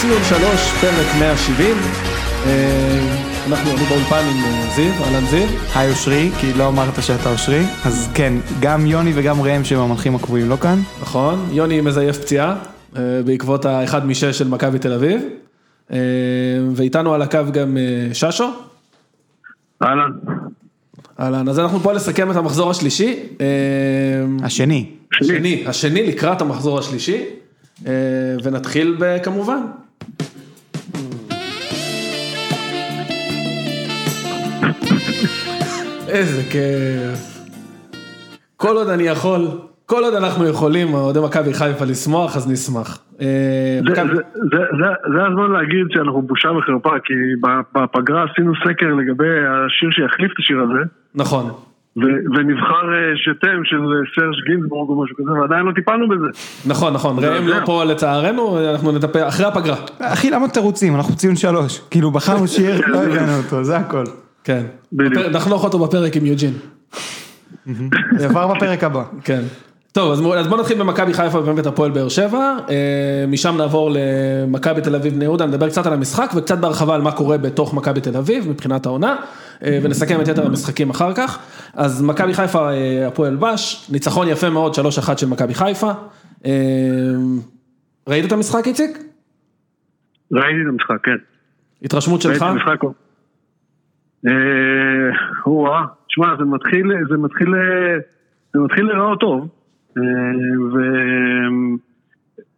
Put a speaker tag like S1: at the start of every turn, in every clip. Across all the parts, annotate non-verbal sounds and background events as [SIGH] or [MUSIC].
S1: ציון שלוש, פרק 170. אנחנו, אני באולפן עם זיו, אהלן זיו.
S2: היי אושרי, כי לא אמרת שאתה אושרי, אז כן, גם יוני וגם ראם שהם המנחים הקבועים לא כאן.
S1: נכון, יוני מזייף פציעה, בעקבות האחד משש של מכבי תל אביב. ואיתנו על הקו גם ששו.
S3: אהלן.
S1: אהלן, אז אנחנו פה לסכם את המחזור השלישי.
S2: השני.
S1: השני, השני לקראת המחזור השלישי. ונתחיל כמובן. איזה כיף. כל עוד אני יכול, כל עוד אנחנו יכולים, אוהדי מכבי חיפה לשמוח, אז נשמח.
S3: זה הזמן להגיד שאנחנו בושה וחרפה, כי בפגרה עשינו סקר לגבי השיר שיחליף את השיר הזה.
S1: נכון.
S3: ונבחר שתם של סרג' גינזבורג או משהו כזה, ועדיין לא טיפלנו בזה.
S1: נכון, נכון, ראם לא פה לצערנו, אנחנו נטפל אחרי הפגרה.
S2: אחי, למה תירוצים? אנחנו ציון שלוש. כאילו, בחרנו שיר, לא הבאנו אותו, זה הכל.
S1: כן. נחנוך אותו בפרק עם יוג'ין. [LAUGHS]
S2: זה עבר בפרק הבא.
S1: כן. טוב, אז בוא נתחיל במכבי חיפה ובאמת הפועל באר שבע, משם נעבור למכבי תל אביב בני יהודה, נדבר קצת על המשחק וקצת בהרחבה על מה קורה בתוך מכבי תל אביב מבחינת העונה, ונסכם את יתר המשחקים אחר כך. אז מכבי חיפה, הפועל בש, ניצחון יפה מאוד, 3-1 של מכבי חיפה. ראית את המשחק איציק?
S3: ראיתי את המשחק, כן.
S1: התרשמות שלך?
S3: ראיתי את המשחק. או-אה, תשמע, זה מתחיל, זה מתחיל, זה מתחיל לראות טוב.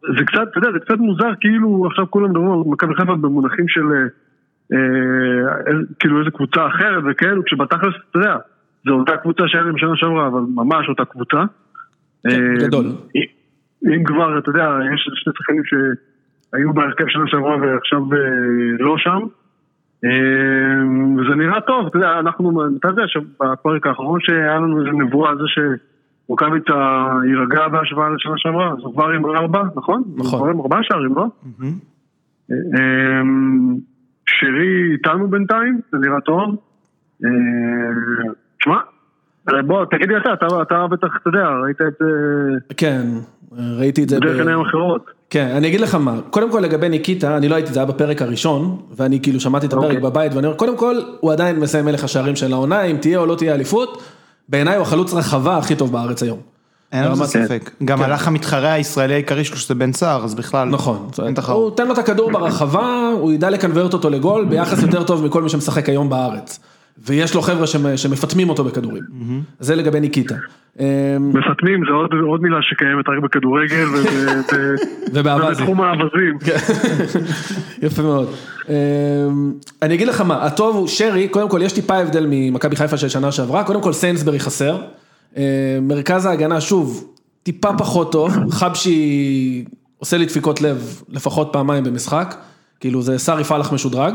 S3: וזה קצת, אתה יודע, זה קצת מוזר, כאילו עכשיו כולם מדברים על מכבי חיפה במונחים של כאילו איזה קבוצה אחרת וכאלו, כשבתכלס, אתה יודע, זו אותה קבוצה שהיה להם שנה שעברה, אבל ממש אותה קבוצה.
S1: כן, גדול.
S3: אם כבר, אתה יודע, יש שני שחקנים שהיו בהרכב שנה שעברה ועכשיו לא שם. וזה נראה טוב, אתה יודע, אנחנו, אתה יודע שבפרק האחרון שהיה לנו איזה נבואה על זה ש... רוקאביצה יירגע בהשוואה לשנה שעברה, אז הוא כבר עם ארבע, נכון?
S1: נכון.
S3: הוא כבר עם ארבעה שערים, לא? שרי איתנו בינתיים, זה נראה טוב. תשמע, בוא, תגיד לי אתה, אתה בטח, אתה יודע, ראית את זה...
S1: כן, ראיתי את זה...
S3: בדרך עיניים אחרות.
S1: כן, אני אגיד לך מה, קודם כל לגבי ניקיטה, אני לא הייתי, זה היה בפרק הראשון, ואני כאילו שמעתי את הפרק בבית, ואני אומר, קודם כל, הוא עדיין מסיים מלך השערים של העונה, אם תהיה או לא תהיה אליפות. בעיניי הוא החלוץ רחבה הכי טוב בארץ היום.
S2: אין לזה ספק, גם הלך המתחרה הישראלי העיקרי שלו שזה בן סער, אז בכלל,
S1: נכון, הוא תן לו את הכדור ברחבה, הוא ידע לקנברט אותו לגול ביחס יותר טוב מכל מי שמשחק היום בארץ. ויש לו חבר'ה שמפטמים אותו בכדורים, זה לגבי ניקיטה.
S3: מפטמים זה עוד מילה שקיימת רק בכדורגל [LAUGHS] ובתחום האווזים. [LAUGHS]
S1: יפה מאוד. אני אגיד לך מה, הטוב הוא שרי, קודם כל יש טיפה הבדל ממכבי חיפה של שנה שעברה, קודם כל סיינסברי חסר, מרכז ההגנה שוב, טיפה פחות טוב, חבשי עושה לי דפיקות לב לפחות פעמיים במשחק, כאילו זה סארי פלח משודרג.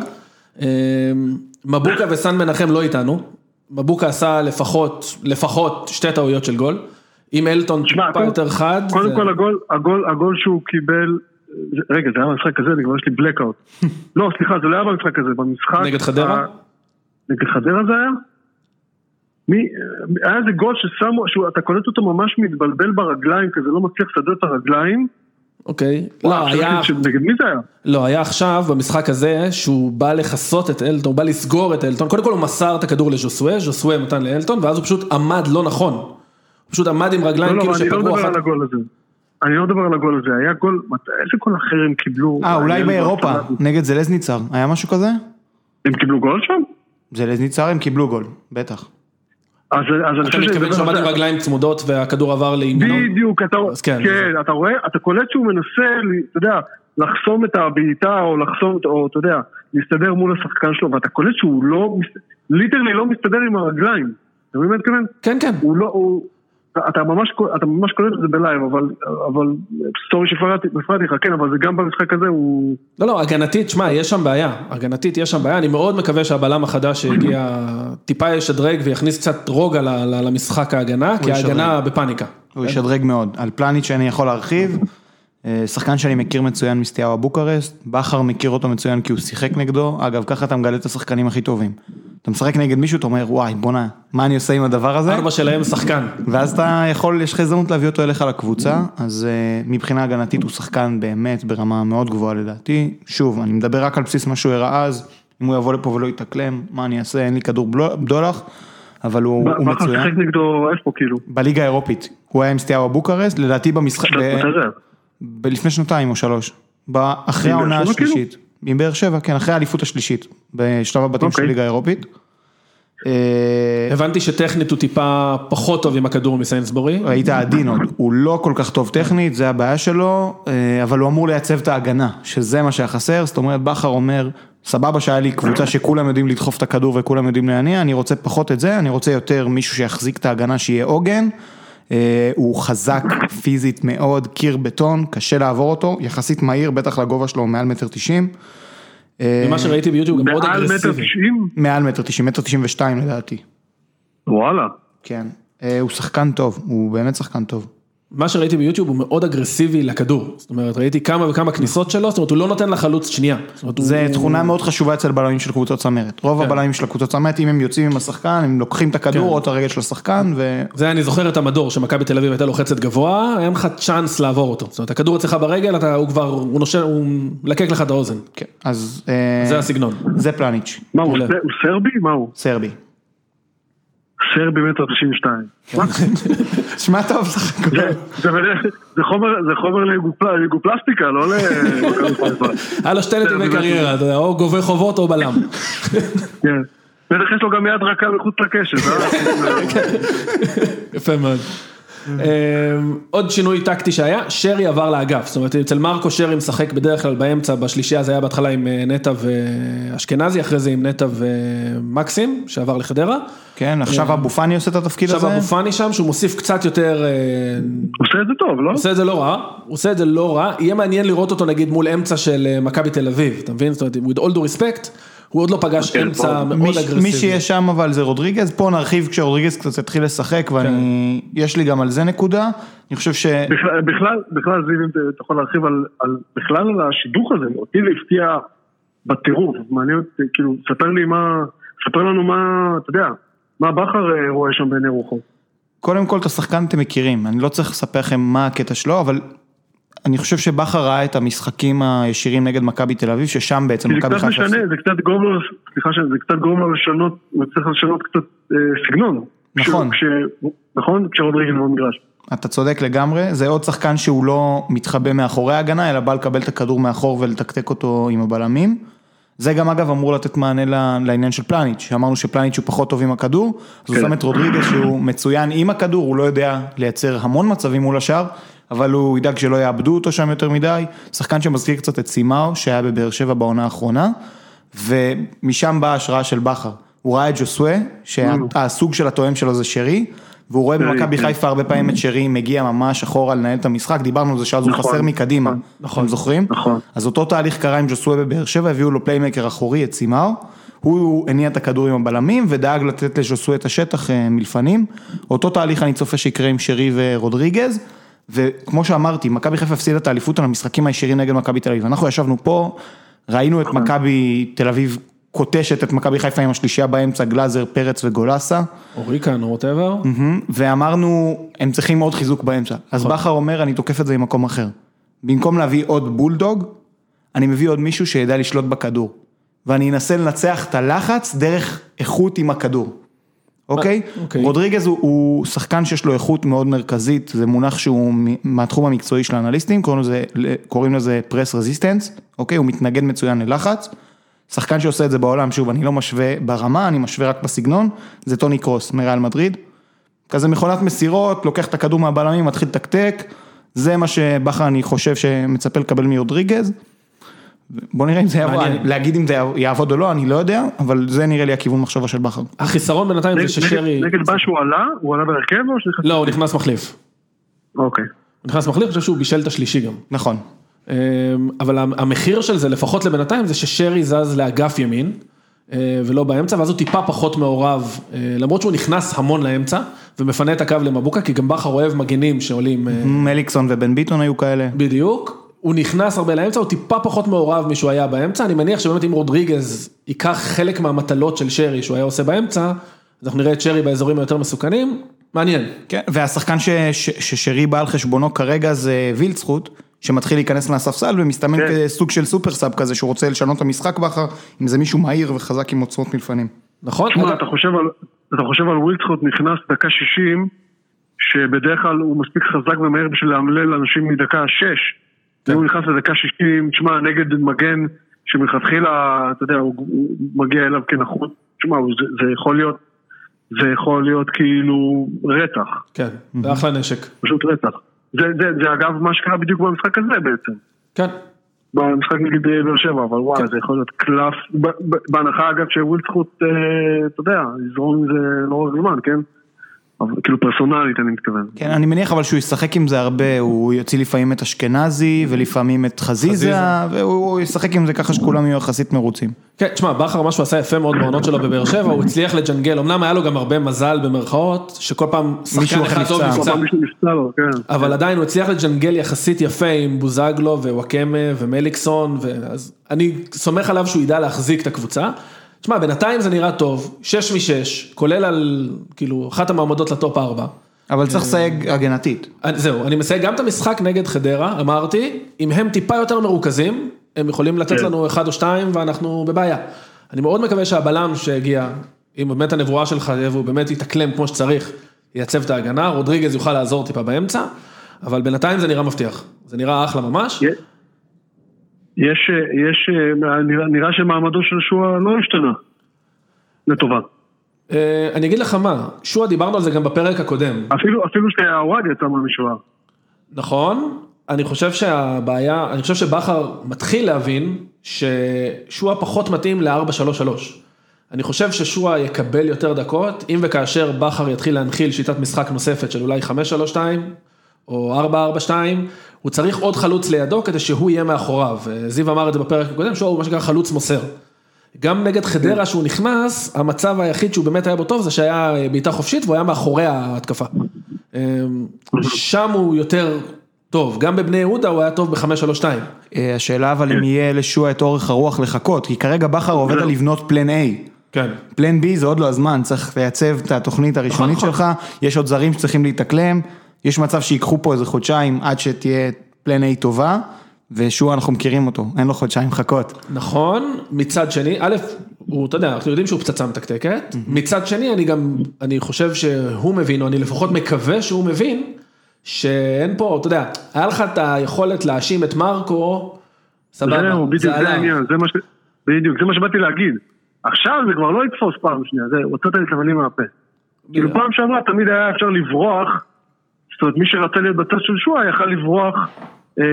S1: מבוקה וסן מנחם לא איתנו, מבוקה עשה לפחות, לפחות שתי טעויות של גול, אם אלטון טיפה יותר חד.
S3: קודם כל הגול, הגול, הגול שהוא קיבל, רגע זה היה במשחק הזה, כבר יש לי בלקאוט. [LAUGHS] לא סליחה זה לא היה במשחק הזה, במשחק.
S1: נגד חדרה?
S3: נגד חדרה זה היה? מי, היה איזה גול ששמו, אתה קולט אותו ממש מתבלבל ברגליים, כזה לא מצליח לסדר את הרגליים.
S1: אוקיי, לא היה,
S3: נגד מי זה היה?
S1: לא היה עכשיו במשחק הזה שהוא בא לכסות את אלטון, הוא בא לסגור את אלטון, קודם כל הוא מסר את הכדור לז'וסווה, ז'וסווה נתן לאלטון ואז הוא פשוט עמד לא נכון, הוא פשוט עמד עם רגליים כאילו שפגעו אחת.
S3: לא, לא, אני לא מדבר על הגול הזה, אני לא מדבר על הגול הזה, היה גול, איזה גול אחר הם קיבלו?
S2: אה, אולי באירופה, נגד זלזניצר, היה משהו כזה?
S3: הם קיבלו גול שם?
S2: זלזניצר הם קיבלו גול, בטח.
S3: אז אני
S1: חושב שזה... אתה מתכוון שעמד עם רגליים צמודות והכדור עבר לימינו?
S3: בדיוק, כן, אתה רואה, אתה קולט שהוא מנסה, אתה יודע, לחסום את הבעיטה או לחסום, או אתה יודע, להסתדר מול השחקן שלו, ואתה קולט שהוא לא, literally לא מסתדר עם הרגליים. אתה מבין מה אני מתכוון?
S1: כן, כן.
S3: הוא לא, הוא... אתה ממש, אתה ממש קולט את זה ב live, אבל, אבל, sorry שהפרעתי לך, כן, אבל זה גם במשחק הזה הוא...
S1: לא, לא, הגנתית, שמע, יש שם בעיה, הגנתית יש שם בעיה, אני מאוד מקווה שהבלם החדש שהגיע טיפה ישדרג ויכניס קצת רוגע למשחק ההגנה, כי ההגנה בפאניקה.
S2: הוא ישדרג מאוד, על פלניץ' שאני יכול להרחיב, שחקן שאני מכיר מצוין מסטיהו בוקרסט, בכר מכיר אותו מצוין כי הוא שיחק נגדו, אגב, ככה אתה מגלה את השחקנים הכי טובים. אתה משחק נגד מישהו, אתה אומר, וואי, בואנה, מה אני עושה עם הדבר הזה?
S1: ארבע שלהם שחקן.
S2: ואז אתה יכול, יש לך הזדמנות להביא אותו אליך לקבוצה, אז uh, מבחינה הגנתית הוא שחקן באמת ברמה מאוד גבוהה לדעתי. שוב, אני מדבר רק על בסיס מה שהוא הראה אז, אם הוא יבוא לפה ולא יתאקלם, מה אני אעשה, אין לי כדור בדולח, אבל הוא, הוא
S3: בכר
S2: מצוין.
S3: שיחק נגדו איפה כאילו?
S2: בליגה האירופית, הוא היה עם סטיאבה בוקרסט, לדעתי במשחק. ב- לפני שנתיים או שלוש, אחרי העונה
S3: כאילו?
S2: השלישית, עם באר שבע, כן, אחרי האליפות השלישית, בשלב הבתים של
S3: אוקיי.
S2: הליגה האירופית. אה,
S1: הבנתי שטכנית הוא טיפה פחות טוב עם הכדור מסיינסבורי.
S2: היית עדין עוד, הוא לא כל כך טוב טכנית, זה הבעיה שלו, אה, אבל הוא אמור לייצב את ההגנה, שזה מה שהיה חסר, זאת אומרת בכר אומר, סבבה שהיה לי קבוצה שכולם יודעים לדחוף את הכדור וכולם יודעים להניע, אני רוצה פחות את זה, אני רוצה יותר מישהו שיחזיק את ההגנה שיהיה עוגן, הוא חזק פיזית מאוד, קיר בטון, קשה לעבור אותו, יחסית מהיר, בטח לגובה שלו מעל מטר תשעים. אה,
S1: ממה שראיתי ביוטיוב הוא גם מאוד
S3: מעל מטר
S1: אגרסיבי.
S3: תשעים?
S2: מעל מטר תשעים, מטר תשעים ושתיים לדעתי,
S3: וואלה.
S2: כן. אה, הוא שחקן טוב, הוא באמת שחקן טוב.
S1: מה שראיתי ביוטיוב הוא מאוד אגרסיבי לכדור. זאת אומרת, ראיתי כמה וכמה כניסות שלו, זאת אומרת, הוא לא נותן לחלוץ שנייה.
S2: זה
S1: הוא-
S2: תכונה מאוד חשובה אצל בלמים של קבוצות צמרת. רוב
S1: כן.
S2: הבלמים של הקבוצות צמרת, אם הם יוצאים עם השחקן, הם לוקחים את
S1: כן.
S2: הכדור או את הרגל של השחקן, ו...
S1: זה אני זוכר את המדור שמכבי תל אביב הייתה לוחצת גבוה, אין לך צ'אנס לעבור אותו. זאת אומרת, הכדור אצלך ברגל, אתה, הוא כבר, הוא נושן, הוא מלקק לך את האוזן.
S2: כן, אז... אה,
S1: זה הסגנון.
S2: זה פלניץ',
S3: מה הוא סרבי? מה הוא?
S2: סרבי.
S3: סרבי מטר תשעים ושתיים.
S2: שמע טוב, סך הכל.
S3: זה- זה בדרך- זה חומר- זה חומר לגופל- לגופלסטיקה, לא חיפה.
S1: היה לו שתי נתיבי
S3: זה-
S1: קריירה, אתה יודע, או גובה חובות או בלם.
S3: כן. בטח יש לו גם יד רכה מחוץ לקשת, אה? [LAUGHS]
S1: יפה מאוד. אמ, עוד שינוי טקטי שהיה, שרי עבר לאגף, זאת אומרת אצל מרקו שרי משחק בדרך כלל באמצע, בשלישייה זה היה בהתחלה עם אה, נטע ואשכנזי, אחרי זה עם נטע ומקסים, שעבר לחדרה.
S2: כן, עכשיו אבו פאני עושה את התפקיד
S1: עכשיו
S2: הזה.
S1: אבו פאני שם, שהוא מוסיף קצת יותר, אה,
S3: עושה את זה טוב, לא?
S1: עושה את זה לא רע, הוא עושה את זה לא רע, יהיה מעניין לראות אותו נגיד מול אמצע של אה, מכבי תל אביב, אתה מבין? זאת אומרת, with all due respect, הוא עוד לא פגש
S3: כן,
S1: אמצע. מאוד
S2: מי-
S1: אגרסיבי.
S2: מי שיהיה שם אבל זה רודריגז, פה נרחיב כשרודריגז קצת יתחיל לשחק, ואני,
S1: כן.
S2: יש לי גם על זה נקודה, אני חושב ש...
S3: בכלל- בכלל, בכלל, זיו, אם אתה יכול להרחיב על, על, בכלל על השידוך הזה, אותי זה הפתיע בטירוף, מעניין אותי, כאילו, ספר לי מה, ספר לנו מה, אתה יודע, מה בכר אה, רואה שם בעיני רוחו.
S2: קודם כל את השחקן אתם מכירים, אני לא צריך לספר לכם מה הקטע שלו, אבל אני חושב שבכר ראה את המשחקים הישירים נגד מכבי תל אביב, ששם בעצם
S3: כי זה
S2: מכבי
S3: קצת
S2: חיפה...
S3: משנה, זה קצת גורם לו, סליחה, זה קצת גורם לו לשנות, הוא צריך לשנות קצת אה, סגנון.
S2: נכון.
S3: כש, נכון? כשרודריגז במגרש.
S2: אתה צודק לגמרי, זה עוד שחקן שהוא לא מתחבא מאחורי ההגנה, אלא בא לקבל את הכדור מאחור ולתקתק אותו עם הבלמים. זה גם אגב אמור לתת מענה לעניין של פלניץ', שאמרנו שפלניץ' הוא פחות טוב עם הכדור, אז הוא
S3: כן.
S2: שם את רודריגז שהוא מצוין עם הכדור, הוא לא יודע לייצר המון מצבים מול השאר, אבל הוא ידאג שלא יאבדו אותו שם יותר מדי, שחקן שמזכיר קצת את סימאו, שהיה בבאר שבע בעונה האחרונה, ומשם באה ההשראה של בכר. הוא ראה את ג'וסווה, שהסוג של התואם שלו זה שרי, והוא רואה במכבי
S3: כן.
S2: חיפה הרבה פעמים את שרי מגיע ממש אחורה לנהל את המשחק, דיברנו על זה שאז הוא
S3: נכון,
S2: חסר מקדימה,
S3: נכון,
S2: אתם זוכרים?
S3: נכון.
S2: אז אותו תהליך קרה עם ז'וסווה בבאר שבע, הביאו לו playmaker אחורי, את סימאו, הוא הניע את הכדור עם הבלמים ודאג לתת לז'וסווה את השטח אה, מלפנים, אותו תהליך אני צופה שיקרה עם שרי ורודריגז, וכמו שאמרתי, מכבי חיפה הפסידה את האליפות על המשחקים הישירים נגד מכבי תל אביב, אנחנו ישבנו פה, ראינו את מכבי תל אביב כותשת את מכבי חיפה עם השלישייה באמצע, גלאזר, פרץ וגולסה.
S1: או ריקן או
S2: whatever. ואמרנו, הם צריכים עוד חיזוק באמצע. אז בכר אומר, אני תוקף את זה ממקום אחר. במקום להביא עוד בולדוג, אני מביא עוד מישהו שידע לשלוט בכדור. ואני אנסה לנצח את הלחץ דרך איכות עם הכדור. אוקיי?
S1: אוקיי.
S2: רודריגז הוא, הוא שחקן שיש לו איכות מאוד מרכזית, זה מונח שהוא מהתחום המקצועי של האנליסטים, קוראים לזה, קוראים לזה פרס רזיסטנס, אוקיי? הוא מתנגד מצוין ללחץ. שחקן שעושה את זה בעולם, שוב, אני לא משווה ברמה, אני משווה רק בסגנון, זה טוני קרוס מריאל מדריד. כזה מכונת מסירות, לוקח את הכדור מהבלמים, מתחיל לתקתק, זה מה שבכר אני חושב שמצפה לקבל מרודריגז. בוא נראה אם זה יעבוד. להגיד אם זה יעבוד או לא, אני לא יודע, אבל זה נראה לי הכיוון מחשבה של בכר.
S1: החיסרון בינתיים זה ששרי...
S3: נגד מה שהוא עלה, הוא עלה בהרכב או שנכנס?
S1: לא, הוא נכנס מחליף.
S3: אוקיי.
S1: הוא נכנס מחליף, אני חושב שהוא בישל את השלישי גם.
S2: נכון.
S1: אמ, אבל המחיר של זה, לפחות לבינתיים, זה ששרי זז לאגף ימין, אה, ולא באמצע, ואז הוא טיפה פחות מעורב, אה, למרות שהוא נכנס המון לאמצע, ומפנה את הקו למבוקה, כי גם בכר אוהב מגנים שעולים אה,
S2: מליקסון ובן ביטון היו כאלה.
S1: בדיוק, הוא נכנס הרבה לאמצע, הוא טיפה פחות מעורב משהוא היה באמצע, אני מניח שבאמת אם רודריגז ייקח חלק מהמטלות של שרי שהוא היה עושה באמצע, אז אנחנו נראה את שרי באזורים היותר מסוכנים, מעניין.
S2: כן, והשחקן ש, ש, ששרי בא על חשבונו כרגע זה וילצחוט, שמתחיל להיכנס לספסל ומסתמן כן. כסוג של סופר סאב כזה, שהוא רוצה לשנות את המשחק בכר, אם זה מישהו מהיר וחזק עם עוצמות מלפנים.
S1: נכון?
S3: תשמע, אתה חושב על, אתה חושב על וילצחוט נכנס דקה 60, שבדרך כלל הוא מספיק חזק ומהיר בשביל לאמלל אנשים מדקה 6. כן. הוא נכנס לדקה 60, תשמע, נגד מגן שמלכתחילה, אתה יודע, הוא, הוא מגיע אליו כנחות, תשמע, זה, זה יכול להיות, זה יכול להיות כאילו רצח.
S1: כן, זה אחלה נשק.
S3: פשוט רצח. זה, זה, זה אגב מה שקרה בדיוק במשחק הזה בעצם.
S1: כן.
S3: במשחק נגד באר שבע, אבל וואי, כן. זה יכול להיות קלף, בהנחה אגב שווילד זכות, אה, אתה יודע, לזרום עם זה לאורך זמן, כן? כאילו פרסונלית אני מתכוון.
S2: כן, אני מניח אבל שהוא ישחק עם זה הרבה, הוא יוציא לפעמים את אשכנזי ולפעמים את חזיזה, והוא ישחק עם זה ככה שכולם יהיו יחסית מרוצים.
S1: כן, תשמע, בכר מה שהוא עשה יפה מאוד בעונות שלו בבאר שבע, הוא הצליח לג'נגל, אמנם היה לו גם הרבה מזל במרכאות, שכל פעם שחקן אחד טוב נפצע, כן. אבל עדיין הוא הצליח לג'נגל יחסית יפה עם בוזגלו ווואקמה ומליקסון, אז אני סומך עליו שהוא ידע להחזיק את הקבוצה. תשמע, בינתיים זה נראה טוב, 6 מ-6, כולל על, כאילו, אחת המעמדות לטופ 4.
S2: אבל צריך לסייג הגנתית.
S1: זהו, אני מסייג גם את המשחק נגד חדרה, אמרתי, אם הם טיפה יותר מרוכזים, הם יכולים לתת כן. לנו אחד או שתיים ואנחנו בבעיה. אני מאוד מקווה שהבלם שהגיע, אם באמת הנבואה שלך, והוא באמת יתאקלם כמו שצריך, ייצב את ההגנה, רודריגז יוכל לעזור טיפה באמצע, אבל בינתיים זה נראה מבטיח, זה נראה אחלה ממש.
S3: יש, יש, נראה, נראה שמעמדו של שועה לא השתנה, לטובה.
S1: אה, אני אגיד לך מה, שועה דיברנו על זה גם בפרק הקודם.
S3: אפילו, אפילו שהוואד יצא משועה.
S1: נכון, אני חושב שהבעיה, אני חושב שבכר מתחיל להבין ששועה פחות מתאים ל-4-3-3. אני חושב ששועה יקבל יותר דקות, אם וכאשר בכר יתחיל להנחיל שיטת משחק נוספת של אולי 5-3-2 או 4-4-2, הוא צריך עוד חלוץ לידו כדי שהוא יהיה מאחוריו. זיו אמר את זה בפרק הקודם, שהוא מה שנקרא חלוץ מוסר. גם נגד חדרה שהוא נכנס, המצב היחיד שהוא באמת היה בו טוב זה שהיה בעיטה חופשית והוא היה מאחורי ההתקפה. אמ, שם הוא יותר טוב, גם בבני יהודה הוא היה טוב ב-5-3-2.
S2: אה, השאלה אבל אם יהיה לשועה את אורך הרוח לחכות, כי כרגע בכר עובד על לבנות פלן A.
S1: כן.
S2: פלן B זה עוד לא הזמן, צריך לייצב את התוכנית הראשונית נכון. שלך, יש עוד זרים שצריכים להתאקלם. יש מצב שיקחו פה איזה חודשיים עד שתהיה פלן A טובה, ושועה אנחנו מכירים אותו, אין לו חודשיים חכות.
S1: נכון, מצד שני, א', הוא, אתה יודע, אנחנו יודעים שהוא פצצה מתקתקת, מצד שני אני גם, אני חושב שהוא מבין, או אני לפחות מקווה שהוא מבין, שאין פה, אתה יודע, היה לך את היכולת להאשים את מרקו, סבבה,
S3: זהו, בדיוק זה העניין, זה מה ש... בדיוק, זה מה שבאתי להגיד. עכשיו זה כבר לא יתפוס פעם שנייה, זה, הוצאת לי את הבנים מהפה. כאילו פעם שעברה תמיד היה אפשר לברוח זאת אומרת, מי שרצה להיות בצד של שואה יכל לברוח, אה,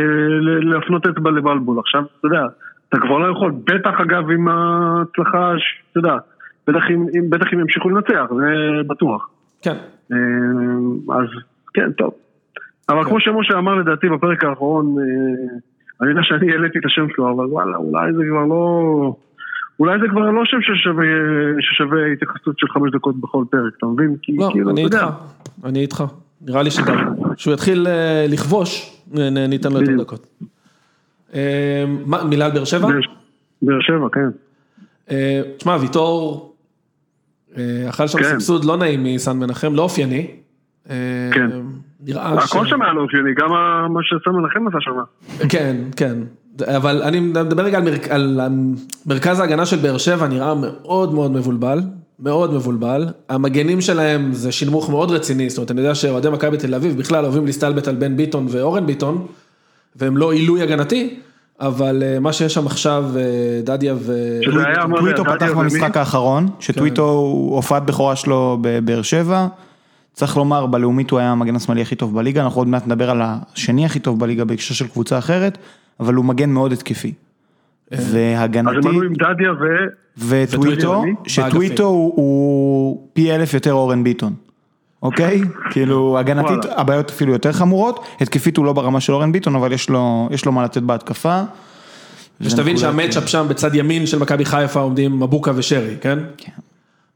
S3: להפנות אצבע לבלבול. עכשיו, אתה יודע, אתה כבר לא יכול, בטח אגב עם ההצלחה, אתה יודע, בטח אם, בטח אם ימשיכו לנצח, זה בטוח.
S1: כן.
S3: אה, אז כן, טוב. אבל כן. כמו שמשה אמר לדעתי בפרק האחרון, אה, אני יודע שאני העליתי את השם שלו, אבל וואלה, אולי זה כבר לא... אולי זה כבר לא שם ששווה, ששווה התייחסות של חמש דקות בכל פרק, אתה מבין?
S1: לא, כאילו, אני איתך, אני איתך. נראה לי שגם, כשהוא יתחיל אה, לכבוש, ניתן לו יותר דקות. אה, מילה על באר שבע?
S3: באר שבע, כן.
S1: אה, תשמע, ויטור, אכל שם כן. סבסוד לא נעים מסן מנחם, לא אופייני.
S3: כן. נראה ש... הכל שם היה לא אופייני, גם מה שסן מנחם עשה שם.
S1: כן, כן. אבל אני מדבר רגע על מרכז ההגנה של באר שבע, נראה מאוד מאוד מבולבל. מאוד מבולבל, המגנים שלהם זה שינמוך מאוד רציני, זאת אומרת אני יודע שאוהדי מכבי תל אביב בכלל אוהבים להסתלבט על בן ביטון ואורן ביטון, והם לא עילוי הגנתי, אבל אה, מה שיש שם עכשיו, אה, דדיה ו...
S2: טוויטו פתח במשחק האחרון, שטוויטו הופעת בכורה שלו בבאר שבע, צריך לומר בלאומית הוא היה המגן השמאלי הכי טוב בליגה, אנחנו עוד מעט נדבר על השני הכי טוב בליגה בהקשר של קבוצה אחרת, אבל הוא מגן מאוד התקפי.
S3: והגנתי... אז הם עלו עם דדיה ו...
S2: וטוויטו, שטוויטו הוא פי אלף יותר אורן ביטון. אוקיי? [LAUGHS] כאילו הגנתית הבעיות אפילו יותר חמורות, התקפית הוא לא ברמה של אורן ביטון, אבל יש לו יש לו מה לתת בהתקפה.
S1: ושתבין שה matchup שם בצד ימין של מכבי חיפה עומדים מבוקה ושרי, כן? כן.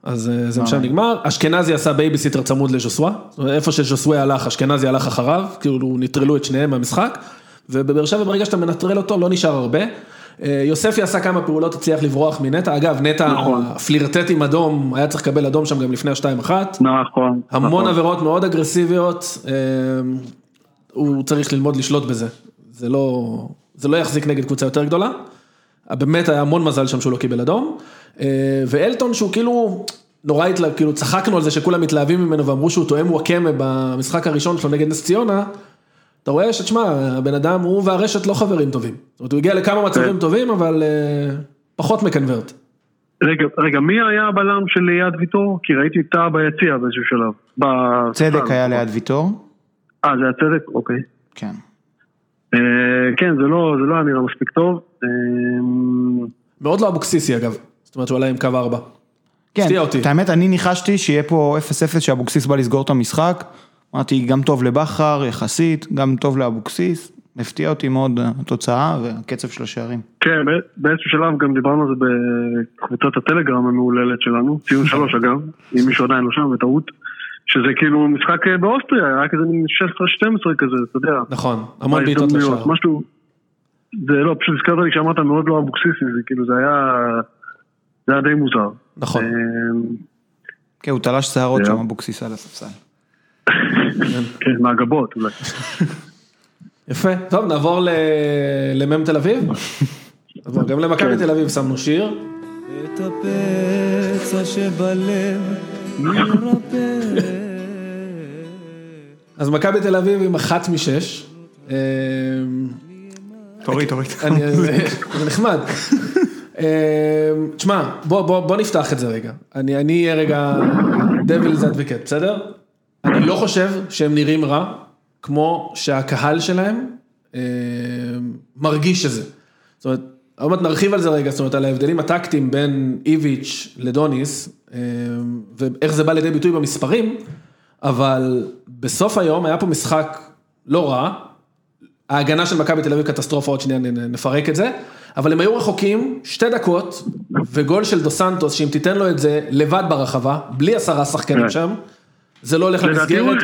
S1: אז אה, זה משם נגמר, אשכנזי עשה בייביסיטר צמוד לז'וסווה, איפה שז'וסווה הלך, אשכנזי הלך אחריו, כאילו נטרלו את שניהם מהמשחק, ובבאר שבע ברגע שאתה מנטרל אותו לא נשאר הרבה. יוספי עשה כמה פעולות, הצליח לברוח מנטע, אגב נטע נכון. פלירטט עם אדום, היה צריך לקבל אדום שם גם לפני השתיים אחת.
S3: נכון.
S1: המון נכון. עבירות מאוד אגרסיביות, הוא צריך ללמוד לשלוט בזה, זה לא, זה לא יחזיק נגד קבוצה יותר גדולה. באמת היה המון מזל שם שהוא לא קיבל אדום. ואלטון שהוא כאילו, נורא התלהב, כאילו צחקנו על זה שכולם מתלהבים ממנו ואמרו שהוא תואם וואקמה במשחק הראשון שלו נגד נס ציונה. אתה רואה שתשמע, הבן אדם הוא והרשת לא חברים טובים. זאת אומרת, הוא הגיע לכמה מצבים כן. טובים, אבל uh, פחות מקנברט.
S3: רגע, רגע, מי היה הבלם של ליד ויטור? כי ראיתי טאה ביציע באיזשהו שלב.
S2: צדק היה ליד ויטור.
S3: אה, זה היה צדק? אוקיי.
S2: כן.
S3: Uh, כן, זה לא, זה לא היה נראה מספיק טוב.
S1: מאוד לא אבוקסיסי אגב. זאת אומרת שהוא עלה עם קו ארבע.
S2: כן, את האמת, אני ניחשתי שיהיה פה 0-0 שאבוקסיס בא לסגור את המשחק. אמרתי, גם טוב לבכר יחסית, גם טוב לאבוקסיס, הפתיע אותי מאוד התוצאה והקצב של השערים.
S3: כן, באיזשהו שלב גם דיברנו על זה בקבוצת הטלגרם המהוללת שלנו, ציון שלוש אגב, אם מישהו עדיין לא שם בטעות, שזה כאילו משחק באוסטריה, היה כזה מין 16-12 כזה, אתה יודע.
S1: נכון, המון בעיטות לשער.
S3: משהו, זה לא, פשוט הזכרת לי כשאמרת מאוד לא אבוקסיסי, זה כאילו זה היה, זה היה די מוזר.
S1: נכון.
S2: כן, הוא תלש שערות שם אבוקסיס על הספסל.
S3: כן, מהגבות אולי.
S1: יפה, טוב נעבור למ"ם תל אביב. גם למכבי תל אביב שמנו שיר. את הפצע שבלב מרפא. אז מכבי תל אביב עם אחת משש.
S2: תוריד, תוריד.
S1: זה נחמד. תשמע, בוא נפתח את זה רגע. אני אהיה רגע devil's advocate, בסדר? אני לא חושב שהם נראים רע, כמו שהקהל שלהם אה, מרגיש שזה. זאת אומרת, עוד מעט נרחיב על זה רגע, זאת אומרת, על ההבדלים הטקטיים בין איביץ' לדוניס, אה, ואיך זה בא לידי ביטוי במספרים, אבל בסוף היום היה פה משחק לא רע, ההגנה של מכבי תל אביב קטסטרופה, עוד שנייה נפרק את זה, אבל הם היו רחוקים שתי דקות, וגול של דו סנטוס, שאם תיתן לו את זה לבד ברחבה, בלי עשרה שחקנים כן. שם, זה לא הולך למסגרת.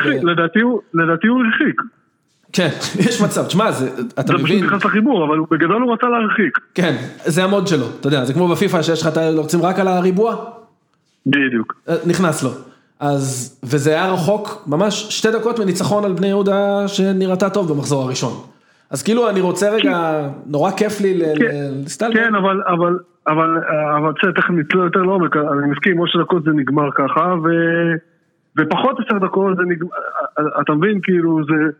S3: לדעתי הוא הרחיק.
S1: כן, [LAUGHS] יש מצב, תשמע, אתה מבין.
S3: זה פשוט נכנס לחיבור, אבל בגדול הוא רצה להרחיק.
S1: כן, זה המוד שלו, אתה יודע, זה כמו בפיפא שיש לך, אתה רוצים רק על הריבוע?
S3: בדיוק.
S1: אה, נכנס לו. אז, וזה היה רחוק, ממש שתי דקות מניצחון על בני יהודה שנראתה טוב במחזור הראשון. אז כאילו אני רוצה רגע, נורא כיף לי
S3: לסטלבן. כן, אבל, אבל, אבל, אבל בסדר, תכף נצלול יותר לעומק, אני מסכים, עוד שתי דקות זה נגמר ככה, ו... ופחות עשר דקות זה נגמר, אתה מבין, כאילו זה,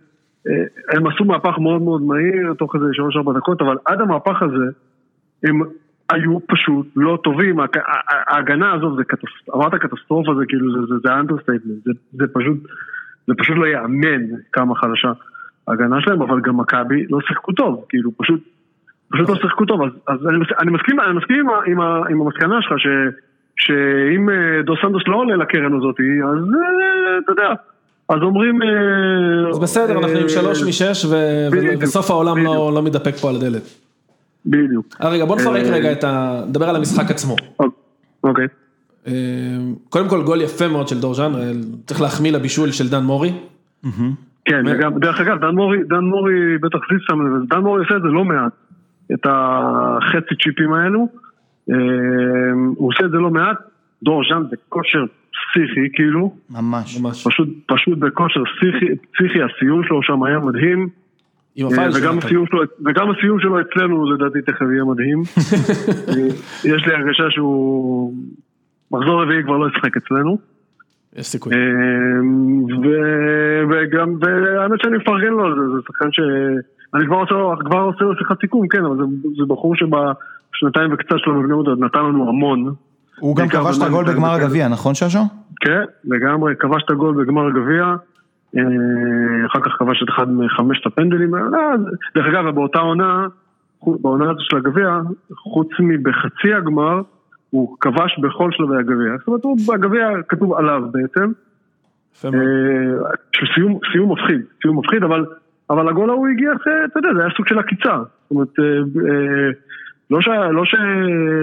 S3: הם עשו מהפך מאוד מאוד מהיר, תוך איזה שלוש ארבע דקות, אבל עד המהפך הזה, הם היו פשוט לא טובים, ההגנה הזו, זה קטסטרופה, אמרת קטסטרופה, זה כאילו, זה, זה, זה understatement, זה, זה פשוט, זה פשוט לא ייאמן כמה חלשה ההגנה שלהם, אבל גם מכבי לא שיחקו טוב, כאילו, פשוט, פשוט לא שיחקו טוב, אז, אז אני, אני מסכים, אני מסכים עם, עם, עם המסקנה שלך, ש... שאם אה, דו סנדוס לא עולה לקרן הזאת, אז אה, אתה יודע, אז אומרים...
S1: אה, אז בסדר, אנחנו עם שלוש משש, וסוף העולם לא, לא מתדפק פה על הדלת.
S3: בדיוק.
S1: רגע, בוא נפרק רגע את ה... נדבר על המשחק עצמו.
S3: אוקיי.
S1: קודם כל גול יפה מאוד של דורז'אן, צריך להחמיא לבישול של דן מורי.
S3: כן, וגם, דרך אגב, דן מורי, דן מורי בטח זיז שם, דן מורי עושה את זה לא מעט, את החצי צ'יפים האלו. אמ, הוא עושה את זה לא מעט, דור ז'אן בכושר פסיכי כאילו.
S2: ממש.
S3: פשוט, פשוט בכושר פסיכי, פסיכי, הסיום שלו שם היה מדהים. אה, וגם הסיום, שלו, וגם הסיום שלו אצלנו לדעתי תכף יהיה מדהים. [LAUGHS] יש לי הרגשה שהוא מחזור רביעי כבר לא ישחק אצלנו.
S1: יש סיכוי.
S3: אמ, וגם, והאמת שאני מפרגן לו על זה, זה שחקן ש... אני כבר עושה, לו שיחת סיכום, כן, אבל זה, זה בחור שב... שנתיים וקצת שלו בבני יהודה נתן לנו המון.
S2: הוא גם כבש את הגול בגמר הגביע, נכון ששו?
S3: כן, לגמרי, כבש את הגול בגמר הגביע. אה, אחר כך כבש את אחד מחמשת הפנדלים. אה, דרך אגב, באותה עונה, בעונה הזו של הגביע, חוץ מבחצי הגמר, הוא כבש בכל שלבי הגביע. זאת אומרת, הוא בגביע כתוב עליו בעצם. אה, סיום מפחיד, סיום מפחיד, אבל הגול ההוא הגיע, אתה יודע, זה היה סוג של עקיצה. זאת אומרת, לא, ש, לא, ש,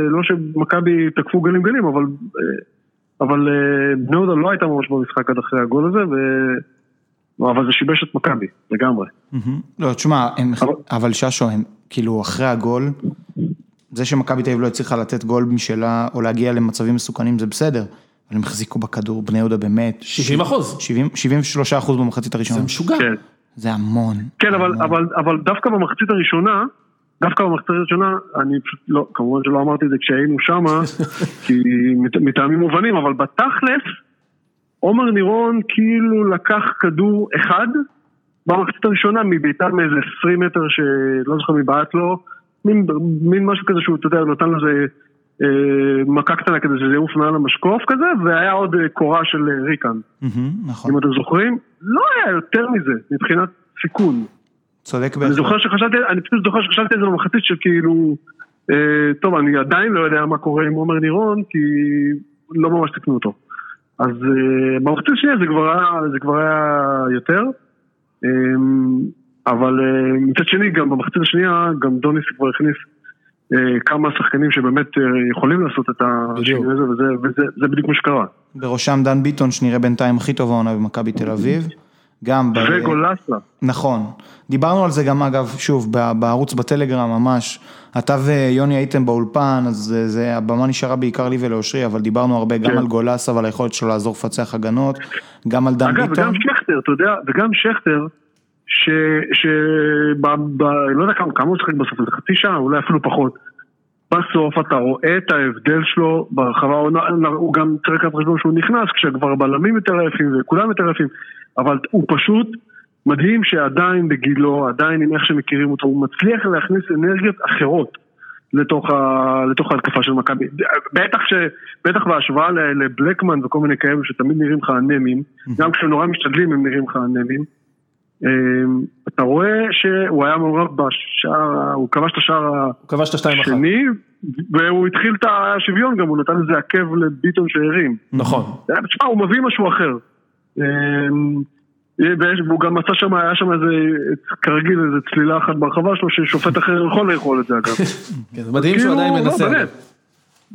S3: לא שמכבי תקפו גלים גלים, אבל, אבל אה, בני יהודה לא הייתה ממש במשחק עד אחרי הגול הזה, ו, אבל זה שיבש את מכבי, לגמרי.
S2: לא, תשמע, אבל ששו, הם כאילו אחרי הגול, זה שמכבי תל אביב לא הצליחה לתת גול משלה, או להגיע למצבים מסוכנים, זה בסדר. אבל הם החזיקו בכדור, בני יהודה באמת.
S1: 70 אחוז.
S2: 73 אחוז במחצית הראשונה.
S1: זה משוגע.
S3: כן.
S2: זה המון.
S3: כן, אבל, אבל, אבל דווקא במחצית הראשונה, דווקא במחצית הראשונה, אני פשוט לא, כמובן שלא אמרתי את זה כשהיינו שמה, [LAUGHS] כי מטעמים מובנים, אבל בתכלס, עומר נירון כאילו לקח כדור אחד במחצית הראשונה מבעיטה מאיזה 20 מטר שלא זוכר מי בעט לו, מין, מין משהו כזה שהוא, אתה יודע, נתן לזה אה, מכה קטנה כדי שזה יעוף מעל המשקוף כזה, והיה עוד אה, קורה של אה, ריקן.
S2: מהמם, נכון,
S3: אם אתם זוכרים, לא היה יותר מזה מבחינת סיכון.
S2: צודק
S3: אני
S2: בהחלט.
S3: זוכר שחשבתי, אני פשוט זוכר שחשבתי על זה במחצית של כאילו, אה, טוב, אני עדיין לא יודע מה קורה עם עומר נירון, כי לא ממש תקנו אותו. אז אה, במחצית השנייה זה זה כבר היה יותר, אה, אבל אה, מצד שני, גם במחצית השנייה, גם דוניס כבר הכניס אה, כמה שחקנים שבאמת אה, יכולים לעשות את השינוי הזה, וזה, וזה זה בדיוק מה שקרה.
S2: בראשם דן ביטון, שנראה בינתיים הכי טוב העונה במכבי תל אביב. גם ב...
S3: וגולסה.
S2: נכון. דיברנו על זה גם אגב, שוב, בערוץ בטלגרם ממש. אתה ויוני הייתם באולפן, אז זה, זה, הבמה נשארה בעיקר לי ולאושרי, אבל דיברנו הרבה גם
S3: כן.
S2: על גולסה ועל היכולת שלו לעזור לפצח הגנות, גם על דן
S3: אגב,
S2: ביטון.
S3: וגם שכטר, אתה יודע, וגם שכטר, ש... ש... ב... ב... לא יודע כמה, כמה הוא שחק בסוף, איזה חצי שעה, אולי אפילו פחות. בסוף אתה רואה את ההבדל שלו ברחבה, הוא, גם צריך לקחת בחשבון שהוא נכנס, כשכבר הבלמים יותר עייפים וכולם יותר עייפים, אבל הוא פשוט מדהים שעדיין בגילו, עדיין עם איך שמכירים אותו, הוא מצליח להכניס אנרגיות אחרות. לתוך, ה, לתוך ההתקפה של מכבי. בטח, ש, בטח בהשוואה לבלקמן וכל מיני כאלו שתמיד נראים לך אנמים, גם כשהם נורא משתדלים הם נראים לך אנמים. אמ, אתה רואה שהוא היה מעורב בשער, הוא כבש את השער. השני, והוא התחיל את השוויון גם, הוא נתן איזה עקב לביטון שהרים.
S1: נכון.
S3: תשמע, הוא מביא משהו אחר. אמ, ויש- והוא גם מצא שם, היה שם איזה, כרגיל, איזה צלילה אחת ברחבה שלו, ששופט אחר יכול לאכול את זה אגב. [LAUGHS]
S1: כן, זה מדהים שהוא
S3: כאילו,
S1: עדיין
S3: לא,
S1: מנסה.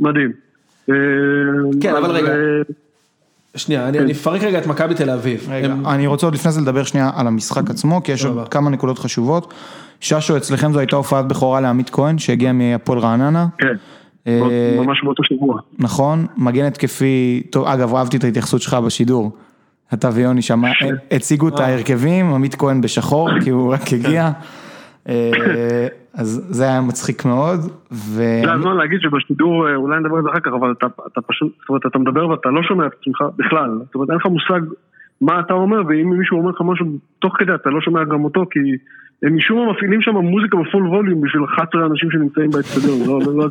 S3: מדהים. אמ,
S1: כן, אבל
S3: אז,
S1: רגע.
S3: אה,
S1: שנייה, אני אני אפרק רגע את מכבי תל אביב.
S2: רגע, אני רוצה עוד לפני זה לדבר שנייה על המשחק עצמו, כי יש. עוד כמה נקודות חשובות. ששו, אצלכם זו הייתה הופעת בכורה לעמית כהן, שהגיע מהפועל רעננה.
S3: כן,
S2: אה,
S3: ממש באותו שבוע.
S2: נכון, מגן התקפי, טוב, אגב, אהבתי את ההתייחסות שלך בשידור. אתה ויוני שם הציגו את ההרכבים, עמית כהן בשחור, כי הוא רק הגיע. אה, אז זה היה מצחיק מאוד, ו...
S3: זה הזמן להגיד שבשידור, אה, אולי נדבר על זה אחר כך, אבל אתה, אתה פשוט, זאת אומרת, אתה מדבר ואתה לא שומע את עצמך בכלל. זאת אומרת, אין לך מושג מה אתה אומר, ואם מישהו אומר לך משהו תוך כדי, אתה לא שומע גם אותו, כי הם משום מה מפעילים שם מוזיקה בפול ווליום בשביל 11 אנשים שנמצאים באצטדיון. לא, לא, לא,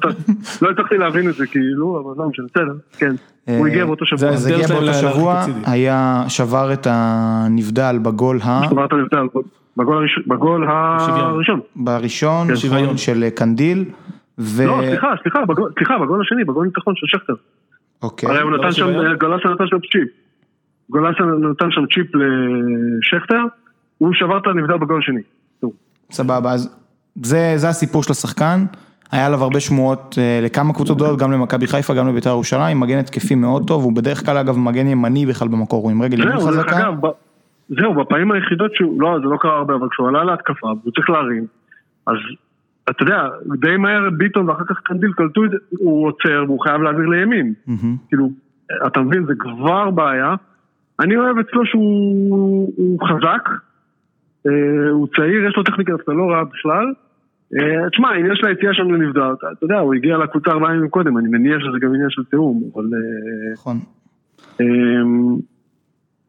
S3: לא הצלחתי להבין את זה, כאילו, אבל לא משנה, בסדר, כן. הוא הגיע באותו שבוע.
S1: זה
S2: הגיע באותו שבוע. היה, שבר את הנבדל בגול ה...
S3: אמרת נבדל, בגול הראשון, בגול הראשון.
S2: בראשון,
S1: שוויון.
S2: של קנדיל, ו...
S3: לא, סליחה, סליחה, בגול- סליחה, בגול השני, בגול ניצחון של שכטר.
S2: אוקיי.
S3: הרי הוא נתן שם? גולסה נתן שם צ'יפ. גולסה נתן שם צ'יפ לשכטר, הוא שבר את הנבדל בגול השני.
S2: סבבה, אז זה, זה הסיפור של השחקן, היה עליו הרבה שמועות אה, לכמה קבוצות גדולות, גם למכבי חיפה, גם לבית"ר ירושלים, מגן התקפי מאוד טוב, הוא בדרך כלל אגב מגן ימני בכלל במקור, הוא עם רגל ימין חזקה.
S3: זהו, בפעמים היחידות שהוא, לא, זה לא קרה הרבה, אבל כשהוא עלה להתקפה, והוא צריך להרים, אז אתה יודע, די מהר ביטון ואחר כך קנדיל קלטו את זה, הוא עוצר והוא חייב להעביר לימין. כאילו, אתה מבין, זה כבר בעיה. אני אוהב אצלו שהוא הוא חזק, הוא צעיר, יש לו טכניקה דווקא לא רעה בכלל. אה, תשמע, העניין של היציאה שם לנבדל, אתה יודע, הוא הגיע לקבוצה ארבעה ימים קודם, אני מניח שזה גם עניין של תיאום, אבל... אה,
S2: נכון.
S3: אמ,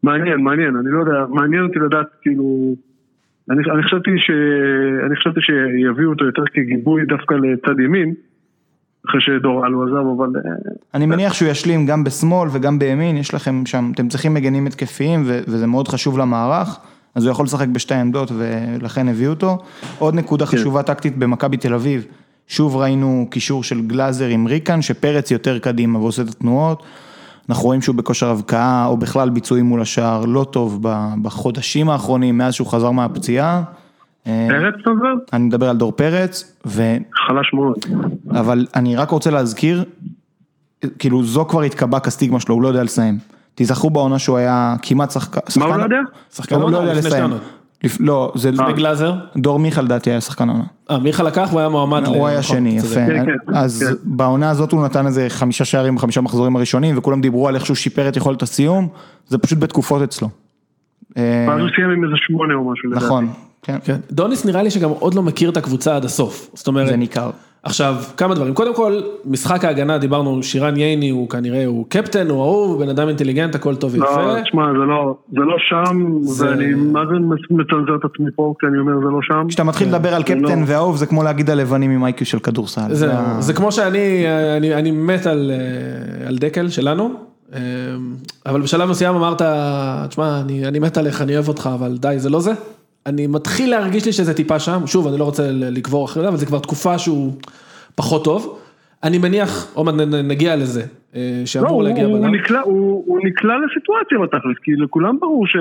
S3: מעניין, מעניין, אני לא יודע, מעניין אותי לדעת, כאילו, אני, אני חשבתי ש... אני חשבתי שיביאו אותו יותר כגיבוי דווקא לצד ימין, אחרי שדור אלו עזב, אבל... אה,
S2: אני מניח שהוא ישלים גם בשמאל וגם בימין, יש לכם שם, אתם צריכים מגנים התקפיים וזה מאוד חשוב למערך, אז הוא יכול לשחק בשתי עמדות ולכן הביאו אותו. עוד נקודה חשובה טקטית במכבי תל אביב, שוב ראינו קישור של גלאזר עם ריקן, שפרץ יותר קדימה ועושה את התנועות. אנחנו רואים שהוא בכושר הבקעה או בכלל ביצועים מול השער לא טוב בחודשים האחרונים, מאז שהוא חזר מהפציעה. אה,
S3: פרץ אתה מדבר?
S2: אני מדבר על דור פרץ, ו...
S3: חלש מאוד.
S2: אבל אני רק רוצה להזכיר, כאילו זו כבר התקבע כסטיגמה שלו, הוא לא יודע לסיים. תיזכרו בעונה שהוא היה כמעט שחקן...
S3: מה הוא לא יודע?
S1: שחקן
S2: הוא לא
S1: עונה,
S2: יודע
S1: לפני שתי
S2: לסיים.
S1: עונות.
S2: לא, זה
S1: לפני גלאזר?
S2: דור מיכה לדעתי היה שחקן העונה.
S1: אה, מיכה לקח והוא היה מועמד.
S2: הוא היה שני. יפה.
S3: כן, כן,
S2: אז
S3: כן.
S2: בעונה הזאת הוא נתן איזה חמישה שערים בחמישה מחזורים הראשונים, וכולם דיברו על איך שהוא שיפר את יכולת הסיום, זה פשוט בתקופות אצלו. אה,
S3: ואז הוא סיים עם איזה שמונה או משהו. לדעתי.
S2: נכון, כן.
S1: דוניס נראה לי שגם עוד לא מכיר את הקבוצה עד הסוף. זאת אומרת,
S2: זה ניכר.
S1: עכשיו, כמה דברים. קודם כל, משחק ההגנה, דיברנו, שירן ייני הוא כנראה, הוא קפטן, הוא אהוב, בן אדם אינטליגנט, הכל טוב
S3: לא,
S1: ויפה.
S3: תשמע, זה לא, זה לא שם,
S1: זה-
S3: ואני מה זה מצנזר את עצמי פה, כי אני אומר זה לא שם.
S2: כשאתה מתחיל לדבר על
S3: זה
S2: קפטן
S3: לא-
S2: ואהוב, זה כמו להגיד על לבנים עם איי-קיו של כדורסל.
S1: זה,
S2: זה
S1: זה כמו שאני, אני, אני מת על, אה, על דקל שלנו, אה, אבל בשלב מסוים אמרת, תשמע, אני, אני מת עליך, אני אוהב אותך, אבל די, זה לא זה. אני מתחיל להרגיש לי שזה טיפה שם, שוב, אני לא רוצה לקבור אחרי זה, אבל זה כבר תקופה שהוא פחות טוב. אני מניח, נ- נגיע לזה, אה,
S3: לא,
S1: שאמור
S3: הוא,
S1: להגיע
S3: הוא,
S1: בלם.
S3: נקלע, הוא, הוא נקלע לסיטואציה בתכלס, כי לכולם ברור ש...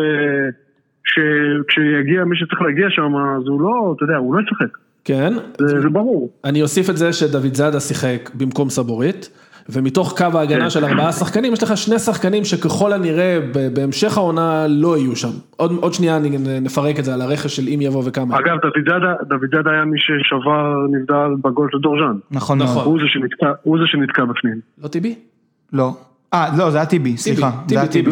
S3: שכשיגיע מי שצריך להגיע שם, אז הוא לא, אתה יודע, הוא לא ישחק,
S1: כן,
S3: זה, זה ברור.
S1: אני אוסיף את זה שדוד זאדה שיחק במקום סבורית, ומתוך קו ההגנה
S3: כן.
S1: של ארבעה שחקנים, יש לך שני שחקנים שככל הנראה בהמשך העונה לא יהיו שם. עוד, עוד שנייה אני נפרק את זה על הרכש של אם יבוא וכמה.
S3: אגב, זאדה היה מי ששבר נבדל בגול של דורז'אן.
S2: נכון
S1: נכון.
S3: הוא זה שנתקע, הוא זה שנתקע בפנים.
S1: לא טיבי?
S2: לא. אה, לא, זה היה טיבי, סליחה.
S1: טיבי,
S2: טיבי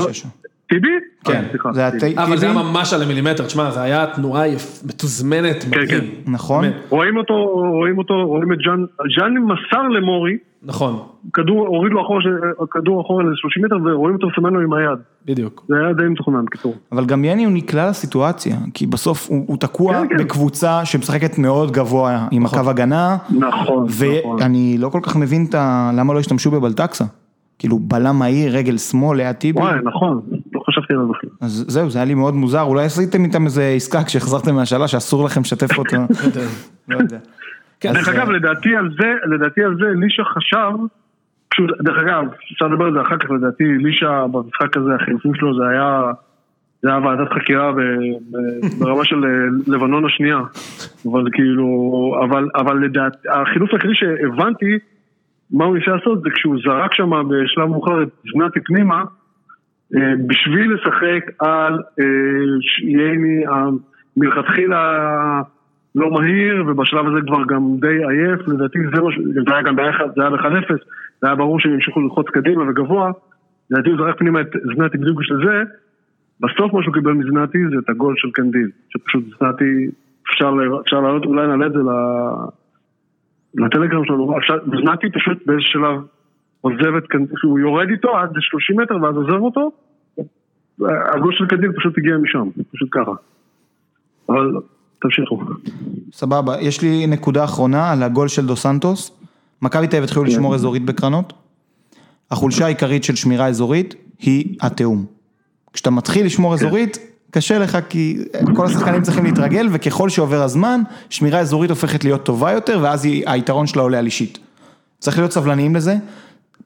S1: טיבי.
S2: כן,
S3: אה, סליחה,
S2: זה היה. טי-
S1: אבל זה היה ממש על המילימטר, תשמע, זה היה תנועה מתוזמנת, מדהים.
S3: כן.
S2: נכון.
S3: רואים אותו, רואים אותו, רואים את ג'אן, ג'אן מסר למורי,
S1: נכון,
S3: כדור, הוריד לו אחורה, כדור אחורה ל-30 מטר ורואים אותו מסמן לו עם היד.
S1: בדיוק.
S3: זה היה די מתוכנן, בקיצור.
S2: אבל גם יני הוא נקלע לסיטואציה, כי בסוף הוא, הוא תקוע
S3: כן, כן.
S2: בקבוצה שמשחקת מאוד גבוה עם הקו הגנה,
S3: נכון, נכון.
S2: ואני לא כל כך מבין את ה... למה לא השתמשו בבלטקסה. כאילו בלם מהיר, רגל שמאל, ליד טיבי,
S3: וואי, נכון, לא זה בכלל.
S2: אז זהו, זה היה לי מאוד מוזר, אולי עשיתם איתם איזה עסקה כשהחזרתם מהשאלה שאסור לכם לשתף אותו, לא יודע.
S1: כן,
S3: דרך אגב, לדעתי על זה, לדעתי על זה, לישה חשב, פשוט, דרך אגב, אפשר לדבר על זה אחר כך, לדעתי לישה במשחק הזה, החילופים שלו זה היה, זה היה ועדת חקירה ברמה של אה, לבנון השנייה, אבל כאילו, אבל, אבל לדעת, החילוף היחידי שהבנתי, מה הוא ניסה לעשות זה כשהוא זרק שם בשלב מאוחר את זנתי פנימה, אה, בשביל לשחק על אה, ייני מלכתחילה לא מהיר, ובשלב הזה כבר גם די עייף, לדעתי זה מה ש... זה היה גם ב-1, זה היה ב-1-0, זה היה ברור שהם ימשיכו ללחוץ קדימה וגבוה, לדעתי הוא זרק פנימה את זנתי בדיוק בשביל זה, בסוף מה שהוא קיבל מזנתי זה את הגול של קנדיל, שפשוט זנתי, אפשר, אפשר לעלות, אולי נעלה את זה לטלגרם שלנו, זנתי פשוט באיזה שלב עוזב את קנדיל, הוא יורד איתו עד 30 מטר ואז עוזב אותו, הגול של קנדיל פשוט הגיע משם, פשוט ככה. אבל תמשיכו.
S2: סבבה, יש לי נקודה אחרונה על הגול של דו סנטוס. מכבי תל אביב התחילו לשמור אזורית בקרנות. החולשה העיקרית של שמירה אזורית היא התיאום. כשאתה מתחיל לשמור אזורית, קשה לך כי כל השחקנים צריכים להתרגל וככל שעובר הזמן, שמירה אזורית הופכת להיות טובה יותר ואז היא- היתרון שלה עולה על אישית. צריך להיות סבלניים לזה.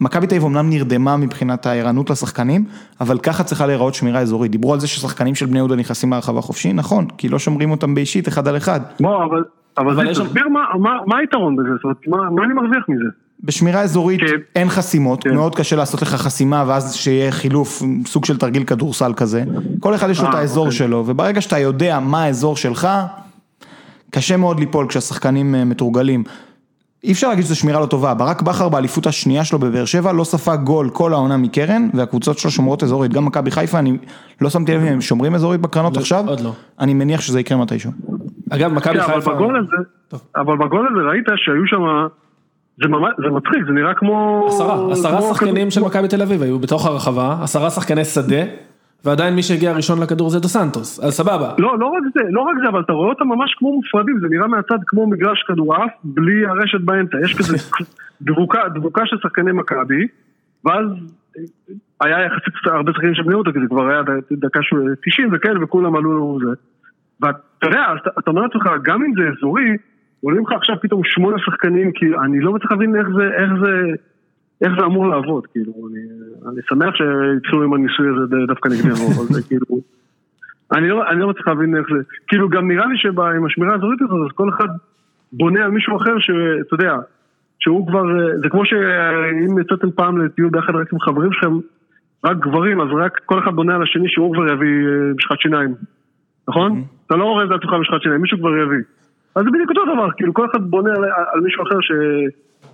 S2: מכבי תל אביב אמנם נרדמה מבחינת הערנות לשחקנים, אבל ככה צריכה להיראות שמירה אזורית. דיברו על זה ששחקנים של בני יהודה נכנסים להרחבה חופשי, נכון, כי לא שומרים אותם באישית אחד על אחד.
S3: בוא, אבל, אבל,
S1: אבל
S3: זה,
S1: יש
S3: תסביר מה, מה, מה היתרון בזה, זאת אומרת, מה, מה אני מרוויח מזה?
S2: בשמירה אזורית
S3: כן.
S2: אין חסימות,
S3: כן.
S2: מאוד קשה לעשות לך חסימה ואז שיהיה חילוף, סוג של תרגיל כדורסל כזה. כל אחד יש לו את
S3: אה,
S2: האזור
S3: אוקיי.
S2: שלו, וברגע שאתה יודע מה האזור שלך, קשה מאוד ליפול כשהשחקנים אה, מתורגלים. אי אפשר להגיד שזו שמירה לא טובה, ברק בכר באליפות השנייה שלו בבאר שבע לא ספג גול כל העונה מקרן, והקבוצות שלו שומרות אזורית, גם מכבי חיפה, אני לא שמתי לב אם הם שומרים אזורית בקרנות
S1: לא,
S2: עכשיו,
S1: עוד לא.
S2: אני מניח שזה יקרה מתישהו.
S1: אגב, מכבי
S3: כן, אבל
S1: חיפה...
S3: בגול הזה,
S1: טוב.
S3: אבל בגול הזה ראית שהיו שם, זה ממש, זה מצחיק, זה נראה כמו...
S1: עשרה, עשרה
S3: כמו
S1: שחקנים
S3: כדור-
S1: של מכבי תל אביב היו בתוך הרחבה, עשרה שחקני שדה, ועדיין מי שהגיע ראשון לכדור זה דו סנטוס, אז סבבה.
S3: לא, לא רק זה, לא רק זה, אבל אתה רואה אותם ממש כמו מופרדים, זה נראה מהצד כמו מגרש כדורעף, בלי הרשת באמצע, יש כזה [LAUGHS] דבוקה, דבוקה של שחקני מכבי, ואז היה יחסית הרבה שחקנים של בני יהודה, כי זה כבר היה דקה ש- 90 וכאלה, וכולם עלו לנו זה. ואתה יודע, אתה אומר לעצמך, גם אם זה אזורי, עולים לך עכשיו פתאום שמונה שחקנים, כי אני לא מצליח להבין איך זה, איך זה, איך זה אמור לעבוד, כאילו, אני, אני שמח שהתחילו עם הניסוי הזה דווקא נגדנו, אבל זה כאילו, אני לא, אני לא מצליח להבין איך זה, כאילו גם נראה לי שעם השמירה האזורית הזאת, אז כל אחד בונה על מישהו אחר שאתה יודע, שהוא כבר, זה כמו שאם יצאתם פעם לטיול ביחד רק עם חברים שלכם, רק גברים, אז רק כל אחד בונה על השני שהוא כבר יביא אה, משחת שיניים, נכון? אתה לא אורז לעצמך משחת שיניים, מישהו כבר יביא. אז זה בדיוק אותו דבר, כאילו כל אחד בונה על, על מישהו אחר ש,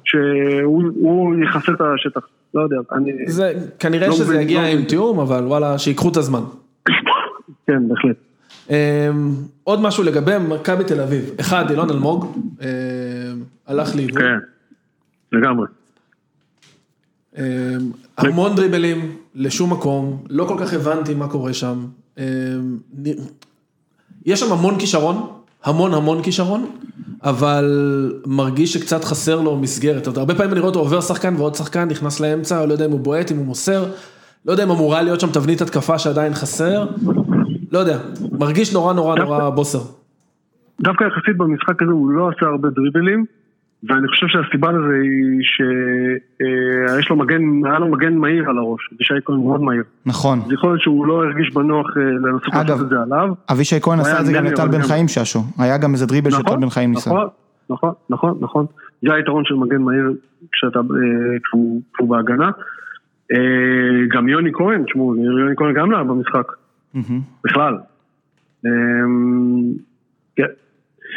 S3: שהוא יכסה את השטח, לא יודע, אני...
S1: זה, כנראה
S3: לא
S1: שזה
S3: מבין,
S1: יגיע
S3: לא
S1: עם. תיאום, אבל וואלה, שיקחו את הזמן. [LAUGHS]
S3: כן, בהחלט.
S1: אמ, עוד משהו לגבי מכבי תל אביב, אחד, אילון אלמוג, אמ, הלך לאיבוד,
S3: כן, לגמרי.
S1: אמ, המון דריבלים, לשום מקום, לא כל כך הבנתי מה קורה שם, נ- יש שם המון כישרון, המון המון כישרון, אבל מרגיש שקצת חסר לו מסגרת, הרבה פעמים אני רואה אותו עובר שחקן ועוד שחקן נכנס לאמצע, לא יודע אם הוא בועט, אם הוא מוסר, לא יודע אם אמורה להיות שם תבנית התקפה שעדיין חסר, לא יודע, מרגיש נורא נורא נורא בוסר.
S3: דווקא יחסית במשחק הזה הוא לא עשה הרבה דריבלים, ואני חושב שהסיבה לזה היא שיש לו מגן, היה לו מגן מהיר על הראש, אבישי כהן מאוד מהיר.
S2: נכון.
S3: אז יכול להיות שהוא לא הרגיש בנוח אה, לנסות לעשות את זה עליו.
S2: אבישי כהן עשה את זה גם לטל בן חיים ששו, היה גם איזה דריבל שטל בן חיים ניסה.
S3: נכון, נכון, נכון, נכון, נכון. זה היתרון של מגן מהיר כשאתה, אה, כשהוא בהגנה. אה, גם יוני כהן, תשמעו, יוני כהן גם לא היה במשחק,
S2: מהמם.
S3: בכלל.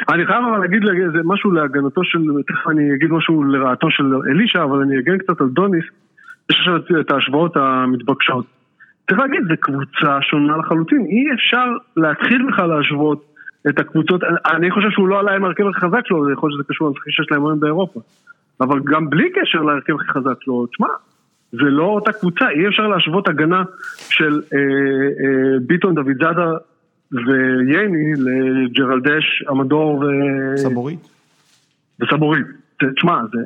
S3: אני חייב אבל להגיד משהו להגנתו של, תכף אני אגיד משהו לרעתו של אלישע, אבל אני אגן קצת על דוניס. יש עכשיו את ההשוואות המתבקשות. צריך להגיד, זו קבוצה שונה לחלוטין, אי אפשר להתחיל בכלל להשוות את הקבוצות, אני חושב שהוא לא עלה עם ההרכב הכי חזק שלו, יכול להיות שזה קשור למשחקים שיש להם היום באירופה. אבל גם בלי קשר להרכב הכי חזק שלו, תשמע, זה לא אותה קבוצה, אי אפשר להשוות הגנה של אה, אה, ביטון, דוד זאדה וייני לג'רלדש, עמדור ו...
S2: סבורית.
S3: וסבורית. תשמע, זה,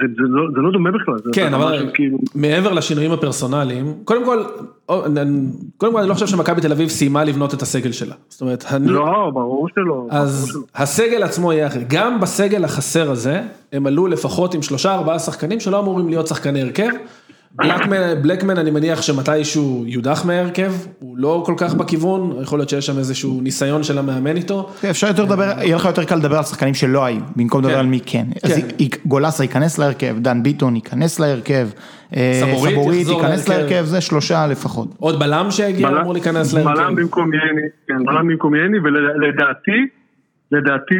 S3: זה, זה, לא, זה לא דומה בכלל.
S1: כן, אבל
S3: כאילו...
S1: מעבר לשינויים הפרסונליים, קודם כל, קודם כל אני לא חושב שמכבי תל אביב סיימה לבנות את הסגל שלה. זאת אומרת, אני,
S3: לא, ברור שלא. ברור
S1: אז
S3: שלא.
S1: הסגל עצמו יהיה אחר. גם בסגל החסר הזה, הם עלו לפחות עם שלושה ארבעה שחקנים שלא אמורים להיות שחקני הרכב. בלקמן, בלקמן אני מניח שמתישהו יודח מההרכב, הוא לא כל כך בכיוון, יכול להיות שיש שם איזשהו ניסיון של המאמן איתו.
S2: כן, אפשר יותר לדבר, יהיה לך יותר קל לדבר על שחקנים שלא היו, במקום לדבר
S1: כן.
S2: על מי כן. אז
S1: כן.
S2: גולסה ייכנס להרכב, דן ביטון ייכנס להרכב, אה,
S1: סבורית
S2: ייכנס
S1: להרכב.
S2: זה שלושה לפחות.
S1: עוד בלם שהגיע
S3: בלם-
S1: אמור להיכנס
S3: בלם
S1: להרכב.
S3: במקום ייני, כן, בלם במקום ייני, ולדעתי, לדעתי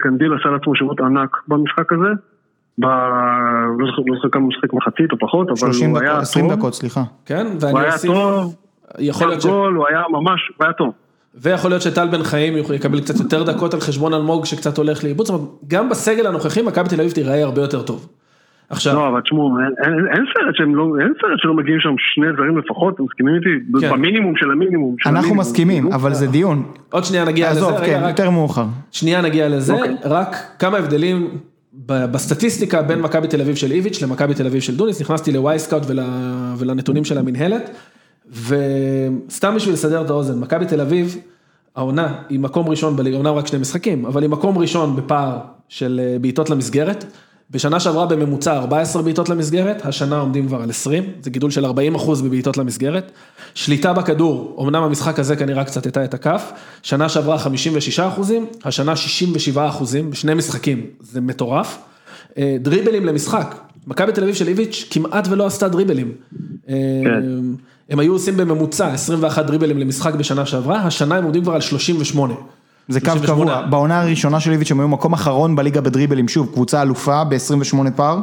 S3: קנדיל עשה לעצמו שירות ענק במשחק הזה. ב... לא זוכר לא כמה הוא משחק מחצית או פחות, אבל
S2: 30
S3: הוא
S2: דקות,
S3: היה
S2: 20
S3: טוב.
S2: דקות, סליחה.
S1: כן,
S3: הוא
S1: ואני
S3: היה
S1: אוסיף,
S3: טוב,
S1: יכול להיות ש...
S3: גול, הוא היה ממש, הוא היה טוב.
S1: ויכול להיות שטל בן חיים יקבל קצת יותר דקות על חשבון אלמוג שקצת הולך לאיבוד, זאת אומרת, גם בסגל הנוכחי מכבי תל אביב תיראה הרבה יותר טוב. עכשיו,
S3: לא, אבל תשמעו, אין- סרט שהם לא, אין סרט שלא מגיעים שם שני זרים לפחות, אתם מסכימים איתי?
S1: כן.
S3: במינימום של המינימום. של
S2: אנחנו
S3: המינימום.
S2: מסכימים, אבל זה דיון.
S1: עוד שנייה נגיע לזה,
S2: עזוב,
S1: רגע,
S2: כן,
S1: רק,
S2: יותר מאוחר.
S1: שנייה נגיע לזה,
S3: אוקיי.
S1: רק כמה הבדלים בסטטיסטיקה בין מכבי תל אביב של איביץ' למכבי תל אביב של דוניס, נכנסתי לווייסקאוט ול, ולנתונים של המינהלת, וסתם בשביל לסדר את האוזן, מכבי תל אביב, העונה היא מקום ראשון בליגה, אומנם רק שני משחקים, אבל היא מקום ראשון בפער של אה, בעיטות למסגרת. בשנה שעברה בממוצע 14 בעיטות למסגרת, השנה עומדים כבר על 20, זה גידול של 40 אחוז בבעיטות למסגרת. שליטה בכדור, אמנם המשחק הזה כנראה קצת הטה את הכף, שנה שעברה 56 אחוזים, השנה 67 אחוזים, בשני משחקים, זה מטורף. אה, דריבלים למשחק, מכבי תל אביב של איביץ' כמעט ולא עשתה דריבלים. אה, הם היו עושים בממוצע 21 דריבלים למשחק בשנה שעברה, השנה הם עומדים כבר על 38.
S2: זה קו
S1: 38.
S2: קבוע. בעונה הראשונה של איביץ' הם היו מקום אחרון בליגה בדריבלים, שוב, קבוצה אלופה ב-28 פער.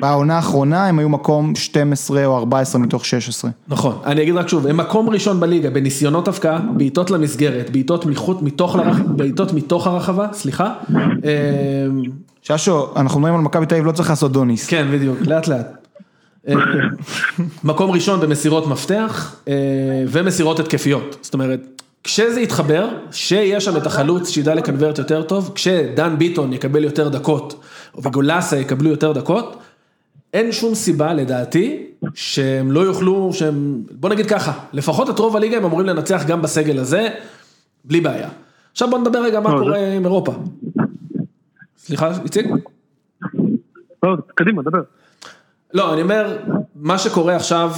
S2: בעונה האחרונה הם היו מקום 12 או 14 מתוך 16.
S1: נכון, אני אגיד רק שוב, הם מקום ראשון בליגה בניסיונות הבקעה, בעיטות למסגרת, בעיטות מתוך, לרח- בעיטות מתוך הרחבה, סליחה. אה,
S2: ששו, אנחנו מדברים על מכבי תל אביב, לא צריך לעשות דוניס.
S1: כן, בדיוק, לאט לאט. אה, מקום ראשון במסירות מפתח אה, ומסירות התקפיות, זאת אומרת, כשזה יתחבר, שיהיה שם את החלוץ שידע לקנברט יותר טוב, כשדן ביטון יקבל יותר דקות, וגולסה יקבלו יותר דקות, אין שום סיבה לדעתי שהם לא יוכלו, שהם, בוא נגיד ככה, לפחות את רוב הליגה הם אמורים לנצח גם בסגל הזה, בלי בעיה. עכשיו בוא נדבר רגע מה קורה עם אירופה. סליחה, איציק?
S3: לא, קדימה, דבר.
S1: לא, אני אומר, מה שקורה עכשיו,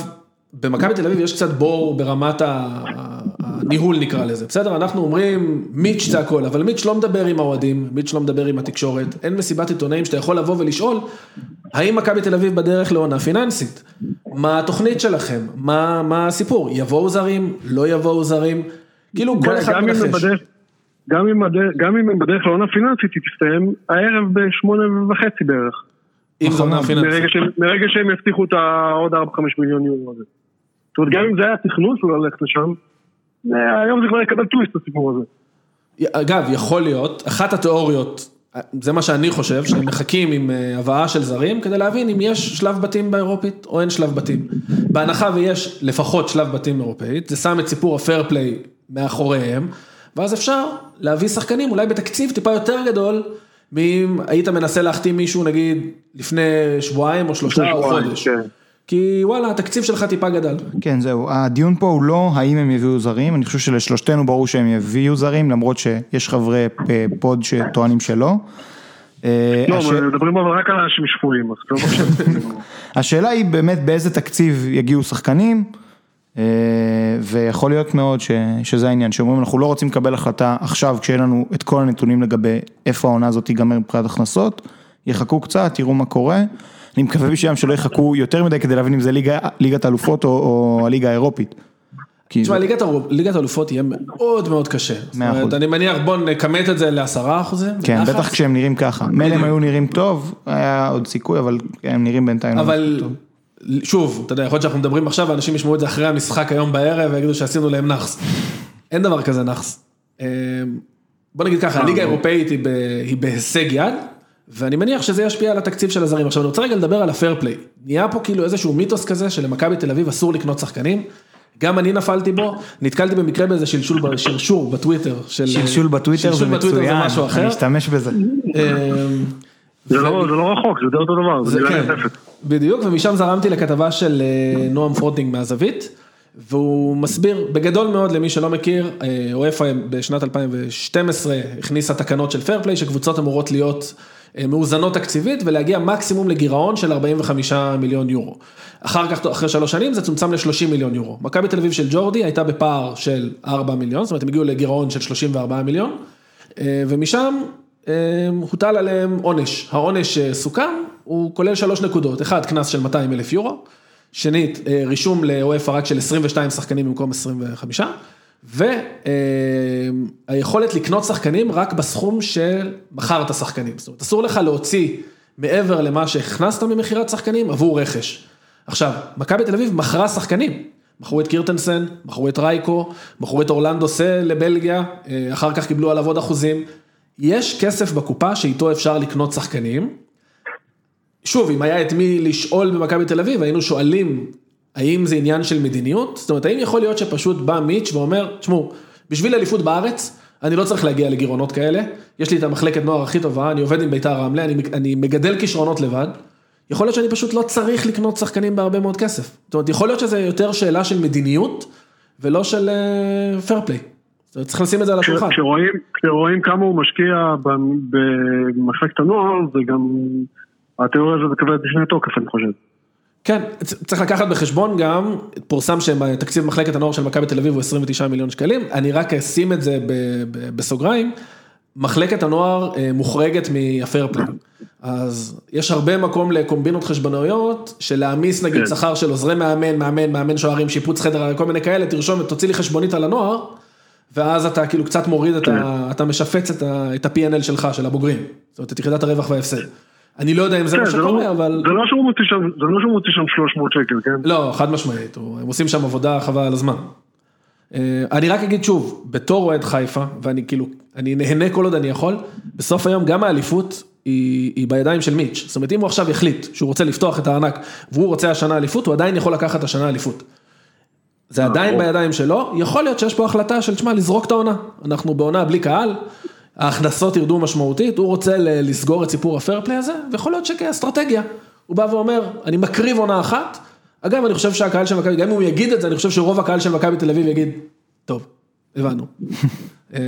S1: במכבי תל אביב יש קצת בור ברמת ה- הניהול נקרא לזה, בסדר? אנחנו אומרים, מיץ' זה הכל, אבל מיץ' לא מדבר עם האוהדים, מיץ' לא מדבר עם התקשורת, אין מסיבת עיתונאים שאתה יכול לבוא ולשאול, האם מכבי תל אביב בדרך לעונה פיננסית? מה התוכנית שלכם, מה, מה הסיפור, יבואו זרים, לא יבואו זרים, כאילו כל אחד מנחש.
S3: גם אם, בדרך, גם אם הם בדרך לעונה פיננסית, היא תסתיים הערב בשמונה וחצי בערך.
S1: אם זו עונה פיננסית.
S3: מרגע שהם, מרגע שהם יבטיחו את העוד 4-5 מיליון יורו הזה. זאת אומרת, גם אם זה היה תכנון שלו ללכת לשם, אה, היום זה כבר יקבל טוויסט הסיפור הזה.
S1: אגב, יכול להיות, אחת התיאוריות, זה מה שאני חושב, שהם מחכים עם אה, הבאה של זרים, כדי להבין אם יש שלב בתים באירופית או אין שלב בתים. בהנחה ויש לפחות שלב בתים אירופאית, זה שם את סיפור הפייר פליי מאחוריהם, ואז אפשר להביא שחקנים אולי בתקציב טיפה יותר גדול, מאם היית מנסה להחתים מישהו נגיד לפני שבועיים או שלושה או חודש. כן. כי וואלה, התקציב שלך טיפה גדל.
S2: כן, זהו. הדיון פה הוא לא האם הם יביאו זרים, אני חושב שלשלושתנו ברור שהם יביאו זרים, למרות שיש חברי פוד שטוענים שלא.
S3: אה, לא, הש... מדברים אבל רק על אנשים שפויים, אז לא חושב. [LAUGHS]
S2: השאלה היא באמת באיזה תקציב יגיעו שחקנים, אה, ויכול להיות מאוד ש... שזה העניין, שאומרים אנחנו לא רוצים לקבל החלטה עכשיו כשיהיה לנו את כל הנתונים לגבי איפה העונה הזאת תיגמר מבחינת הכנסות, יחכו קצת, תראו מה קורה. אני מקווה בשבילם שלא יחכו יותר מדי כדי להבין אם זה ליגת האלופות או הליגה האירופית.
S1: תשמע, ליגת האלופות יהיה מאוד מאוד קשה. מאה אחוז. אני מניח בוא נכמת את זה לעשרה אחוזים.
S2: כן, בטח כשהם נראים ככה. מילא הם היו נראים טוב, היה עוד סיכוי, אבל הם נראים בינתיים
S1: לא אבל שוב, אתה יודע, יכול להיות שאנחנו מדברים עכשיו, ואנשים ישמעו את זה אחרי המשחק היום בערב, ויגידו שעשינו להם נאחס. אין דבר כזה נאחס. אמ, בוא נגיד ככה, הליגה האירופאית היא בהישג יד. ואני מניח שזה ישפיע על התקציב של הזרים. עכשיו אני רוצה רגע לדבר על הפייר פליי. נהיה פה כאילו איזשהו מיתוס כזה שלמכבי תל אביב אסור לקנות שחקנים. גם אני נפלתי בו, נתקלתי במקרה באיזה שלשול, שרשור בטוויטר.
S2: של, שלשול בטוויטר זה מצוין, אני אשתמש בזה. אמ,
S3: זה לא, לא רחוק, זה די אותו דבר, זה מילה כן. נוספת.
S1: בדיוק, ומשם זרמתי לכתבה של אה, נועם פרוטינג מהזווית. והוא מסביר בגדול מאוד למי שלא מכיר, אופ"א בשנת 2012 הכניסה תקנות של פייר פליי שקבוצות אמורות להיות מאוזנות תקציבית ולהגיע מקסימום לגירעון של 45 מיליון יורו. אחר כך, אחרי שלוש שנים זה צומצם ל-30 מיליון יורו. מכבי תל אביב של ג'ורדי הייתה בפער של 4 מיליון, זאת אומרת הם הגיעו לגירעון של 34 מיליון, אה, ומשם אה, הוטל עליהם עונש. העונש סוכם, הוא כולל שלוש נקודות, אחד, קנס של 200 אלף יורו, שנית, רישום לאופה רק של 22 שחקנים במקום 25. והיכולת לקנות שחקנים רק בסכום של מכרת שחקנים. זאת אומרת, אסור לך להוציא מעבר למה שהכנסת ממכירת שחקנים עבור רכש. עכשיו, מכבי תל אביב מכרה שחקנים. מכרו את קירטנסן, מכרו את רייקו, מכרו את אורלנדו סה לבלגיה, אה, אחר כך קיבלו עליו עוד אחוזים. יש כסף בקופה שאיתו אפשר לקנות שחקנים. שוב, אם היה את מי לשאול במכבי תל אביב, היינו שואלים האם זה עניין של מדיניות? זאת אומרת, האם יכול להיות שפשוט בא מיץ' ואומר, תשמעו, בשביל אליפות בארץ, אני לא צריך להגיע לגירעונות כאלה, יש לי את המחלקת נוער הכי טובה, אני עובד עם ביתר רמלה, אני, אני מגדל כישרונות לבד, יכול להיות שאני פשוט לא צריך לקנות שחקנים בהרבה מאוד כסף. זאת אומרת, יכול להיות שזה יותר שאלה של מדיניות, ולא של פייר אה, פליי. צריך לשים את זה על השולחן.
S3: כשרואים, כשרואים כמה הוא משקיע במחלקת הנוער, זה גם, התיאוריה הזאת מקבלת בשני תוקף, אני חושב.
S1: כן, צריך לקחת בחשבון גם, פורסם שתקציב מחלקת הנוער של מכבי תל אביב הוא 29 מיליון שקלים, אני רק אשים את זה בסוגריים, מחלקת הנוער אה, מוחרגת מהפייר פליי. אז יש הרבה מקום לקומבינות חשבונאיות, של להעמיס נגיד כן. שכר של עוזרי מאמן, מאמן, מאמן שוערים, שיפוץ חדר, כל מיני כאלה, תרשום, תוציא לי חשבונית על הנוער, ואז אתה כאילו קצת מוריד, את ה, כן. אתה משפץ את ה-P&L שלך, של הבוגרים, זאת אומרת, את יחידת הרווח וההפסד. אני לא יודע אם זה מה כן, שקורה,
S3: לא-
S1: אבל...
S3: זה לא שהוא מוציא שם, זה לא שהוא מוציא שם 300 שקל, כן?
S1: לא, חד משמעית, הם עושים שם עבודה חבל על הזמן. אה, אני רק אגיד שוב, בתור אוהד חיפה, ואני כאילו, אני נהנה כל עוד אני יכול, בסוף היום גם האליפות היא, היא בידיים של מיץ'. זאת אומרת, אם הוא עכשיו יחליט שהוא רוצה לפתוח את הארנק, והוא רוצה השנה אליפות, הוא עדיין יכול לקחת השנה אליפות. זה עדיין בידיים שלו, יכול להיות שיש פה החלטה של, תשמע, לזרוק את העונה. אנחנו בעונה בלי קהל, ההכנסות ירדו משמעותית, הוא רוצה לסגור את סיפור הפייר פליי הזה, ויכול להיות שכאסטרטגיה, הוא בא ואומר, אני מקריב עונה אחת, אגב, אני חושב שהקהל של מכבי, גם אם הוא יגיד את זה, אני חושב שרוב הקהל של מכבי תל אביב יגיד, טוב, הבנו. [LAUGHS]
S2: אה,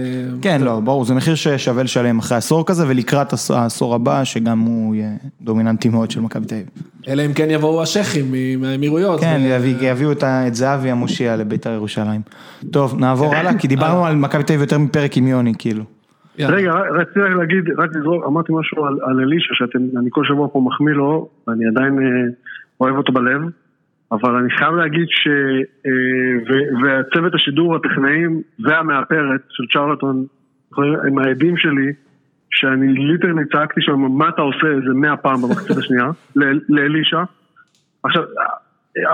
S2: כן, לא, ברור, זה מחיר ששווה לשלם אחרי עשור כזה, ולקראת העשור הבא, שגם הוא יהיה דומיננטי מאוד של מכבי תל אביב.
S1: אלא אם כן יבואו השייחים מהאמירויות.
S2: כן, יביאו את זהבי המושיע לבית"ר ירושלים. טוב, נעבור הלאה, כי [LAUGHS] דיברנו על מכבי תל אביב יותר מפרק עם יוני, כאילו.
S3: רגע, רציתי רק להגיד, רק לזרוק, אמרתי משהו על, על אלישע, שאני כל שבוע פה מחמיא לו, ואני עדיין אה, אוהב אותו בלב. אבל אני חייב להגיד ש... והצוות השידור, הטכנאים והמאפרת של צ'רלטון, הם העדים שלי, שאני ליטרלי צעקתי שם, מה אתה עושה איזה מאה פעם במחצית השנייה, [LAUGHS] לאלישע. עכשיו,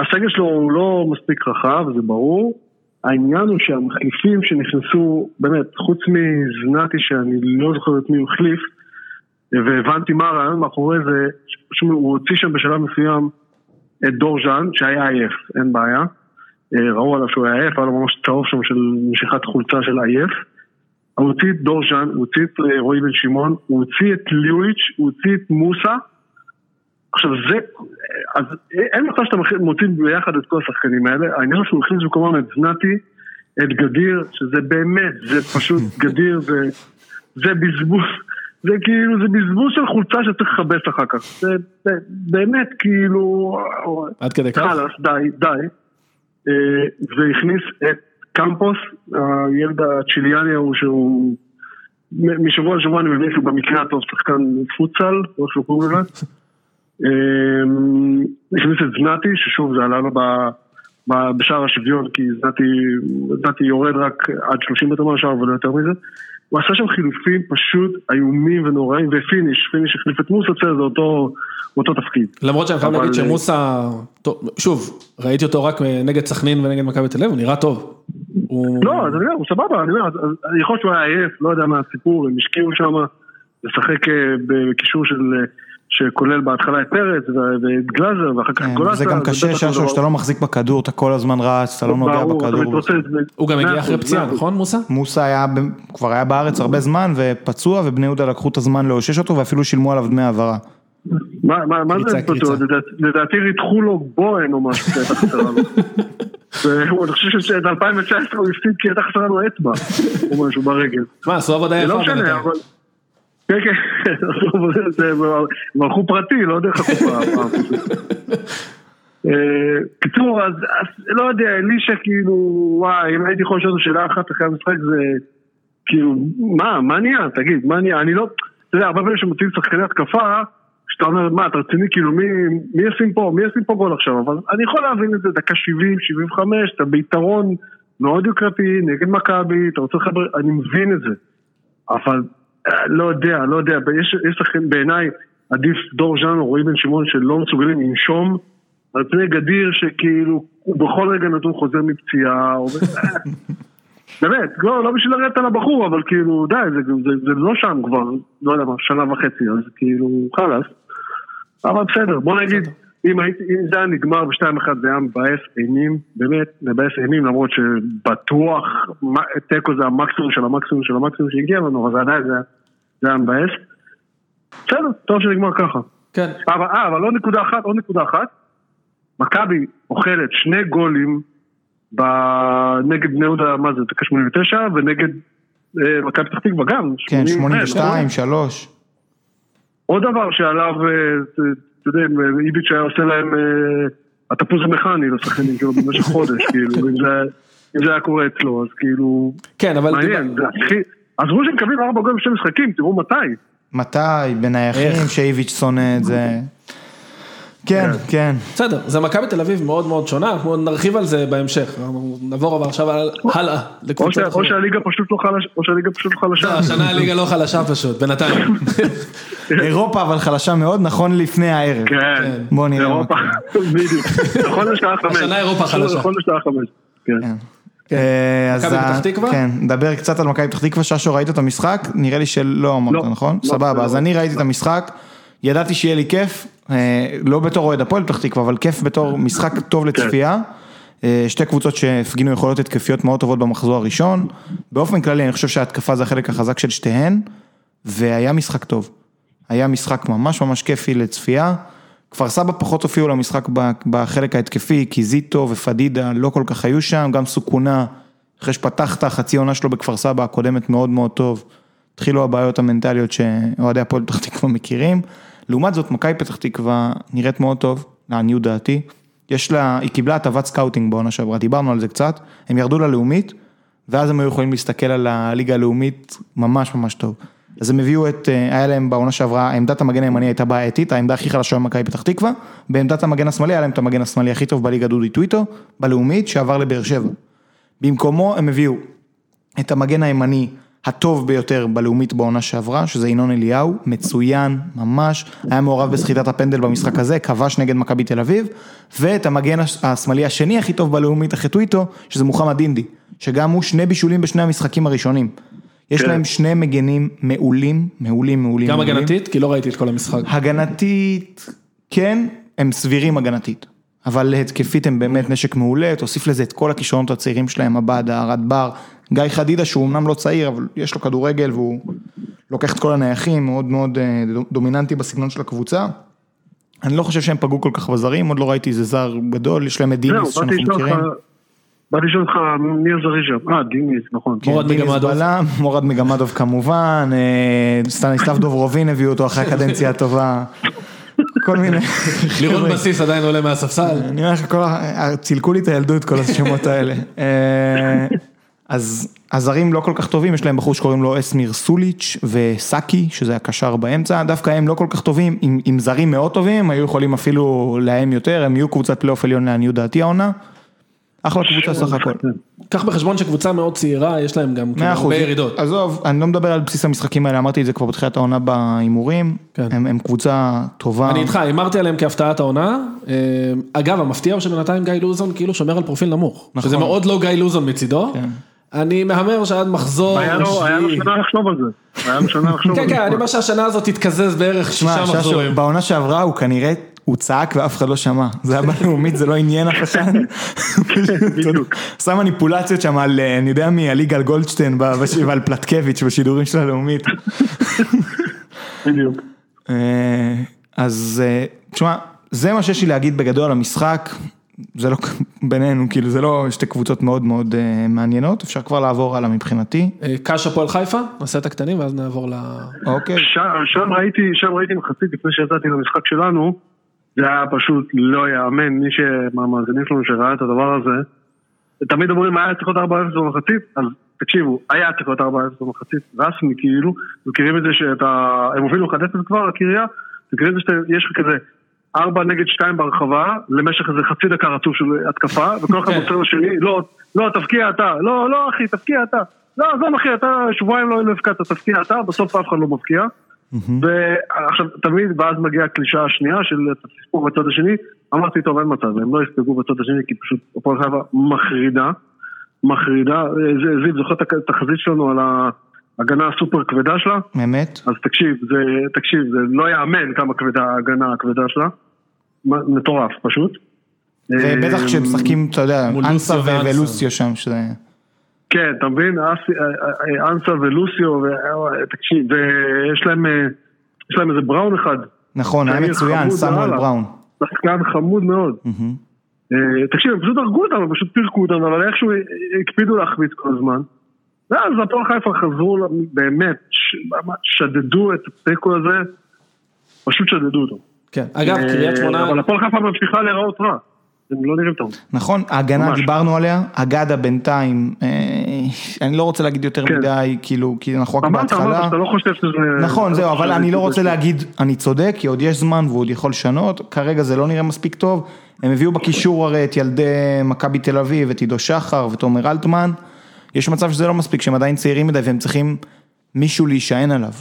S3: הסגל שלו הוא לא מספיק רחב, זה ברור. העניין הוא שהמחליפים שנכנסו, באמת, חוץ מזנתי שאני לא זוכר את מי הוא החליף, והבנתי מה הרעיון מאחורי זה, שהוא הוציא שם בשלב מסוים את דור ז'אן, שהיה עייף, אין בעיה. ראו עליו שהוא היה עייף, היה לו ממש צהוב שם של משיכת חולצה של עייף. הוא הוציא את דור ז'אן, הוא הוציא את רועי בן שמעון, הוא הוציא את ליוויץ', הוא הוציא את מוסה. עכשיו זה, אז אין מצב שאתה מוציא ביחד את כל השחקנים האלה, העניין שהוא הכניס במקומם את זנתי, את גדיר, שזה באמת, זה פשוט [LAUGHS] גדיר, זה, זה בזבוז, זה כאילו, זה בזבוז של חולצה שצריך לכבס אחר כך, זה, זה באמת כאילו,
S1: עד כדי כך?
S3: חלאס, די, די, והכניס את קמפוס, הילד הצ'יליאני ההוא שהוא משבוע לשבוע אני מבין שהוא במקרה הטוב שחקן פוטסל, כמו שהוא קוראים לזה. [LAUGHS] הכניס את זנתי, ששוב זה עלה לו בשער השוויון, כי זנתי יורד רק עד 30 מטר מהשער ולא יותר מזה. הוא עשה שם חילופים פשוט איומים ונוראים, ופיניש, פיניש החליף את מוסה, זה אותו, אותו תפקיד.
S1: למרות שאני חייב להגיד שמוסה, שוב, ראיתי אותו רק נגד סכנין ונגד מכבי תל אביב, הוא נראה טוב.
S3: לא, אז אני אומר, הוא סבבה, אני אומר, יכול להיות שהוא היה עייף, לא יודע מה הסיפור, הם השקיעו שם לשחק בקישור של... שכולל בהתחלה את פרץ ואת גלאזר ואחר כך גולסה.
S2: זה גם קשה ששו שאתה לא מחזיק בכדור, אתה כל הזמן רץ, אתה לא נוגע בכדור.
S1: הוא גם הגיע אחרי פציעה, נכון מוסה?
S2: מוסה כבר היה בארץ הרבה זמן ופצוע ובני יהודה לקחו את הזמן לאושש אותו ואפילו שילמו עליו דמי העברה.
S3: מה זה פצוע? לדעתי ריתחו לו בוהן או משהו שהייתה חסרה לו. אני חושב שאת 2019 הוא הפסיד כי הייתה חסרה לו אצבע או משהו ברגל.
S1: מה, עשו עבודה יפה.
S3: זה לא משנה, אבל... כן, כן, הם הלכו פרטי, לא דרך הקופה. קיצור, אז לא יודע, אלישע כאילו, וואי, אם הייתי יכול לשאול שאלה אחת אחרי המשחק זה, כאילו, מה, מה נהיה? תגיד, מה נהיה? אני לא, אתה יודע, הרבה פעמים שמוצאים שחקני התקפה, שאתה אומר, מה, אתה רציני, כאילו, מי ישים פה, מי ישים פה גול עכשיו? אבל אני יכול להבין את זה, דקה 70, 75, אתה ביתרון מאוד יוקרתי, נגד מכבי, אתה רוצה לחבר, אני מבין את זה. אבל לא יודע, לא יודע, יש לכם בעיניי עדיף דור ז'אן או רועי בן שמעון שלא מסוגלים לנשום על פני גדיר שכאילו הוא בכל רגע נתון חוזר מפציעה [LAUGHS] באמת, לא, לא בשביל לרדת על הבחור, אבל כאילו די, זה, זה, זה לא שם כבר, לא יודע מה, שנה וחצי, אז כאילו חלאס. אבל בסדר, בוא נגיד, אם, הייתי, אם זה היה נגמר בשתיים אחד זה היה מבאס אימים, באמת, מבאס אימים למרות שבטוח תיקו זה המקסימום של המקסימום של המקסימום שהגיע לנו, אבל זה עדיין זה היה זה היה מבאס. בסדר, טוב שנגמר ככה.
S1: כן.
S3: אבל, אה, אבל עוד נקודה אחת, עוד נקודה אחת. מכבי אוכלת שני גולים נגד בני יהודה, מה זה, דקה 89, ונגד אה, מכבי פתח תקווה גם.
S2: כן, 82, 3.
S3: עוד דבר שעליו, אה, אתה יודע, איביץ' היה עושה להם התפוז המכני לשחקנים, כאילו, במשך חודש, [LAUGHS] כאילו, אם זה היה קורה אצלו, אז כאילו...
S1: כן, אבל...
S3: מעניין, זה הכי... עזבו שהם מקבלים ארבע גולים בשני משחקים, תראו מתי.
S2: מתי, בנייחים שאיביץ' שונא את זה. כן, כן.
S1: בסדר, זה מכבי תל אביב מאוד מאוד שונה, אנחנו נרחיב על זה בהמשך, נעבור אבל עכשיו הלאה.
S3: או שהליגה פשוט לא חלשה, או שהליגה פשוט לא חלשה.
S1: השנה הליגה לא חלשה פשוט, בינתיים. [LAUGHS]
S2: אירופה אבל חלשה מאוד, נכון לפני הערב.
S3: כן,
S2: בוא נראה.
S3: אירופה, [LAUGHS] בדיוק. נכון לשעה חמש.
S1: השנה אירופה חלשה.
S3: נכון לשעה חמש, כן.
S1: מכבי פתח תקווה?
S2: כן, נדבר קצת על מכבי פתח תקווה, ששו ראית את המשחק? נראה לי שלא אמרת, נכון? סבבה, אז אני ראיתי את המשחק, ידעתי שיהיה לי כיף, לא בתור אוהד הפועל פתח תקווה, אבל כיף בתור משחק טוב לצפייה. שתי קבוצות שהפגינו יכולות התקפיות מאוד טובות במחזור הראשון, באופן כללי אני חושב שההתקפה זה החלק החזק של שתיהן, והיה משחק טוב, היה משחק ממש ממש כיפי לצפייה. כפר סבא פחות הופיעו למשחק בחלק ההתקפי, כי זיטו ופדידה לא כל כך היו שם, גם סוכונה, אחרי שפתחת חצי עונה שלו בכפר סבא הקודמת מאוד מאוד טוב, התחילו הבעיות המנטליות שאוהדי הפועל פתח תקווה מכירים. לעומת זאת, מכבי פתח תקווה נראית מאוד טוב, לעניות דעתי. יש לה, היא קיבלה הטבת סקאוטינג בעונה שעברה, דיברנו על זה קצת, הם ירדו ללאומית, ואז הם היו יכולים להסתכל על הליגה הלאומית ממש ממש טוב. אז הם הביאו את, היה להם בעונה שעברה, עמדת המגן הימני הייתה בעייתית, העמדה הכי חלשה במכבי פתח תקווה, בעמדת המגן השמאלי היה להם את המגן השמאלי הכי טוב בליגה דודי טוויטו, בלאומית, שעבר לבאר שבע. במקומו הם הביאו את המגן הימני הטוב ביותר בלאומית בעונה שעברה, שזה ינון אליהו, מצוין, ממש, היה מעורב בסחיטת הפנדל במשחק הזה, כבש נגד מכבי תל אביב, ואת המגן השמאלי השני הכי טוב בלאומית אחרי טוויטו, שזה מוחמד אינדי, שגם הוא שני בישולים בשני המשחקים הראשונים. יש כן. להם שני מגנים מעולים, מעולים, מעולים.
S1: גם מעולים. הגנתית? כי לא ראיתי את כל המשחק.
S2: הגנתית, כן, הם סבירים הגנתית. אבל התקפית הם באמת נשק מעולה, תוסיף לזה את כל הכישרונות הצעירים שלהם, עבדה, ארד בר, גיא חדידה שהוא אמנם לא צעיר, אבל יש לו כדורגל והוא לוקח את כל הנייחים, מאוד מאוד אה, דומיננטי בסגנון של הקבוצה. אני לא חושב שהם פגעו כל כך בזרים, עוד לא ראיתי איזה זר גדול, יש להם את דיניס שאנחנו מכירים.
S3: באתי לשאול אותך מי הזרים שם, אה דיניס, נכון.
S2: מורד מגמדוב. מורד מגמדוב כמובן, אה, סטניסלב דוברובין הביאו אותו אחרי הקדנציה הטובה. כל מיני. [LAUGHS]
S1: לירון בסיס עדיין עולה מהספסל.
S2: אני אומר לך, צילקו לי את הילדות כל השמות האלה. אה, אז הזרים לא כל כך טובים, יש להם בחור שקוראים לו אסמיר סוליץ' וסאקי, שזה הקשר באמצע, דווקא הם לא כל כך טובים, עם, עם זרים מאוד טובים, היו יכולים אפילו להם יותר, הם יהיו קבוצת פלייאוף עליון לעניות דעתי העונה. אחלה קבוצה סך הכל.
S1: קח בחשבון שקבוצה מאוד צעירה, יש להם גם כאילו הרבה ירידות.
S2: עזוב, אני לא מדבר על בסיס המשחקים האלה, אמרתי את זה כבר בתחילת העונה בהימורים, כן. הם, קבוצה טובה.
S1: אני איתך, הימרתי עליהם כהפתעת העונה. אה, אגב, המפתיע הוא שבינתיים גיא לוזון כאילו שומר על פרופיל נמוך. נכון. שזה מאוד לא גיא לוזון מצידו. כן. אני מהמר שעד מחזור...
S3: היה לו שנה לחשוב על זה. היה לו שנה לחשוב
S1: על זה. כן, כן, אני אומר שהשנה הזאת תתקזז בערך שישה מחזורים.
S2: בעונה שעברה הוא כנראה... הוא צעק ואף אחד לא שמע, זה היה בלאומית, זה לא עניין אף אחד. [LAUGHS] בדיוק. עשה מניפולציות שם על, אה, אני יודע מי, על יגאל גולדשטיין [LAUGHS] ועל פלטקביץ' בשידורים של הלאומית. [LAUGHS]
S3: בדיוק.
S2: אה, אז אה, תשמע, זה מה שיש לי להגיד בגדול על המשחק. זה לא בינינו, כאילו זה לא שתי קבוצות מאוד מאוד מעניינות, אפשר כבר לעבור הלאה מבחינתי.
S1: קאש הפועל חיפה, נעשה את הקטנים ואז נעבור ל...
S2: אוקיי.
S3: שם ראיתי, שם ראיתי מחצית לפני שיצאתי למשחק שלנו, זה היה פשוט לא יאמן, מי מהמאזינים שלנו שראה את הדבר הזה, תמיד אומרים היה צריך להיות 4-0 במחצית, אז תקשיבו, היה צריך להיות 4-0 במחצית, רסמי כאילו, מכירים את זה שאתה, הם הובילו 1-0 כבר, הקריה, מכירים את זה שיש לך כזה 4 נגד 2 ברחבה, למשך איזה חצי דקה רצוף של התקפה, [LAUGHS] וכל אחד כן. מוסר לשני, לא, לא, תפקיע אתה, לא, לא אחי, תפקיע אתה, לא, עזוב אחי, אתה שבועיים לא הפקעת, תפקיע אתה, בסוף אף אחד לא מפקיע. ועכשיו, תמיד, ואז מגיעה הקלישה השנייה של תספור בצד השני, אמרתי, טוב, אין מצב, הם לא יספגו בצד השני, כי פשוט הפועל חיפה מחרידה, מחרידה, זיו, זוכר את התחזית שלנו על ההגנה הסופר כבדה שלה?
S2: באמת?
S3: אז תקשיב, זה, תקשיב, זה לא יאמן כמה כבדה ההגנה הכבדה שלה, מטורף פשוט.
S2: ובטח אה, כשמשחקים, אתה יודע, אנסה ולוסיו שם, שזה...
S3: כן, אתה מבין? אה, אה, אנסה ולוסיו, תקשיב, ויש להם, יש להם איזה בראון אחד.
S2: נכון, היה מצוין, סמואל בראון.
S3: שחקן חמוד מאוד. תקשיב, הם פשוט הרגו אותם, הם פשוט פירקו אותם, אבל איכשהו הקפידו להחמיץ כל הזמן. ואז הפועל חיפה חזרו, באמת, שדדו את התיקו הזה, פשוט שדדו אותו.
S1: כן, אגב, קריית שמונה...
S3: אבל הפועל חיפה ממשיכה להיראות רע. הם לא נראים טוב.
S2: נכון, ההגנה דיברנו עליה, אגדה בינתיים, אה, אני לא רוצה להגיד יותר כן. מדי, כאילו, כי אנחנו רק בהתחלה.
S3: אמרת, אמרת, אתה לא חושב שזה...
S2: נכון, זהו, אבל אני לא רוצה להגיד, אני צודק, כי עוד יש זמן והוא עוד יכול לשנות, כרגע זה לא נראה מספיק טוב, הם הביאו בקישור הרי את ילדי מכבי תל אביב, את עידו שחר ותומר אלטמן, יש מצב שזה לא מספיק, שהם עדיין צעירים מדי והם צריכים מישהו להישען עליו.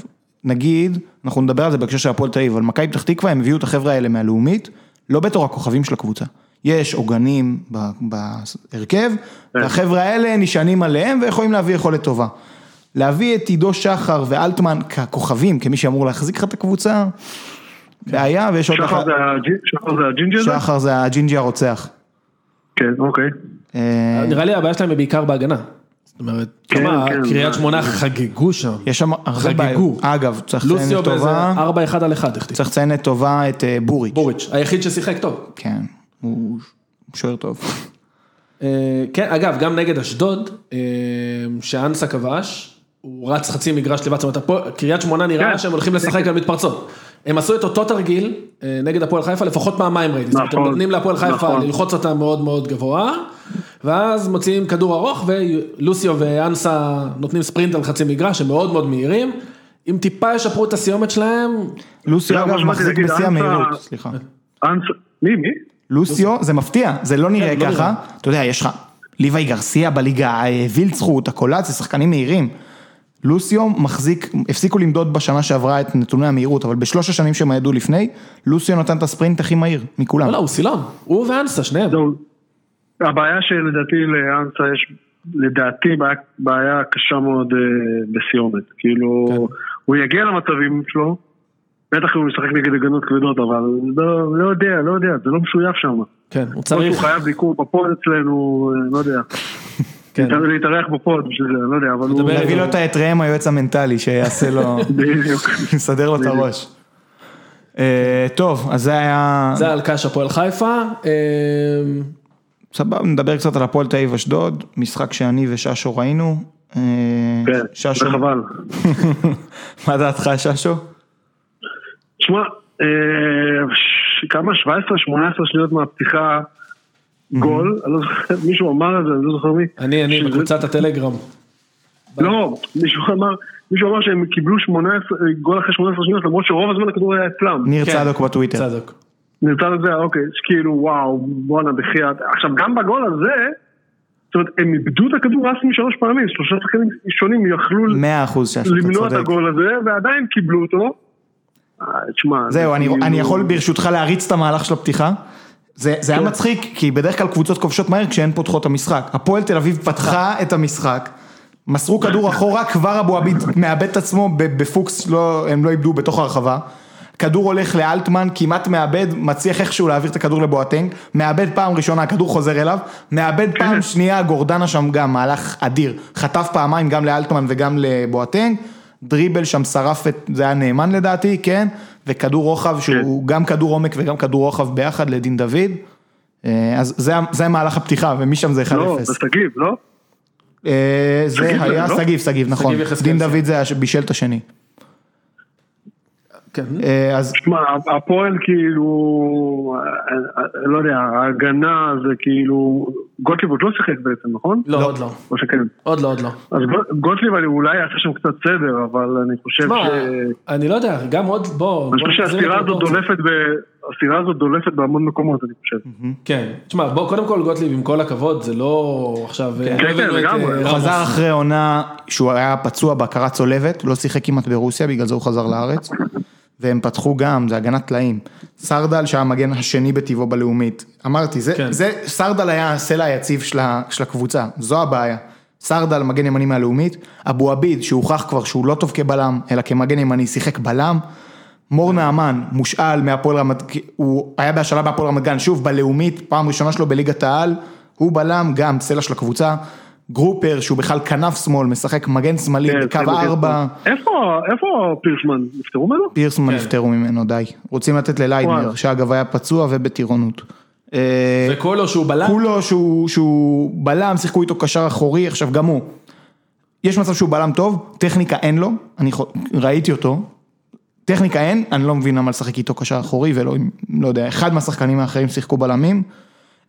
S2: נגיד, אנחנו נדבר על זה בהקשר של הפועל תל אביב, אבל מכבי פתח תקווה, הם הביאו את החבר'ה האלה מהלאומית, לא בתור הכוכבים של הקבוצה. יש עוגנים בהרכב, כן. והחבר'ה האלה נשענים עליהם ויכולים להביא יכולת טובה. להביא את עידו שחר ואלטמן ככוכבים, כמי שאמור להחזיק לך את הקבוצה, בעיה, ויש עוד
S3: אחד... שחר זה הג'ינג'י הזה?
S2: שחר זה הג'ינג'י הרוצח.
S3: כן, אוקיי.
S1: אה, נראה לי הבעיה שלהם היא בעיקר בהגנה. זאת אומרת, כן, כמה כן, קריית שמונה חגגו שם.
S2: יש שם הרבה בעיות. אגב, צריך לציין לטובה.
S1: לוסיו באיזה 4-1 על 1.
S2: צריך לציין לטובה את אה, בוריץ'.
S1: בוריץ', היחיד ששיחק טוב.
S2: כן. הוא שוער טוב.
S1: אה, כן, אגב, גם נגד אשדוד, אה, שאנסה כבש, הוא רץ חצי מגרש לבד, זאת אומרת, קריית שמונה נראה כן. שהם הולכים לשחק על מתפרצות. הם עשו את אותו תרגיל אה, נגד הפועל חיפה, לפחות פעמיים ראיתי, זאת אומרת, הם נכון. נותנים להפועל חיפה נכון. ללחוץ אותה מאוד מאוד גבוה, ואז מוציאים כדור ארוך, ולוסיו ואנסה נותנים ספרינט על חצי מגרש, הם מאוד מאוד מהירים. אם טיפה ישפרו את הסיומת שלהם,
S2: לוסיו
S3: לא,
S2: אגב
S3: שבאתי
S2: מחזיק בשיא המהירות, סליחה.
S3: אנס- מי, מי?
S2: לוסיו, זה מפתיע, זה לא נראה
S1: כן, לא
S2: ככה. אתה יודע, יש לך ליוואי גרסיה בליגה, וילצחוט, הקולאץ, זה שחקנים מהירים. לוסיו מחזיק, הפסיקו למדוד בשנה שעברה את נתוני המהירות, אבל בשלוש השנים שהם ידעו לפני, לוסיו נתן את הספרינט הכי מהיר מכולם.
S1: לא, לא, הוא סילון, הוא ואנסה, שניהם.
S3: הבעיה שלדעתי לאנסה יש, לדעתי בעיה, בעיה קשה מאוד אה, בסיומת. כאילו,
S1: כן.
S3: הוא יגיע למצבים שלו, בטח אם הוא משחק נגד הגנות כבדות, אבל לא, לא יודע, לא יודע, זה לא משויך שם.
S1: כן, הוא
S3: שהוא
S1: צריך,
S3: חייב ביקור בפוד אצלנו, לא יודע.
S1: כן.
S3: להתאר- להתארח בפוד בשביל זה, לא יודע, אבל הוא...
S2: להביא לו את ראם היועץ המנטלי, שיעשה לו, [LAUGHS]
S3: בדיוק.
S2: יסדר לו את הראש. אה, טוב, אז זה היה,
S1: זה על קש הפועל חיפה. אה,
S2: סבבה, נדבר קצת על הפועל תל אביב אשדוד, משחק שאני וששו ראינו. אה,
S3: כן, זה חבל. [LAUGHS]
S2: מה דעתך ששו?
S3: תשמע, אה, ש- כמה? 17-18 שניות מהפתיחה, גול, אני לא זוכר, מישהו אמר את זה, אני לא זוכר מי.
S1: אני, אני,
S3: שזה-
S1: בקבוצת הטלגרם.
S3: לא, מישהו אמר, מישהו אמר שהם קיבלו 18, גול אחרי 18 שניות, למרות שרוב הזמן הכדור היה אצלם.
S2: ניר
S1: כן.
S2: צדוק בטוויטר.
S1: צדוק.
S3: נרצה לזה, אוקיי, שכאילו וואו, בואנה בחייאת. עכשיו גם בגול הזה, זאת אומרת, הם איבדו את הכדור רסמי שלוש פעמים, שלושה שחקנים שונים יכלו למנוע את. הגול הזה, ועדיין קיבלו אותו. תשמע,
S2: זהו,
S3: זה
S2: אני,
S3: כאילו-
S2: אני יכול ברשותך להריץ את המהלך של הפתיחה? זה, זה היה
S3: כן.
S2: מצחיק, כי בדרך כלל קבוצות כובשות מהר כשהן פותחות את המשחק. הפועל תל אביב פתחה את המשחק, מסרו כדור אחורה, כבר אבו עביד מאבד את עצמו בפוקס, לא, הם לא איבדו בתוך הרחבה. כדור הולך לאלטמן, כמעט מאבד, מצליח איכשהו להעביר את הכדור לבואטנג, מאבד פעם ראשונה, הכדור חוזר אליו, מאבד פעם שנייה, גורדנה שם גם, מהלך אדיר. חטף פעמיים גם לאלטמן וגם לבואטנג, דריבל שם שרף את, זה היה נאמן לדעתי, כן? וכדור רוחב שהוא גם כדור עומק וגם כדור רוחב ביחד לדין דוד. אה, אז זה, זה מהלך הפתיחה, ומשם זה 1-0.
S3: לא, זה שגיב, לא?
S2: אה, זה
S3: שגיב
S2: היה
S3: לא?
S2: שגיב, שגיב, נכון. דין
S1: כן.
S2: דוד זה בישל את השני.
S1: כן.
S2: אה, אז
S3: תשמע, הפועל כאילו, אה, אה, לא יודע, ההגנה זה כאילו, גוטליב עוד לא שיחק בעצם, נכון?
S1: לא, עוד לא.
S3: או שכן.
S1: עוד לא, עוד לא.
S3: אז גו- גוטליב אני אולי יעשה שם קצת סדר, אבל אני חושב
S1: תשמע,
S3: ש...
S1: אני לא יודע, גם עוד, בוא...
S3: אני חושב
S1: את
S3: הזאת. דולפת ב... הספירה הזאת דולפת בהמון מקומות, אני חושב.
S1: כן, תשמע, בוא, קודם כל גוטליב, עם כל הכבוד, זה לא עכשיו...
S3: כן,
S1: לא הבאנו
S3: כן,
S1: את,
S3: לגמרי.
S1: אה,
S3: הוא.
S2: חזר אחרי עונה שהוא היה פצוע בהכרה צולבת, לא שיחק כמעט ברוסיה, בגלל זה הוא חזר לארץ. והם פתחו גם, זה הגנת טלאים. סרדל שהיה המגן השני בטבעו בלאומית. אמרתי, זה,
S1: כן.
S2: זה, סרדל היה הסלע היציב של, של הקבוצה, זו הבעיה. סרדל מגן ימני מהלאומית, אבו עביד שהוכח כבר שהוא לא טוב כבלם, אלא כמגן ימני, שיחק בלם. מור נעמן, מושאל מהפועל רמת, הוא היה בהשאלה בהפועל רמת גן, שוב בלאומית, פעם ראשונה שלו בליגת העל, הוא בלם, גם סלע של הקבוצה. גרופר שהוא בכלל כנף שמאל, משחק מגן שמאלי
S3: כן,
S2: בקו
S3: כן,
S2: ארבע.
S3: איפה איפה פירסמן? נפטרו ממנו?
S2: פירסמן
S1: כן.
S2: נפטרו ממנו, די. רוצים לתת לליידנר. שאגב היה פצוע ובטירונות. אה,
S1: וקולו שהוא בלם,
S2: כולו שהוא, שהוא בלם, שיחקו איתו קשר אחורי, עכשיו גם הוא. יש מצב שהוא בלם טוב, טכניקה אין לו, אני ראיתי אותו. טכניקה אין, אני לא מבין למה לשחק איתו קשר אחורי ולא, לא יודע, אחד מהשחקנים האחרים שיחקו בלמים.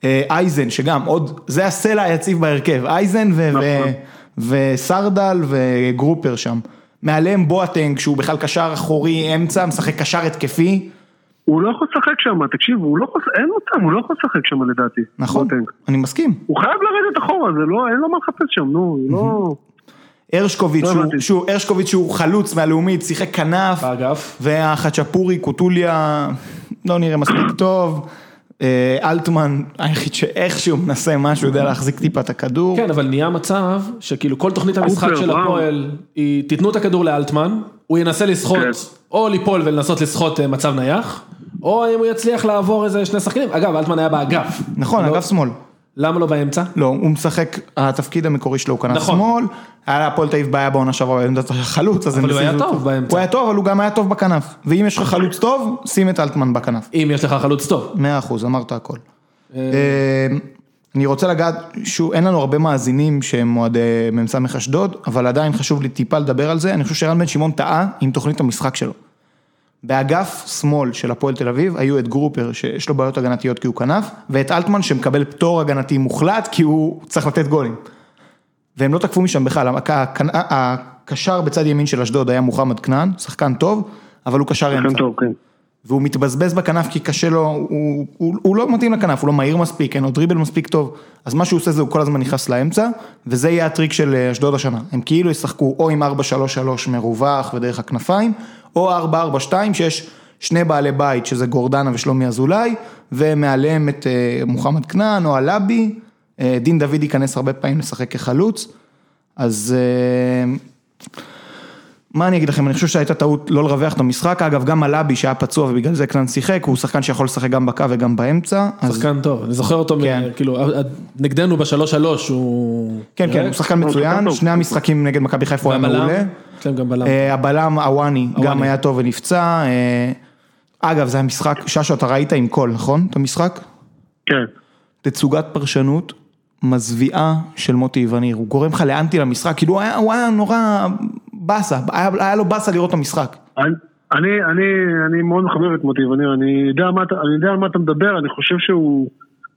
S2: אה, אייזן, שגם עוד, זה הסלע היציב בהרכב, אייזן ו- ו-
S3: נכון.
S2: וסרדל וגרופר שם. מעליהם בואטנג, שהוא בכלל קשר אחורי אמצע, משחק קשר התקפי.
S3: הוא לא יכול לשחק שם, תקשיב, הוא לא יכול, אין אותם, הוא לא יכול לשחק שם לדעתי.
S2: נכון,
S3: בוטנג.
S2: אני מסכים.
S3: הוא חייב לרדת אחורה, זה לא, אין לו מה לחפש שם, נו, לא...
S2: הרשקוביץ',
S3: לא
S2: שהוא,
S3: הבנתי.
S2: שהוא, הרשקוביץ' שהוא חלוץ מהלאומית, שיחק כנף,
S1: באגף.
S2: והחצ'פורי, קוטוליה, לא נראה מספיק טוב, אלטמן, היחיד שאיכשהו מנסה משהו, יודע להחזיק טיפה את הכדור.
S1: כן, אבל נהיה מצב שכאילו כל תוכנית המשחק של. הפועל, היא תיתנו את הכדור לאלטמן, הוא ינסה לסחוט,
S3: כן.
S1: או ליפול ולנסות לסחוט אה, מצב נייח, או אם הוא יצליח לעבור איזה שני שחקנים, אגב אלטמן היה באגף.
S2: נכון,
S1: לא-
S2: אגף שמאל.
S1: למה לא באמצע?
S2: לא, הוא משחק, התפקיד המקורי שלו הוא כנף
S1: נכון.
S2: שמאל, היה להפועל תל אביב בעיה בעונה שעברה בעמדת החלוץ, אז הם
S1: אבל הוא היה טוב. באמצע.
S2: הוא היה טוב, אבל הוא גם היה טוב בכנף. ואם יש לך חלוץ טוב, שים את אלטמן בכנף.
S1: אם יש לך חלוץ טוב.
S2: מאה אחוז, אמרת הכל. אה, אני רוצה לגעת, שוב, אין לנו הרבה מאזינים שהם אוהדי מ"ס אשדוד, אבל עדיין חשוב לי טיפה לדבר על זה, אני חושב שרן בן שמעון טעה עם תוכנית המשחק שלו. באגף שמאל של הפועל תל אביב היו את גרופר שיש לו בעיות הגנתיות כי הוא כנף, ואת אלטמן שמקבל פטור הגנתי מוחלט כי הוא צריך לתת גולים. והם לא תקפו משם בכלל, הקשר בצד ימין של אשדוד היה מוחמד כנען, שחקן טוב, אבל הוא קשר אמצע. והוא מתבזבז בכנף כי קשה לו, הוא, הוא, הוא לא מתאים לכנף, הוא לא מהיר מספיק, אין לו דריבל מספיק טוב, אז מה שהוא עושה זה הוא כל הזמן נכנס לאמצע, וזה יהיה הטריק של אה, אשדוד השנה, הם כאילו ישחקו או עם 4-3-3 מרווח ודרך הכנפיים, או 4-4-2 שיש שני בעלי בית, שזה גורדנה ושלומי אזולאי, ומעליהם את אה, מוחמד כנען או אלאבי, אה, דין דוד ייכנס הרבה פעמים לשחק כחלוץ, אז... מה אני אגיד לכם, אני חושב שהייתה טעות לא לרווח את המשחק, אגב גם אלאבי שהיה פצוע ובגלל זה קלן שיחק, הוא שחקן שיכול לשחק גם בקו וגם באמצע.
S1: שחקן טוב, אני זוכר אותו, כן. כאילו, נגדנו בשלוש שלוש הוא...
S2: כן, כן, הוא שחקן מצוין, שני המשחקים נגד מכבי חיפה הוא היה מעולה.
S1: כן, גם בלם.
S2: אה, הבלם הוואני גם היה טוב ונפצע. אה, אגב, זה המשחק, ששו, אתה ראית עם קול, נכון? את המשחק?
S3: כן.
S2: תצוגת פרשנות מזוויעה של מוטי וניר, הוא גורם לך לאנטי למשחק, כאילו הוא היה נורא באסה, היה, היה לו באסה לראות את המשחק.
S3: אני, אני, אני, אני מאוד מחבר את מוטי וניר, אני יודע, מה, אני יודע על מה אתה מדבר, אני חושב שהוא...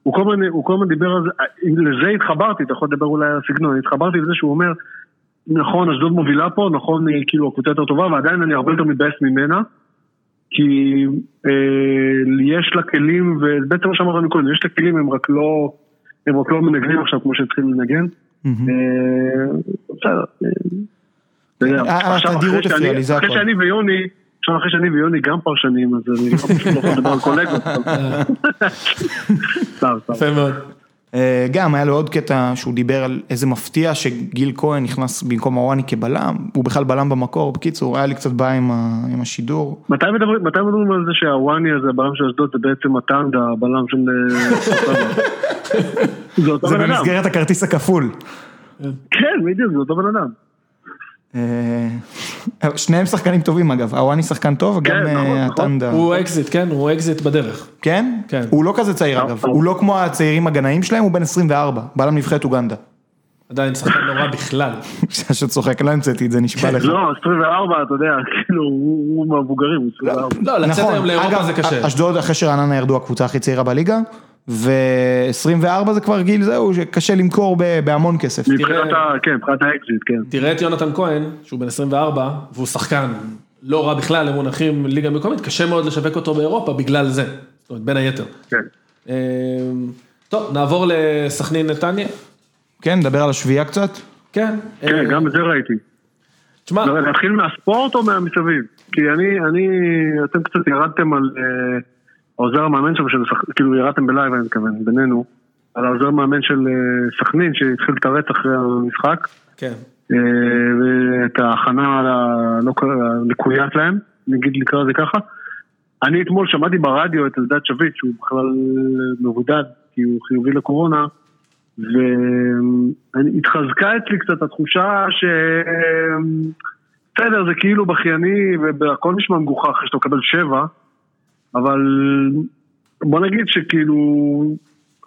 S3: הוא כל, הזמן, הוא כל הזמן דיבר על זה, לזה התחברתי, אתה יכול לדבר אולי על הסגנון, התחברתי לזה שהוא אומר, נכון, אשדוד מובילה פה, נכון, היא כאילו הקבוצה יותר טובה, ועדיין אני הרבה יותר מתבאס ממנה, כי אה, יש לה כלים, ובעצם מה שאמרנו קודם, יש לה כלים, הם רק לא, הם רק לא מנגנים עכשיו כמו שהתחילו לנגן. אה, בסדר. אה,
S2: התדירות הפריעה לי, זה
S3: הכל. אחרי שאני ויוני, עכשיו אחרי שאני ויוני גם פרשנים, אז אני לא יכול לדבר על קולגות.
S1: יפה מאוד.
S2: אה, גם היה לו עוד קטע שהוא דיבר על איזה מפתיע שגיל כהן נכנס במקום אוואני כבלם, הוא בכלל בלם במקור, בקיצור היה לי קצת בעיה עם השידור.
S3: מתי מדברים על זה שאוואני הזה, הבלם של אשדוד, זה בעצם הטנדה, הבלם של... [LAUGHS]
S2: זה במסגרת הכרטיס הכפול.
S3: כן, בדיוק, זה אותו בן אדם.
S2: אה, שניהם שחקנים טובים אגב, אוואני שחקן טוב,
S3: גם
S2: אה, נכון, נכון. הטנדה.
S1: הוא אקזיט, כן, הוא אקזיט בדרך.
S2: כן? כן. הוא לא כזה צעיר אגב, הוא לא כמו הצעירים הגנאים שלהם, הוא בן 24, בא נבחרת אוגנדה.
S1: עדיין שחקן נורא בכלל. [LAUGHS]
S2: שאתה צוחק, לא המצאתי את זה, נשבע לך.
S3: לא, 24, אתה יודע, כאילו, הוא מהמבוגרים, הוא 24.
S1: לא, לצאת היום לאירופה זה קשה.
S2: אשדוד אחרי שרעננה ירדו הקבוצה הכי צעירה בליגה. ו-24 זה כבר גיל זהו, שקשה למכור בהמון כסף.
S3: מבחינת ה... כן, מבחינת האקזיט, כן.
S1: תראה את יונתן כהן, שהוא בן 24, והוא שחקן לא רע בכלל למונחים ליגה מקומית, קשה מאוד לשווק אותו באירופה בגלל זה. זאת אומרת, בין היתר.
S3: כן. אמ,
S1: טוב, נעבור לסכנין נתניה.
S2: כן, נדבר על השביעייה קצת.
S1: כן.
S3: כן, אה, גם את זה ראיתי. תשמע... נתחיל מהספורט או מהמסביב? כי אני, אני, אתם קצת ירדתם על... אה, העוזר המאמן שם, של, כאילו ירדתם בלייב אני מתכוון, בינינו, על העוזר המאמן של אה, סכנין שהתחיל לתרץ אחרי המשחק.
S1: כן.
S3: אה, ואת ההכנה הלקויה שלהם, נגיד לקרוא לזה ככה. אני אתמול שמעתי ברדיו את אלדד שביט, שהוא בכלל מבודד, כי הוא חיובי לקורונה, והתחזקה אצלי קצת התחושה ש... בסדר, זה כאילו בכייני, והכל נשמע מגוחך אחרי שאתה מקבל שבע. אבל בוא נגיד שכאילו,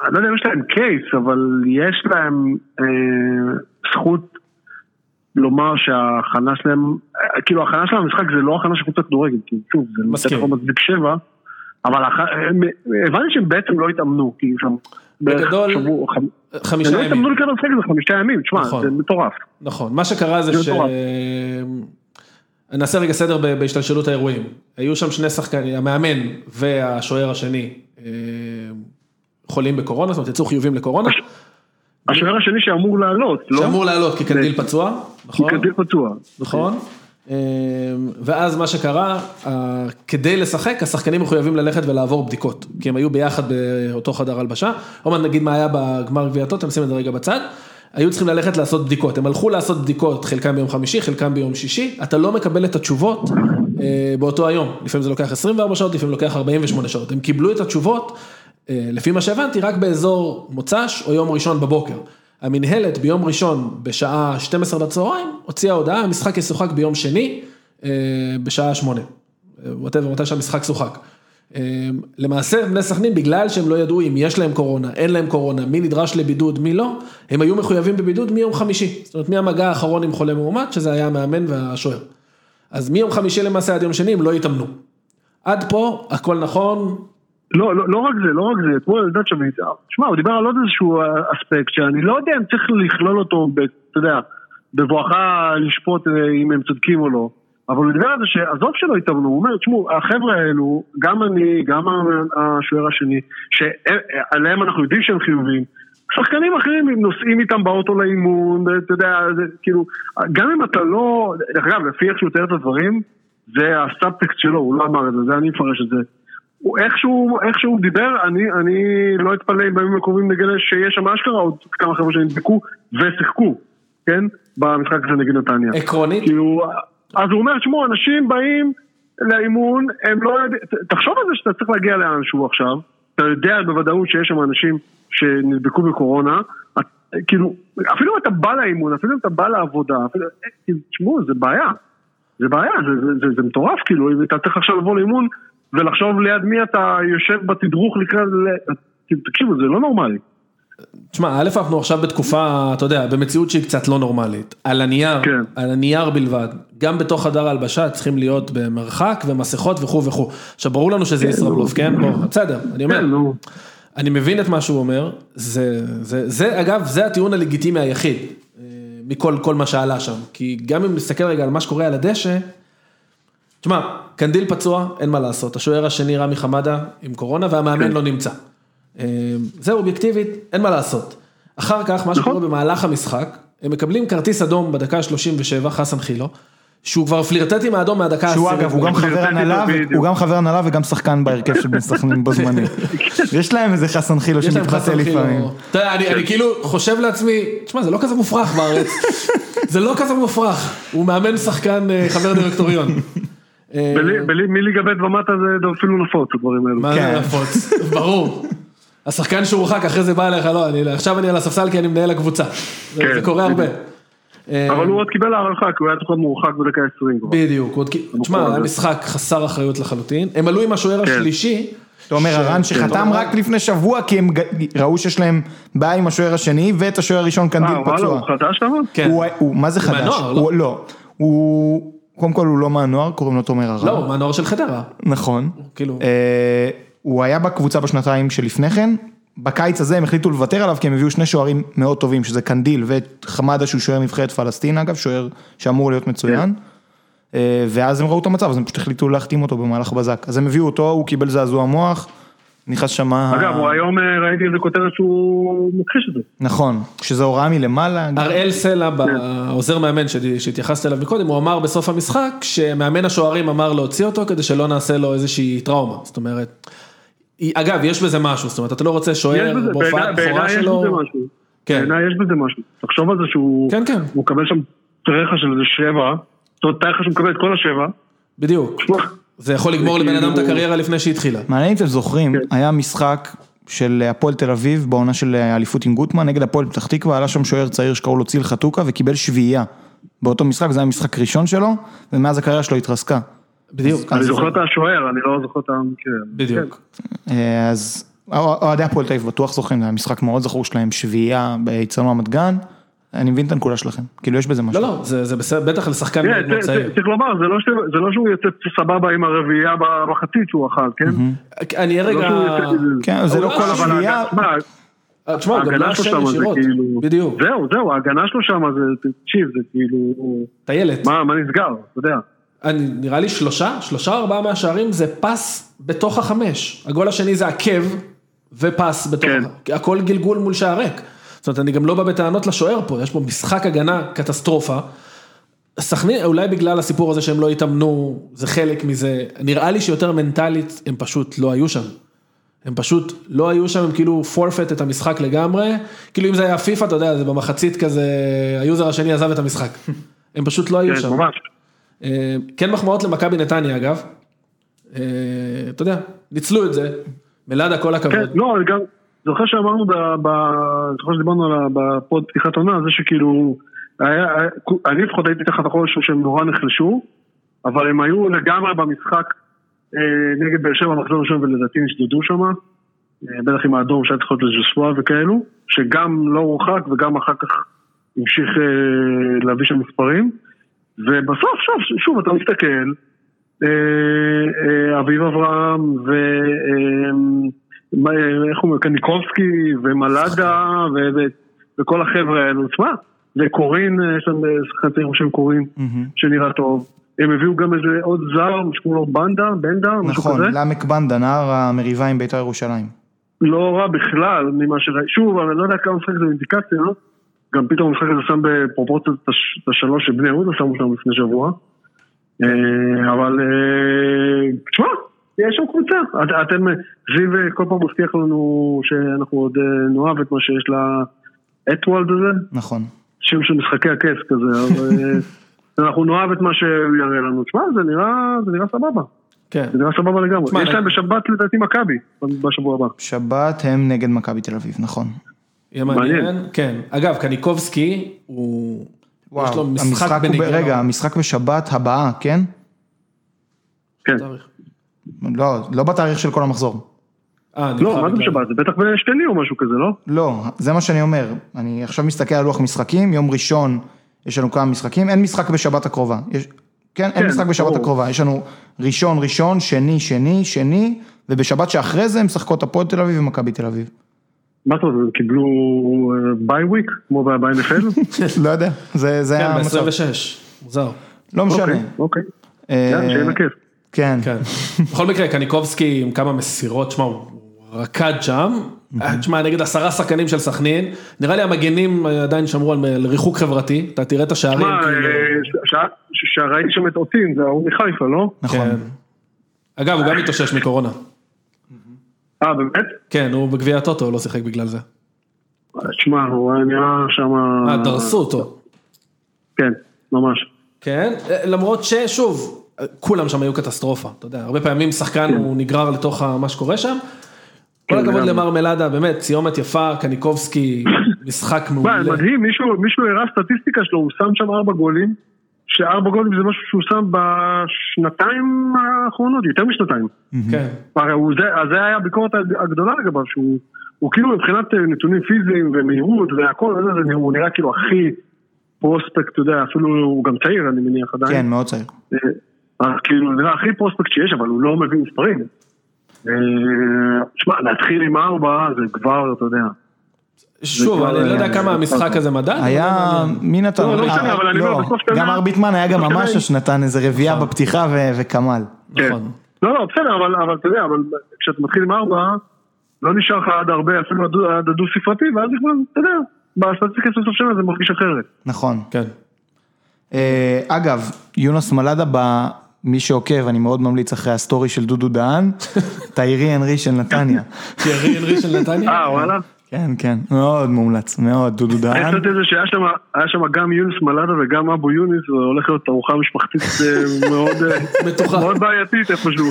S3: אני לא יודע אם יש להם קייס, אבל יש להם אה, זכות לומר שההכנה שלהם, כאילו ההכנה שלהם במשחק זה לא הכנה של קבוצת כדורגל, כי שוב, זה
S1: מסכים.
S3: לא מצדיק שבע, אבל הבנתי שהם בעצם לא התאמנו, כאילו שם,
S1: בגדול, חמישה ימים. הם לא
S3: התאמנו לקראת המשחק הזה חמישה ימים, תשמע,
S1: נכון.
S3: זה מטורף.
S1: נכון, מה שקרה זה ש... נעשה רגע סדר בהשתלשלות האירועים. היו שם שני שחקנים, המאמן והשוער השני אה, חולים בקורונה, זאת אומרת יצאו חיובים לקורונה.
S3: השוער השני שאמור לעלות, לא?
S1: שאמור לעלות כי קנדיל פצוע, נכון?
S3: כי קנדיל פצוע.
S1: נכון. אה, ואז מה שקרה, כדי לשחק, השחקנים מחויבים ללכת ולעבור בדיקות, כי הם היו ביחד באותו חדר הלבשה. עוד מעט נגיד מה היה בגמר גביע הטוטו, נשים את זה רגע בצד. היו צריכים ללכת לעשות בדיקות, הם הלכו לעשות בדיקות, חלקם ביום חמישי, חלקם ביום שישי, אתה לא מקבל את התשובות אה, באותו היום, לפעמים זה לוקח 24 שעות, לפעמים לוקח 48 שעות, הם קיבלו את התשובות, אה, לפי מה שהבנתי, רק באזור מוצ"ש או יום ראשון בבוקר. המנהלת ביום ראשון בשעה 12 בצהריים הוציאה הודעה, המשחק ישוחק ביום שני אה, בשעה 8, ווטאבר, מתי שהמשחק שוחק. אמ, למעשה בני סכנין בגלל שהם לא ידעו אם יש להם קורונה, אין להם קורונה, מי נדרש לבידוד, מי לא, הם היו מחויבים בבידוד מיום חמישי, זאת אומרת מהמגע האחרון עם חולה מאומת, שזה היה המאמן והשוער. אז מיום חמישי למעשה עד יום שני הם לא התאמנו. עד פה הכל נכון.
S3: לא, לא, לא רק זה, לא רק זה, אתמול אלדד שביט, תשמע, הוא דיבר על עוד איזשהו אספקט שאני לא יודע אם צריך לכלול אותו, אתה יודע, בבואך לשפוט אה, אם הם צודקים או לא. אבל הוא דיבר על זה שעזוב שלא התאמנו, הוא אומר, תשמעו, החבר'ה האלו, גם אני, גם השוער השני, שעליהם אנחנו יודעים שהם חיובים, שחקנים אחרים נוסעים איתם באוטו לאימון, אתה יודע, זה כאילו, גם אם אתה לא, דרך אגב, לפי איך שהוא תאר את הדברים, זה הסאבטקסט שלו, הוא לא אמר את זה, זה אני מפרש את זה. הוא איכשהו, איכשהו דיבר, אני, אני לא אתפלא אם בימים הקרובים נגלה שיש שם אשכרה עוד כמה חבר'ה שנדבקו ושיחקו, כן? במשחק הזה נגד נתניה.
S1: עקרונית?
S3: כאילו, אז הוא אומר, תשמעו, אנשים באים לאימון, הם לא יודעים, תחשוב על זה שאתה צריך להגיע לאנשהו עכשיו, אתה יודע בוודאות שיש שם אנשים שנדבקו בקורונה, את, כאילו, אפילו אם אתה בא לאימון, אפילו אם אתה בא לעבודה, אפילו, כאילו, תשמעו, זה בעיה. זה בעיה, זה, זה, זה, זה מטורף, כאילו, אם אתה צריך עכשיו לבוא לאימון ולחשוב ליד מי אתה יושב בתדרוך לקראת, תקשיבו, זה לא נורמלי.
S1: תשמע, א', אנחנו עכשיו בתקופה, אתה יודע, במציאות שהיא קצת לא נורמלית. על הנייר, כן. על הנייר בלבד. גם בתוך חדר ההלבשה צריכים להיות במרחק ומסכות וכו' וכו'. עכשיו, ברור לנו שזה כן, ישראבלוף, כן? בוא, בסדר, אני אומר. כן. אני מבין את מה שהוא אומר, זה, זה, זה, אגב, זה הטיעון הלגיטימי היחיד, אה, מכל כל מה שעלה שם. כי גם אם נסתכל רגע על מה שקורה על הדשא, תשמע, קנדיל פצוע, אין מה לעשות. השוער השני רמי חמדה עם קורונה והמאמן כן. לא נמצא. אה, זהו, אובייקטיבית, אין מה לעשות. אחר כך, מה שקורה נכון. במהלך המשחק, הם מקבלים כרטיס אדום בדקה 37, חסן חילו, שהוא כבר פלירטט עם האדום מהדקה
S2: העשירית. שהוא אגב, הוא גם חבר הנהלה, הוא גם חבר הנהלה וגם שחקן בהרכב של בן סכנין [LAUGHS] בו זמני. יש להם איזה חסן חילו שמתחסה לפעמים.
S1: אתה יודע, אני כאילו חושב לעצמי, תשמע, זה לא כזה מופרך בארץ. זה לא כזה מופרך. הוא מאמן שחקן אה, חבר דירקטוריון. [LAUGHS]
S3: אה, מליגה ב' ומטה זה אפילו נפוץ, הדברים האלו.
S1: מה זה כן. נפוץ? ברור. השחקן שהורחק, אחרי זה בא אליך, לא, עכשיו אני על הספסל כי אני מנהל הקבוצה. זה כן, קורה הרבה.
S3: אבל הוא עוד קיבל הערכה, כי הוא היה צריך מורחק בדקה 20
S1: בדיוק, תשמע, היה משחק חסר אחריות לחלוטין. הם עלו עם השוער כן. השלישי.
S2: אתה אומר, הרן שחתם רק לפני שבוע, כי הם ראו שיש להם בעיה עם השוער השני, ואת השוער הראשון קנדיל פצוע.
S3: אה, וואלה, הוא חדש שם?
S2: כן. מה זה חדש? מהנוער, לא? לא. הוא, קודם כל הוא לא מהנוער, קוראים לו תומר הרן.
S1: לא, הוא מהנוער של חדרה.
S2: נכון. כאילו. הוא היה בקבוצה בשנתיים שלפני כן, בקיץ הזה הם החליטו לוותר עליו כי הם הביאו שני שוערים מאוד טובים, שזה קנדיל וחמדה שהוא שוער נבחרת פלסטין אגב, שוער שאמור להיות מצוין. אה, ואז הם ראו את המצב, אז הם פשוט החליטו להחתים אותו במהלך בזק. אז הם הביאו אותו, הוא קיבל זעזוע מוח, נכנס שמה...
S3: אגב, הוא היום אה, ראיתי איזה כותרת שהוא מכחיש את זה.
S2: נכון, שזה הוראה מלמעלה.
S1: אראל סלע, העוזר מאמן שהתייחסת אליו מקודם, הוא אמר בסוף המשחק, שמאמן השוערים אמר להוציא אותו כדי שלא נעשה לו איזושהי טראומה. זאת אומרת... אגב, יש בזה משהו, זאת אומרת, אתה לא רוצה שוער בהופעת בכורה שלו. בעיניי יש בזה משהו.
S3: כן. בעיניי יש בזה משהו. תחשוב על זה שהוא כן, כן. מקבל שם טרחה של איזה שבע, זאת אומרת, טרחה שהוא מקבל את כל השבע.
S1: בדיוק. זה יכול לגמור לבן אדם את כאילו- הקריירה לפני שהתחילה.
S2: מעניין אם אתם זוכרים, כן. היה משחק של הפועל תל אביב בעונה של אליפות עם גוטמן נגד הפועל פתח תקווה, עלה שם שוער צעיר שקראו לו ציל חתוקה וקיבל שביעייה. באותו משחק, זה היה משחק ראשון שלו, ומאז הקריירה שלו התרסקה.
S1: בדיוק.
S3: אני זוכר את השוער, אני לא זוכר את המקרה.
S1: בדיוק.
S2: אה, אז אוהדי הפועל תל אביב בטוח זוכרים, זה היה משחק מאוד זכור שלהם, שביעייה ביצרנו רמת גן. אני מבין את הנקודה שלכם, כאילו יש בזה משהו.
S1: לא, לא, זה בסדר, בטח לשחקן מאוד מאוד צעיר.
S3: צריך לומר, זה לא שהוא יוצא סבבה עם הרביעייה בחצית שהוא אכל, כן?
S1: אני רגע...
S2: כן, זה לא כל השביעייה.
S1: תשמע, הוא גם לא אשם ישירות, בדיוק.
S3: זהו, זהו, ההגנה שלו שם זה, תקשיב, זה כאילו...
S1: טיילת.
S3: מה נסגר, אתה יודע.
S1: אני, נראה לי שלושה, שלושה ארבעה מהשערים זה פס בתוך החמש. הגול השני זה עקב ופס בתוך, כן. הכל גלגול מול שער ריק. זאת אומרת, אני גם לא בא בטענות לשוער פה, יש פה משחק הגנה קטסטרופה. סכנין, אולי בגלל הסיפור הזה שהם לא התאמנו, זה חלק מזה, נראה לי שיותר מנטלית, הם פשוט לא היו שם. הם פשוט לא היו שם, הם כאילו forfeit את המשחק לגמרי, כאילו אם זה היה פיפא, אתה יודע, זה במחצית כזה, ה user השני עזב את המשחק. הם פשוט לא היו כן, שם. ממש. אה, כן מחמאות למכבי נתניה אגב, אה, אתה יודע, ניצלו את זה, מלאדה כל הכבוד. כן,
S3: לא, אני גם זוכר שאמרנו, זוכר שדיברנו על הפוד פתיחת עונה, זה שכאילו, אני לפחות הייתי תחת החודש שהם נורא נחלשו, אבל הם היו לגמרי במשחק אה, נגד באר שבע מחזור ראשון ולדעתי נשדדו שם, בטח עם האדום שהיה צריך להיות לז'סווה וכאלו, שגם לא הורחק וגם אחר כך המשיך להביא שם מספרים. ובסוף, שוב, שוב, אתה מסתכל, אה, אה, אביב אברהם ו... אה, איך אומרים, קניקובסקי ומלאדה וכל החבר'ה האלו, תשמע, וקורין, יש להם שחקן צעיר בשם קורין, שנראה טוב. הם הביאו גם איזה עוד זר, שקוראים לו בנדה, בנדה, משהו כזה.
S2: נכון, למק בנדה, נער המריבה עם בית"ר ירושלים.
S3: לא רע בכלל ממה שראיתי, שוב, אני לא יודע כמה משחק זה אינדיקציה, גם פתאום המשחק הזה שם בפרופורציות את השלוש של בני יהודה שמו שם לפני שבוע. אבל, תשמע, יש שם קבוצה. אתם, זיו כל פעם מבטיח לנו שאנחנו עוד נאהב את מה שיש לאטוולד הזה.
S2: נכון.
S3: שם של משחקי הכס כזה, אבל [LAUGHS] אנחנו נאהב את מה שהוא יראה לנו. תשמע, זה נראה, זה נראה סבבה.
S1: כן.
S3: זה נראה סבבה לגמרי. יש להם בשבת לדעתי מכבי, בשבוע הבא.
S2: שבת הם נגד מכבי תל אביב, נכון.
S1: יהיה מעניין, כן. אגב, קניקובסקי, הוא...
S2: וואו, יש לו משחק בניגיון. רגע, המשחק בשבת הבאה, כן?
S3: כן.
S2: לא, לא בתאריך של כל המחזור.
S1: אה,
S3: לא, מה זה בשבת? זה בטח בשני או משהו כזה, לא?
S2: לא, זה מה שאני אומר. אני עכשיו מסתכל על לוח משחקים, יום ראשון יש לנו כמה משחקים, אין משחק בשבת הקרובה. יש, כן, אין משחק בשבת הקרובה, יש לנו ראשון, ראשון, שני, שני, שני, ובשבת שאחרי זה הם משחקות הפועל תל אביב ומכבי תל אביב.
S3: מה זאת אומרת, קיבלו ביי וויק, כמו ב-NFL? [LAUGHS]
S2: לא יודע, זה
S1: כן,
S2: המצב.
S1: ב-26, מוזר.
S2: לא משנה.
S3: אוקיי, יאללה, שיהיה בכיף.
S2: כן.
S1: כן. בכל מקרה, קניקובסקי עם כמה מסירות, שמע, הוא רקד שם. תשמע, נגד עשרה שחקנים של סכנין, נראה לי המגנים עדיין שמרו על ריחוק חברתי, אתה תראה את השערים.
S3: תשמע, שראיתי שם את אוטין, זה ההוא מחיפה, לא?
S2: נכון.
S1: אגב, הוא גם התאושש מקורונה.
S3: אה, באמת?
S1: כן, הוא בגביע הטוטו, הוא לא שיחק בגלל זה.
S3: תשמע, הוא היה נראה שם...
S1: אה, דרסו אותו.
S3: כן, ממש.
S1: כן, למרות ששוב, כולם שם היו קטסטרופה, אתה יודע, הרבה פעמים שחקן הוא נגרר לתוך מה שקורה שם. כל הכבוד למרמלדה, באמת, סיומת יפה, קניקובסקי, [LAUGHS] משחק מעולה.
S3: מדהים, מישהו הראה סטטיסטיקה שלו, הוא שם שם ארבע גולים, שארבע גולים זה משהו שהוא שם בשנתיים האחרונות, יותר משנתיים.
S1: כן.
S3: הרי זה היה הביקורת הגדולה לגביו, שהוא כאילו מבחינת נתונים פיזיים ומהירות והכל, הוא נראה כאילו הכי פרוספקט, אתה יודע, אפילו הוא גם צעיר, אני מניח עדיין.
S2: כן, מאוד צעיר.
S3: כאילו, נראה הכי פרוספקט שיש, אבל הוא לא מביא מספרים. תשמע, להתחיל עם ארבע זה כבר, אתה יודע.
S1: שוב, אני לא יודע כמה המשחק הזה מדד.
S2: היה, מי נתן?
S3: לא, לא משנה, אבל אני אומר, בסוף שנה...
S2: גם ארביטמן היה גם ממש שנתן איזה רביעייה בפתיחה וקמל.
S1: נכון.
S3: לא, לא, בסדר, אבל אתה יודע, אבל כשאתה מתחיל עם ארבע, לא נשאר לך עד הרבה, אפילו עד הדו ספרתי, ואז כבר, אתה יודע, בסטטיסטיקה של סוף שנה זה מרגיש אחרת.
S2: נכון.
S1: כן.
S2: אגב, יונס מלדה מי שעוקב, אני מאוד ממליץ אחרי ה story של דודו דהן, [LAUGHS] תיירי הנרי של נתניה.
S1: תיירי הנרי של נתניה?
S3: אה, וואלה?
S2: כן, כן, מאוד מומלץ, מאוד, דודו דהן.
S3: אני חשבתי זה שהיה שם גם יונס מלאדה וגם אבו יונס, זה הולך להיות ארוחה משפחתית מאוד בעייתית איפשהו.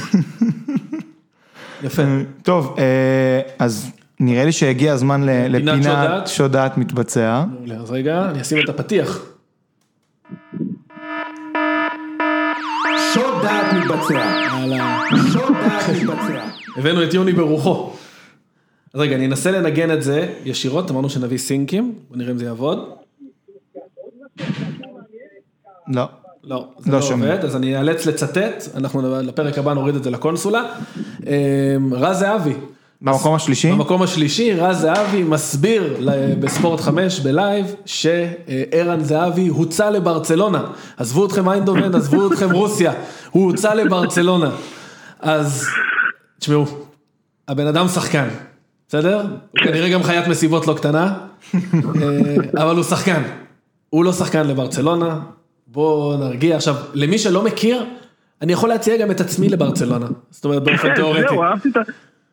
S3: [LAUGHS]
S1: יפה.
S2: טוב, אז נראה לי שהגיע הזמן לפינת שודעת מתבצע.
S1: אז רגע, אני אשים את הפתיח.
S4: שוד דעת מתבצע. שוד דעת מתבצע.
S1: הבאנו את יוני ברוחו. אז רגע, אני אנסה לנגן את זה ישירות, אמרנו שנביא סינקים, בוא נראה אם זה יעבוד.
S2: לא.
S1: לא, זה לא עובד, אז אני אאלץ לצטט, אנחנו לפרק הבא נוריד את זה לקונסולה. רז זהבי.
S2: במקום השלישי?
S1: במקום השלישי, רז זהבי מסביר בספורט 5 בלייב, שערן זהבי הוצא לברצלונה. עזבו אתכם איינדובן, עזבו אתכם רוסיה, הוא הוצא לברצלונה. אז, תשמעו, הבן אדם שחקן, בסדר? הוא כנראה גם חיית מסיבות לא קטנה, אבל הוא שחקן. הוא לא שחקן לברצלונה, בואו נרגיע. עכשיו, למי שלא מכיר, אני יכול להציע גם את עצמי לברצלונה. זאת אומרת, באופן תיאורטי.
S3: זהו, אהבתי את ה...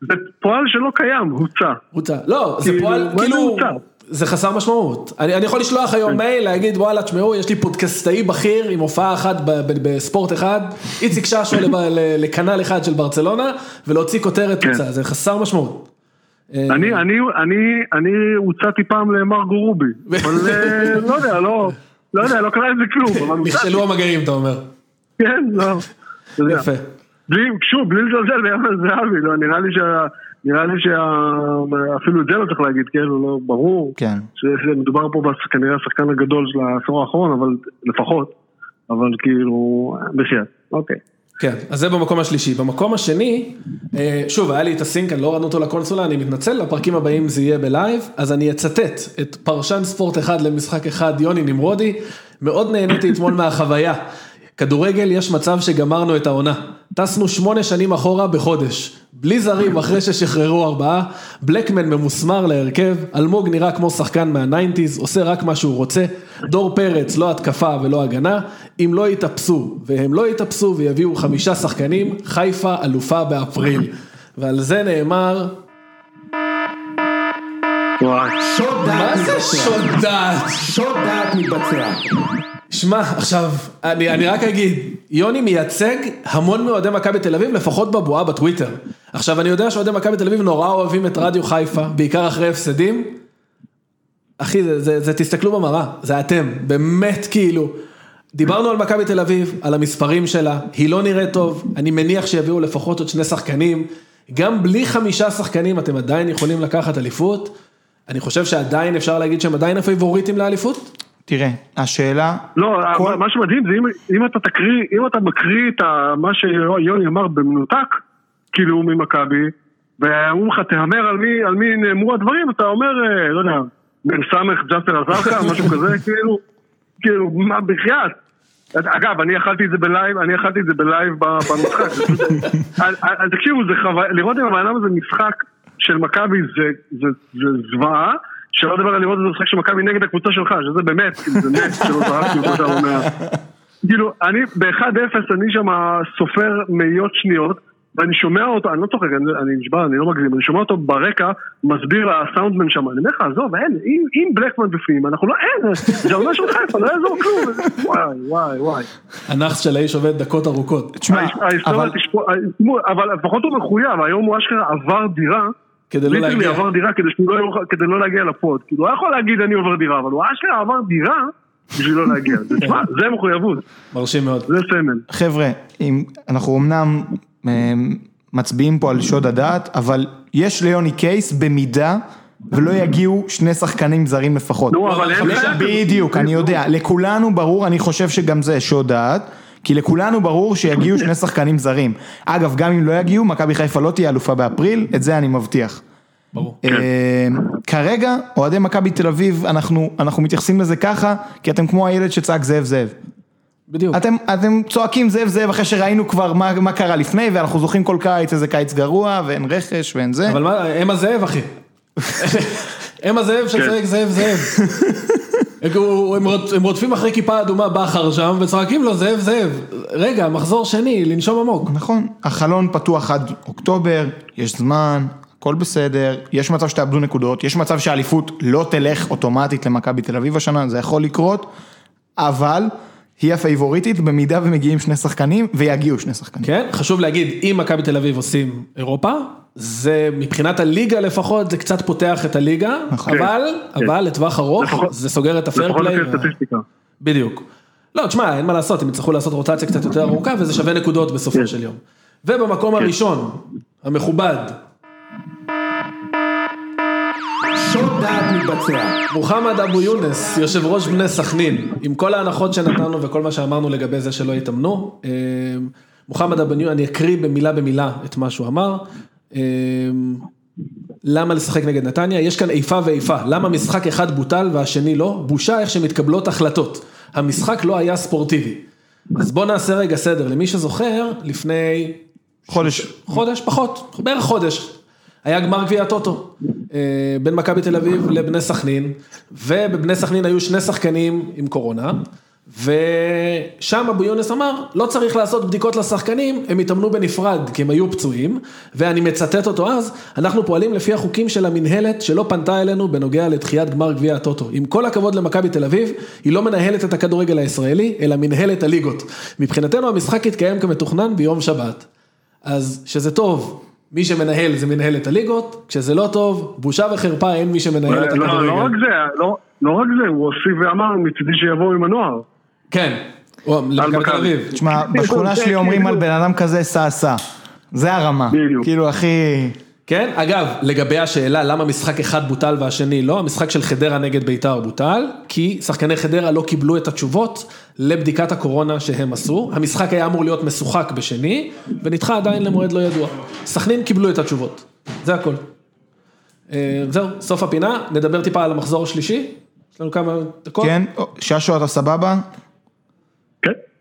S3: זה פועל שלא קיים, הוצא.
S1: הוצא, לא, זה פועל, כאילו, זה חסר משמעות. אני יכול לשלוח היום מייל, להגיד וואלה, תשמעו, יש לי פודקאסטאי בכיר עם הופעה אחת בספורט אחד, איציק ששו [LAUGHS] לכנל אחד של ברצלונה, ולהוציא כותרת הוצא, זה חסר משמעות.
S3: אני הוצאתי פעם למרגו רובי, אבל לא יודע, לא, לא יודע, לא קרה עם זה כלום.
S1: נכשלו המגעים, אתה אומר.
S3: כן, לא.
S1: יפה.
S3: בלי, שוב, בלי לזלזל ביחס זהבי, לא, נראה לי שה... נראה לי שאפילו את זה לא צריך להגיד, כן, לא ברור.
S2: כן.
S3: שמדובר פה כנראה השחקן הגדול של העשור האחרון, אבל לפחות. אבל כאילו, בחייאת, אוקיי.
S1: כן, אז זה במקום השלישי. במקום השני, אה, שוב, היה לי את ה sync, אני לא הורדנו אותו לקונסולה, אני מתנצל, בפרקים הבאים זה יהיה ב live, אז אני אצטט את פרשן ספורט אחד למשחק אחד, יוני נמרודי, מאוד נהניתי אתמול מהחוויה. כדורגל יש מצב שגמרנו את העונה. טסנו שמונה שנים אחורה בחודש. בלי זרים אחרי ששחררו ארבעה, בלקמן ממוסמר להרכב, אלמוג נראה כמו שחקן מה nineties, עושה רק מה שהוא רוצה, דור פרץ לא התקפה ולא הגנה, אם לא יתאפסו, והם לא יתאפסו ויביאו חמישה שחקנים, חיפה אלופה באפריל. ועל זה נאמר...
S4: שוד דעת
S1: מה זה
S4: מתבצע.
S1: שוד דעת?
S4: שוד דעת מתבצע.
S1: שמע, עכשיו, אני, אני רק אגיד, יוני מייצג המון מאוהדי מכבי תל אביב, לפחות בבועה בטוויטר. עכשיו, אני יודע שאוהדי מכבי תל אביב נורא אוהבים את רדיו חיפה, בעיקר אחרי הפסדים. אחי, זה, זה, זה תסתכלו במראה, זה אתם, באמת כאילו. דיברנו על מכבי תל אביב, על המספרים שלה, היא לא נראית טוב, אני מניח שיביאו לפחות עוד שני שחקנים. גם בלי חמישה שחקנים אתם עדיין יכולים לקחת אליפות. אני חושב שעדיין אפשר להגיד שהם עדיין הפייבוריטים לאליפות.
S2: תראה, השאלה...
S3: לא,
S2: כל-
S3: מה שמדהים זה אם, אם אתה תקריא, אם אתה מקריא את ה- מה שיוני אמר במנותק, כאילו ממכבי, ואומרים לך תהמר על מי, על מי נאמרו הדברים, אתה אומר, אה, לא יודע, בן סמך ג'אסר עזרקה, [LAUGHS] משהו כזה, כאילו, כאילו, מה בחייאת. אגב, אני אכלתי את זה ב live, אני אכלתי את זה ב live במשחק. [LAUGHS] תקשיבו, זה חוויה, לראות אם הבן אדם הזה משחק של מכבי זה- זה זה זוועה, שלא לדבר על לראות את זה משחק של מכבי נגד הקבוצה שלך, שזה באמת, כאילו, זה נס [LAUGHS] שלא זרקתי כמו שאתה אומר. כאילו, אני ב-1-0, אני שם סופר מאיות שניות, ואני שומע אותו, אני לא צוחק, אני, אני נשבע, אני לא מגזים, אני שומע אותו ברקע, מסביר לסאונדמן שם, אני אומר לך, עזוב, אין, אם, אם בלקמן בפנים, אנחנו לא, אין, זה עונה של חיפה, לא יעזור כלום, וואי, וואי, וואי.
S1: הנאחס של האיש עובד דקות ארוכות.
S2: תשמע, אבל...
S3: תשפוט, אבל לפחות הוא מחויב, היום הוא אשכרה עבר דירה,
S1: כדי לא
S3: literally
S1: להגיע.
S3: עבר דירה כדי שהוא לא יוכל, כדי לא להגיע ל pod, כאילו, הוא היה יכול להגיד אני עובר דירה, אבל הוא אשכרה עבר דירה בשביל לא להגיע, זה- [LAUGHS] תשמע, זה מחויבות,
S1: מרשים מאוד.
S3: זה סמל.
S2: חבר'ה, אם, אנחנו אמנם אה, מצביעים פה על שוד הדעת, אבל יש ליוני case במידה ולא יגיעו שני שחקנים זרים לפחות.
S3: נו, אבל אין. בעיה כזאת.
S2: בדיוק, אני יודע, לכולנו ברור, אני חושב שגם זה שוד דעת, כי לכולנו ברור שיגיעו שני שחקנים זרים. אגב, גם אם לא יגיעו, מכבי חיפה לא תהיה אלופה באפריל, את זה אני מבטיח.
S1: ברור.
S2: אה, כרגע, אוהדי מכבי תל אביב, אנחנו, אנחנו מתייחסים לזה ככה, כי אתם כמו הילד שצעק זאב זאב.
S1: בדיוק.
S2: אתם, אתם צועקים זאב זאב אחרי שראינו כבר מה, מה קרה לפני, ואנחנו זוכים כל קיץ איזה קיץ גרוע, ואין רכש ואין זה.
S1: אבל מה, הם הזאב אחי. [LAUGHS] הם הזאב שצועק זאב זאב. [LAUGHS] הם- הם רוד- הם רודפים אחרי כיפה אדומה בכר שם וצועקים לו זאב זאב. רגע, מחזור שני, לנשום עמוק.
S2: נכון, החלון פתוח עד אוקטובר, יש זמן, הכל בסדר, יש מצב שתאבדו נקודות, יש מצב שהאליפות לא תלך אוטומטית למכבי תל אביב השנה, זה יכול לקרות, אבל היא הפייבוריטית במידה ומגיעים שני שחקנים ויגיעו שני שחקנים.
S1: כן, חשוב להגיד, אם מכבי תל אביב עושים אירופה, זה מבחינת הליגה לפחות, זה קצת פותח את הליגה,
S2: נכון.
S1: אבל,
S3: כן.
S1: אבל לטווח ארוך,
S3: לפחות-
S1: זה סוגר את
S3: לפחות
S1: הפיירפליי.
S3: לפי הסטטיסטיקה.
S1: בדיוק. לא, תשמע, אין מה לעשות, הם יצטרכו לעשות רוטציה קצת יותר ארוכה, וזה שווה נקודות בסופו של יום. ובמקום הראשון, המכובד,
S4: שוד דעת מתבצע.
S1: מוחמד אבו יונס, יושב ראש בני סכנין, עם כל ההנחות שנתנו וכל מה שאמרנו לגבי זה שלא יתאמנו. אה, מוחמד אבו יונס, אני אקריא במילה במילה את מה שהוא אמר. אה, למה לשחק נגד נתניה? יש כאן איפה ואיפה. למה משחק אחד בוטל והשני לא? בושה איך שמתקבלות החלטות. המשחק לא היה ספורטיבי. אז בוא נעשה רגע סדר. למי שזוכר, לפני
S2: חודש,
S1: חודש, פחות, בערך חודש. היה גמר גביע הטוטו, אה, בין מכבי תל אביב לבני סכנין, ובבני סכנין היו שני שחקנים עם קורונה, ושם אבו יונס אמר, לא צריך לעשות בדיקות לשחקנים, הם התאמנו בנפרד כי הם היו פצועים, ואני מצטט אותו אז, אנחנו פועלים לפי החוקים של המינהלת שלא פנתה אלינו בנוגע לדחיית גמר גביע הטוטו. עם כל הכבוד למכבי תל אביב, היא לא מנהלת את הכדורגל הישראלי, אלא מנהלת הליגות. מבחינתנו המשחק יתקיים כמתוכנן ביום שבת. אז שזה טוב, מי שמנהל זה מנהל את הליגות, כשזה לא טוב, בושה וחרפה, אין מי שמנהל את
S3: לא, לא רק
S1: הכדורגל.
S3: זה, לא- לא רק זה, הוא הוסיף ואמר מצידי שיבואו עם הנוער.
S1: כן, למכבי תל. אביב.
S2: תשמע, [LAUGHS] בשכונה שלי אומרים על בן אדם כזה סע סע, זה הרמה,
S3: בדיוק.
S2: כאילו הכי,
S1: כן, אגב, לגבי השאלה למה משחק אחד בוטל והשני לא, המשחק של חדרה נגד בית"ר בוטל, כי שחקני חדרה לא קיבלו את התשובות לבדיקת הקורונה שהם עשו, המשחק היה אמור להיות משוחק בשני, ונדחה עדיין למועד לא ידוע. סכנין קיבלו את התשובות, זה הכל. אה, זהו, סוף הפינה, נדבר טיפה על המחזור השלישי, יש לנו כמה דקות.
S2: כן, ששו אתה סבבה?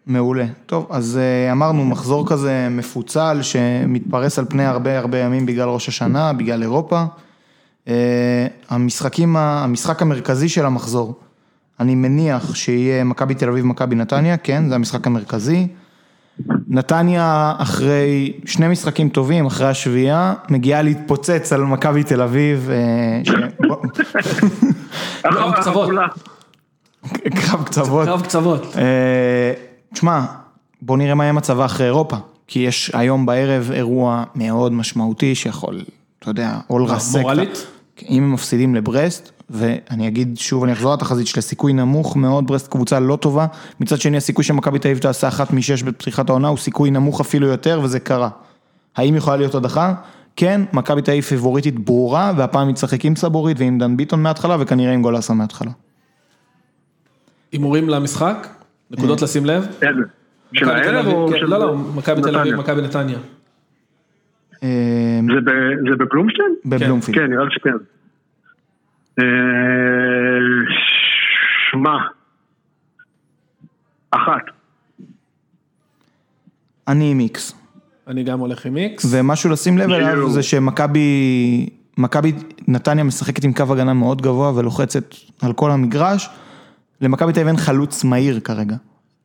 S2: מעולה. טוב, אז אה, אמרנו מחזור כזה מפוצל שמתפרס על פני הרבה הרבה ימים בגלל ראש השנה, בגלל אירופה. אה, המשחקים, המשחק המרכזי של המחזור, אני מניח שיהיה מכבי תל אביב, מכבי נתניה, כן, זה המשחק המרכזי. נתניה אחרי שני משחקים טובים, אחרי השביעייה, מגיעה להתפוצץ על מכבי תל אביב. אה, [LAUGHS]
S1: קרב קצוות.
S2: קרב קצוות.
S1: קרב קצוות.
S2: תשמע, בוא נראה מה יהיה מצבה אחרי אירופה, כי יש היום בערב אירוע מאוד משמעותי שיכול, אתה יודע, או לרסק.
S1: מורלית?
S2: אם הם מפסידים לברסט, ואני אגיד שוב, אני אחזור לתחזית שלה, סיכוי נמוך מאוד, ברסט קבוצה לא טובה, מצד שני הסיכוי שמכבי תל אביב תעשה אחת משש בפתיחת העונה הוא סיכוי נמוך אפילו יותר, וזה קרה. האם יכולה להיות הדחה? כן, מכבי תל אביב פיבוריטית ברורה, והפעם היא תשחק עם סבורית ועם דן ביטון מההתחלה, וכנראה עם גולסה מההתחלה.
S1: הימורים למשחק? נקודות לשים לב?
S3: איזה? של
S1: מכבי תל
S3: הערב או
S1: כן,
S3: של...
S1: לא, לא, מכבי תל אביב? מכבי נתניה.
S2: אה,
S3: זה ב- זה בבלומשטיין?
S2: בבלומפילד.
S3: כן, נראה לי שכן. אה, שמע, אחת.
S2: אני עם איקס.
S1: אני גם הולך עם איקס.
S2: ומשהו לשים לב אליו. זה שמכבי, מכבי נתניה משחקת עם קו הגנה מאוד גבוה ולוחצת על כל המגרש. למכבי תל אביב אין חלוץ מהיר כרגע.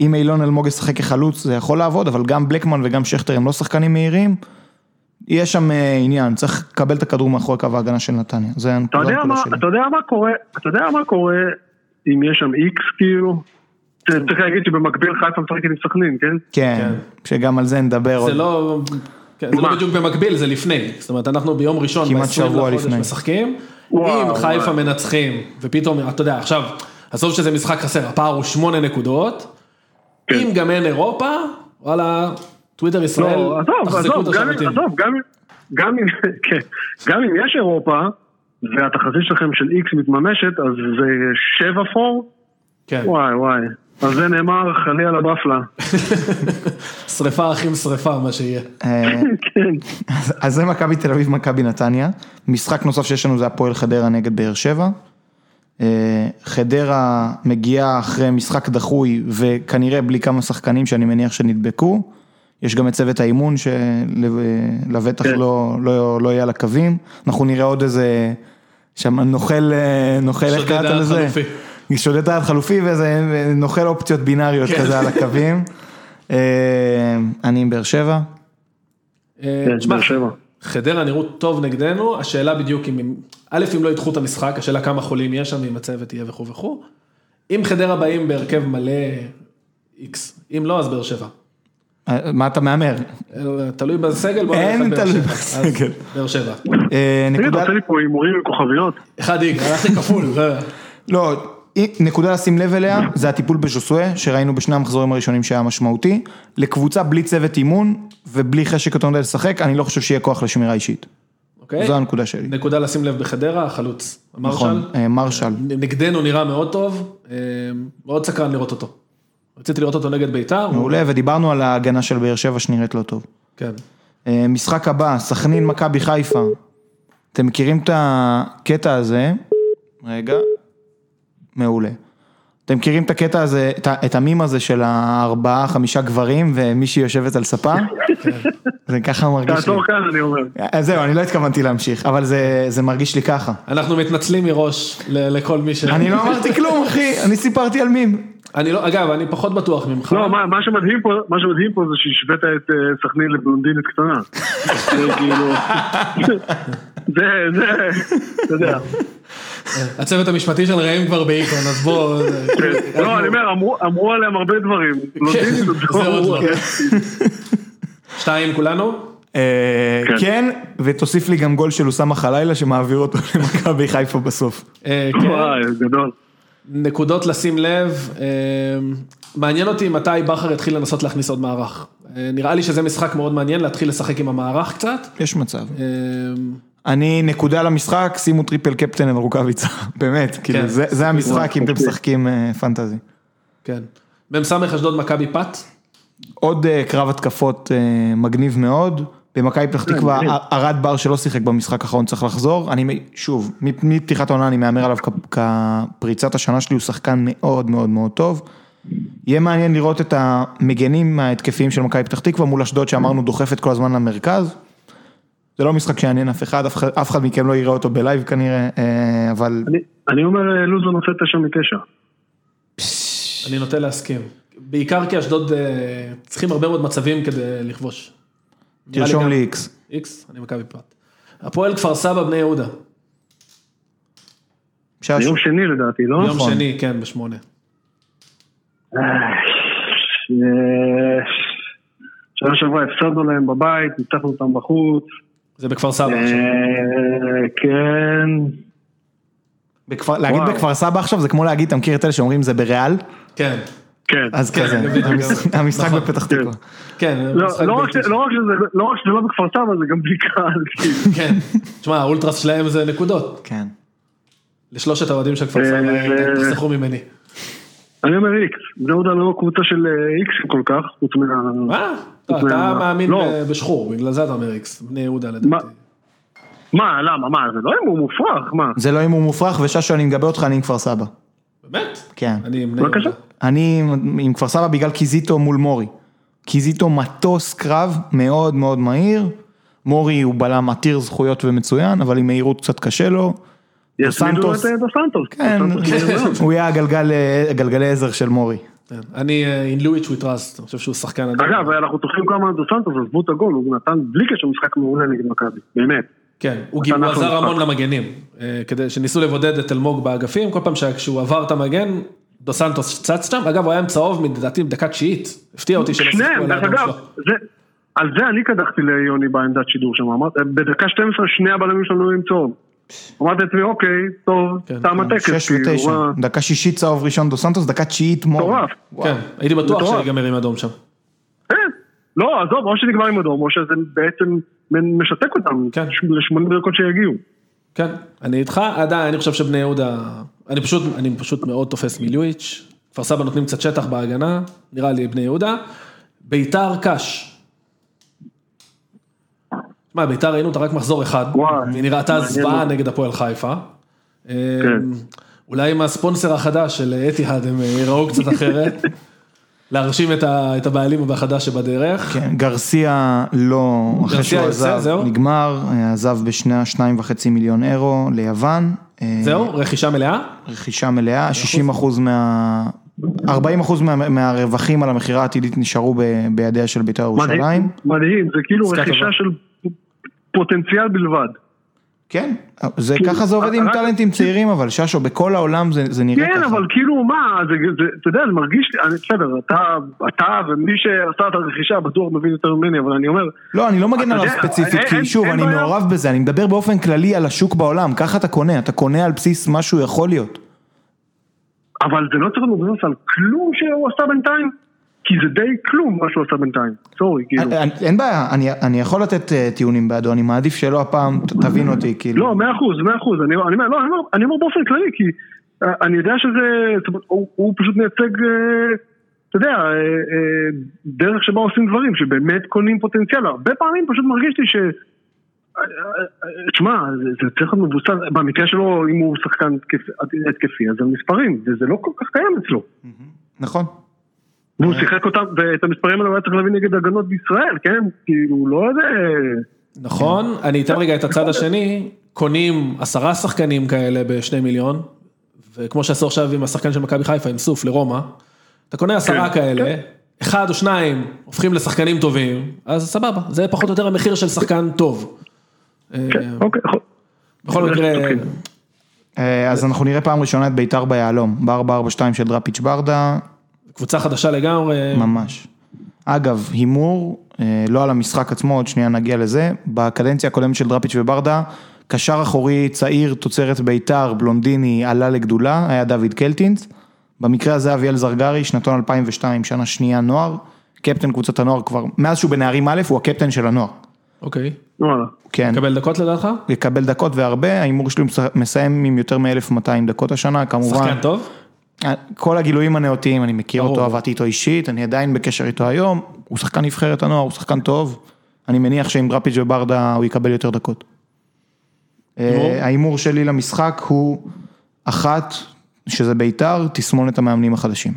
S2: אם אילון אלמוג ישחק כחלוץ זה יכול לעבוד, אבל גם בלקמן וגם שכטר הם לא שחקנים מהירים. יש שם אה, עניין, צריך לקבל את הכדור מאחורי קו ההגנה של נתניה, זה
S3: אתה
S2: הנקודה
S3: יודע מה,
S2: שלי.
S3: אתה יודע מה קורה, אתה יודע מה קורה אם יש שם איקס כאילו? צריך להגיד שבמקביל חיפה משחקת עם סכנין, כן?
S2: כן, שגם על זה נדבר עוד.
S1: זה לא, כן, זה
S3: מה?
S1: לא בדיוק במקביל, זה לפני. זאת אומרת, אנחנו ביום ראשון,
S2: כמעט
S1: ב-20
S2: שבוע לפני.
S1: משחקים. אם חיפה. מנצחים, ופתאום, אתה יודע, עכשיו, עזוב שזה משחק חסר, הפער הוא שמונה נקודות.
S3: כן.
S1: אם גם אין אירופה, וואלה, טוויטר ישראל,
S3: לא, עזוב, עזוב, גם. עזוב, גם, גם, אם, [LAUGHS] כן, גם אם יש אירופה, והתחזית שלכם של איקס מתממשת, אז זה שבע פור?
S1: כן,
S3: וואי וואי. על זה נאמר חלי על הבפלה. [LAUGHS]
S1: שריפה אחים שריפה, מה שיהיה.
S2: אה,
S3: כן.
S2: אז- אז זה מכבי תל אביב, מכבי נתניה. משחק נוסף שיש לנו זה הפועל חדרה נגד באר שבע. אה, חדרה מגיעה אחרי משחק דחוי וכנראה בלי כמה שחקנים שאני מניח שנדבקו. יש גם את צוות האימון שלבטח
S3: כן.
S2: לא, לא, לא יהיה על הקווים. אנחנו נראה עוד איזה, שם נוכל, אה, נוכל, איך
S1: שודד
S2: קראת
S1: דעת
S2: לזה?
S1: חלופי.
S2: שודד דעת חלופי ואיזה נוכל אופציות בינאריות
S1: כן.
S2: כזה על הקווים. אה, אני עם באר שבע.
S3: כן, באר שבע.
S1: חדרה נראו טוב נגדנו, השאלה בדיוק אם, הם- א', אם לא ידחו את המשחק, השאלה כמה חולים יש שם, אם הצוות יהיה וכו' וכו'. אם חדרה באים בהרכב מלא איקס, אם לא, אז באר שבע.
S2: מה אתה מהמר?
S1: אה, תלוי בסגל, בוא
S2: אין
S1: נלך על באר
S2: תלוי
S1: שבע.
S2: בסגל.
S1: אז באר שבע.
S2: אה,
S3: תגיד, אתה עושה לי פה הימורים עם כוכביות?
S1: אחד איג, הלכתי כפול,
S2: לא, נקודה לשים לב אליה, זה הטיפול בז'וסואה, שראינו בשני המחזורים הראשונים שהיה משמעותי. לקבוצה בלי צוות אימון ובלי חשק יותר מדי לשחק, אני לא חושב שיהיה כוח לשמירה אישית.
S1: אוקיי?
S2: זו הנקודה שלי.
S1: נקודה לשים לב בחדרה, החלוץ.
S2: נכון,
S1: מרשל.
S2: אה, מרשל.
S1: נגדנו נראה מאוד טוב, אה, מאוד סקרן לראות אותו. רציתי לראות אותו נגד בית"ר. הוא-
S2: מעולה, ודיברנו על ההגנה של באר שבע שנראית לא טוב.
S1: כן.
S2: אה, משחק הבא, סכנין מכבי חיפה. אתם מכירים את הקטע הזה? רגע. מעולה. אתם מכירים את הקטע הזה, את המים הזה של הארבעה, חמישה גברים ומישהי יושבת על ספה? זה ככה מרגיש לי.
S3: תעצור כאן, אני אומר.
S2: אז זהו, אני לא התכוונתי להמשיך, אבל זה, זה מרגיש לי ככה.
S1: אנחנו מתנצלים מראש ל- לכל מי ש...
S2: אני לא אמרתי כלום, אחי, אני סיפרתי על מים.
S1: אני לא, אגב, אני פחות בטוח ממך.
S3: לא, מה, מה שמדהים פה, מה שמדהים פה זה שהשווית את אה, סכנין לבלונדינית קטנה. זה כאילו... [LAUGHS] זה, זה, אתה יודע.
S1: הצוות המשפטי של ראם כבר באיקון, אז בוא... [LAUGHS]
S3: לא, אני אומר, אמרו- עליהם הרבה דברים.
S1: זה עוד לא. שתיים כולנו?
S2: אה,
S3: כן.
S2: כן, ותוסיף לי גם גול של אוסאמה חלאילה שמעביר אותו [LAUGHS] למכבי חיפה בסוף.
S1: אה, כן.
S3: וואי, גדול.
S1: נקודות לשים לב, אה, מעניין אותי מתי בכר יתחיל לנסות להכניס עוד מערך. אה, נראה לי שזה משחק מאוד מעניין להתחיל לשחק עם המערך קצת.
S2: יש מצב.
S1: אה,
S2: אני נקודה למשחק, שימו triple captain על רוקאביצה, [LAUGHS] באמת, כאילו
S1: כן.
S2: זה זה המשחק אם אתם
S3: אוקיי.
S2: משחקים fantasy.
S1: כן. מ"ס אשדוד מכבי פת.
S2: עוד קרב התקפות מגניב מאוד, במכבי פתח תקווה,
S3: מגניב.
S2: ארד בר שלא שיחק במשחק האחרון צריך לחזור, אני שוב, מפתיחת העונה אני מהמר עליו כפריצת השנה שלי, הוא שחקן מאוד מאוד מאוד טוב. יהיה מעניין לראות את המגנים ההתקפיים של מכבי פתח תקווה מול אשדוד שאמרנו דוחפת כל הזמן למרכז. זה לא משחק שיעניין אף אחד, אף אחד, מכם לא יראה אותו בלייב כנראה, אה, אבל
S3: אני- אומר אה, לוזון עושה תשע מתשע.
S1: אני נוטה להסכים. בעיקר כי אשדוד אה, צריכים הרבה מאוד מצבים כדי לכבוש.
S2: תרשום לי איקס.
S1: איקס, אני מכבי פת. הפועל כפר סבא בני יהודה.
S2: שש,
S3: ביום שני לדעתי, לא?
S1: יום
S2: נכון.
S1: שני, כן, בשמונה.
S3: אה, שנה שעברה הפסדנו להם בבית, ניצחנו אותם בחוץ.
S1: זה בכפר סבא עכשיו.
S3: אה, כן.
S2: בכפר, להגיד. בכפר סבא עכשיו זה כמו להגיד, אתה מכיר את אלה שאומרים זה בריאל?
S1: כן,
S3: כן.
S2: אז
S1: כן,
S2: כזה,
S1: גם-
S2: המשחק
S1: נכון.
S2: בפתח
S3: כן.
S2: תקווה.
S1: כן,
S3: לא
S1: משחק
S3: לא רק לא רק שזה לא רק שזה לא בכפר סבא, זה גם בלי קהל. [LAUGHS] כאילו.
S1: כן, תשמע, האולטרס שלהם זה נקודות.
S2: כן.
S1: לשלושת האוהדים של כפר
S3: אה,
S1: סבא, תחסכו ממני.
S3: אני אומר איקס, בני יהודה לא קבוצה של אה, איקסים כל כך, חוץ מה...
S1: מה? אתה מאמין
S3: לא.
S1: בשחור, בגלל זה אתה אומר איקס, בני יהודה
S3: מה?
S1: לדעתי.
S3: מה, למה, מה, זה לא הימור מופרך, מה?
S2: זה לא הימור מופרך, וששו אני מגבה אותך, אני עם כפר סבא.
S1: באמת?
S2: כן.
S1: אני עם
S3: בבקשה.
S2: אני כפר סבא בגלל קיזיטו מול מורי. קיזיטו מטוס קרב מאוד מאוד מהיר. מורי הוא בלם עתיר זכויות ומצוין, אבל עם מהירות קצת קשה לו.
S3: יצמידו את
S2: סנטוס.
S3: אה, דו סנטוס.
S2: כן,
S3: מהיר מאוד. [LAUGHS]
S2: הוא יהיה הגלגל, גלגלי עזר של מורי.
S1: כן. אני אה, in Louis we trust, אני חושב שהוא שחקן אדיר.
S3: אגב, אנחנו תופסים כמה דו סנטוס, עזבו את הגול, הוא נתן בלי קשר משחק מעולה נגד מכבי, באמת.
S1: כן, הוא עזר. המון למגנים, אה, כדי שניסו לבודד את אלמוג באגפים, כל פעם שכשהוא עבר את המגן, דו סנטוס צץ שם, אגב הוא היה עם צהוב לדעתי בדקה תשיעית, הפתיע אותי שלא שיחקו על
S3: אגב,
S1: שלו.
S3: זה- על זה אני קדחתי ליוני בעמדת שידור שם, אמרתי, בדקה 12 שני הבלמים שלנו עם צהוב. אמרתי לעצמי, אוקיי, טוב,
S1: כן,
S3: תם הטקס,
S2: שש
S3: כאילו,
S2: ותשע. דקה שישית צהוב ראשון דו סנטוס, דקה תשיעית מורי.
S3: מטורף.
S1: כן, הייתי בטוח. שיגמר עם אדום שם.
S3: לא, עזוב, או שנגמר עם אדום, או שזה בעצם משתק אותם,
S1: כן.
S3: ל-80 דקות שיגיעו.
S1: כן, אני איתך, עדיין, אני חושב שבני יהודה, אני פשוט, אני פשוט מאוד תופס מליואיץ', כפר סבא נותנים קצת שטח בהגנה, נראה לי בני יהודה, ביתר קש. מה, ביתר ראינו אותה רק מחזור אחד, והיא נראתה זוועה. נגד הפועל חיפה.
S3: כן.
S1: אולי עם הספונסר החדש של אתיהד הם ייראו קצת אחרת, [LAUGHS] להרשים את ה- את הבעלים החדש שבדרך.
S2: כן, גרסיה לא, אחרי שהוא עזב? נגמר, אה, עזב בשני שניים וחצי מיליון אירו ליוון. אה,
S1: זהו, רכישה מלאה?
S2: רכישה מלאה, 60 אחוז מה... 40 אחוז מה, מהרווחים על המכירה העתידית נשארו ב, בידיה של בית"ר ירושלים.
S3: מדהים, מדהים, זה כאילו רכישה
S1: טובה.
S3: של פוטנציאל בלבד.
S2: כן, זה,
S3: כאילו,
S2: ככה זה עובד עם טאלנטים צעירים, אבל ששו, בכל העולם זה, זה נראה
S3: כן,
S2: ככה.
S3: אבל כאילו מה, זה, זה, אתה יודע, זה מרגיש לי, אני- בסדר, אתה, אתה ומי שעשה את הרכישה בטוח מבין יותר ממני, אבל אני אומר,
S2: לא, אני לא מגן עליו ספציפית,
S3: אין-
S2: כי
S3: אין-
S2: שוב,
S3: אין
S2: אני
S3: בעיה.
S2: מעורב בזה, אני מדבר באופן כללי על השוק בעולם, ככה אתה קונה, אתה קונה על בסיס מה שהוא יכול להיות.
S3: אבל זה לא צריך לבנות על כלום שהוא עשה בינתיים, כי זה די כלום מה שהוא עשה בינתיים, סורי, כאילו.
S2: אין- אין בעיה, אני, יכול לתת אה, טיעונים בעדו, אני מעדיף שלא הפעם, תבין אותי, כאילו.
S3: לא, מאה אחוז, מאה אחוז, אני אומר, באופן כללי, כי אה, אני יודע שזה, הוא פשוט מייצג, אה, אתה יודע, אה, אה, דרך שבה עושים דברים, שבאמת קונים פוטנציאל, הרבה פעמים פשוט מרגיש לי ש... אה, אה, אה, תשמע, זה צריך להיות מבוסס, במקרה שלו, אם הוא שחקן התקפי, אז זה מספרים, וזה לא כל כך קיים אצלו.
S2: נכון.
S3: והוא שיחק אותם, ואת המספרים האלה הוא היה צריך להביא נגד הגנות בישראל, כן? כאילו, לא איזה...
S1: נכון, אני אתן רגע את הצד השני, קונים עשרה שחקנים כאלה בשני מיליון, וכמו שעשו עכשיו עם השחקן של מכבי חיפה, עם סוף לרומא, אתה קונה עשרה
S3: כן,
S1: כאלה, אחד או שניים הופכים לשחקנים טובים, אז סבבה, זה פחות או יותר המחיר של שחקן טוב.
S3: כן,
S1: אה,
S3: אוקיי,
S1: בכל מקרה,
S3: אוקיי.
S2: אה, אז אנחנו נראה פעם ראשונה את בית"ר ביהלום, ב-442 של דראפיץ' ברדה,
S1: קבוצה חדשה לגמרי,
S2: ממש. אגב, הימור, אה, לא על המשחק עצמו, עוד שנייה נגיע לזה, בקדנציה הקודמת של דראפיץ' וברדה, קשר אחורי צעיר, תוצרת בית"ר, בלונדיני, עלה לגדולה, היה דוד קלטינס. במקרה הזה אביאל זרגרי, שנתון 2002, שנה שנייה נוער, קפטן קבוצת הנוער כבר, מאז שהוא בנערים א', הוא הקפטן של הנוער.
S1: אוקיי.
S3: וואלה.
S2: כן,
S1: מקבל דקות לדעתך?
S2: יקבל דקות והרבה, ההימור שלי מס- מסיים עם יותר מ-1200 דקות השנה, כמובן.
S1: שחקן טוב?
S2: כל הגילויים הנאותים, אני מכיר. אותו, עבדתי איתו אישית, אני עדיין בקשר איתו היום, הוא שחקן נבחרת הנוער, הוא שחקן טוב, אני מניח שעם דראפיץ' וברדה הוא יקבל יותר דקות. אה, ההימור שלי למשחק הוא אחת, שזה בית"ר, תסמונת המאמנים החדשים.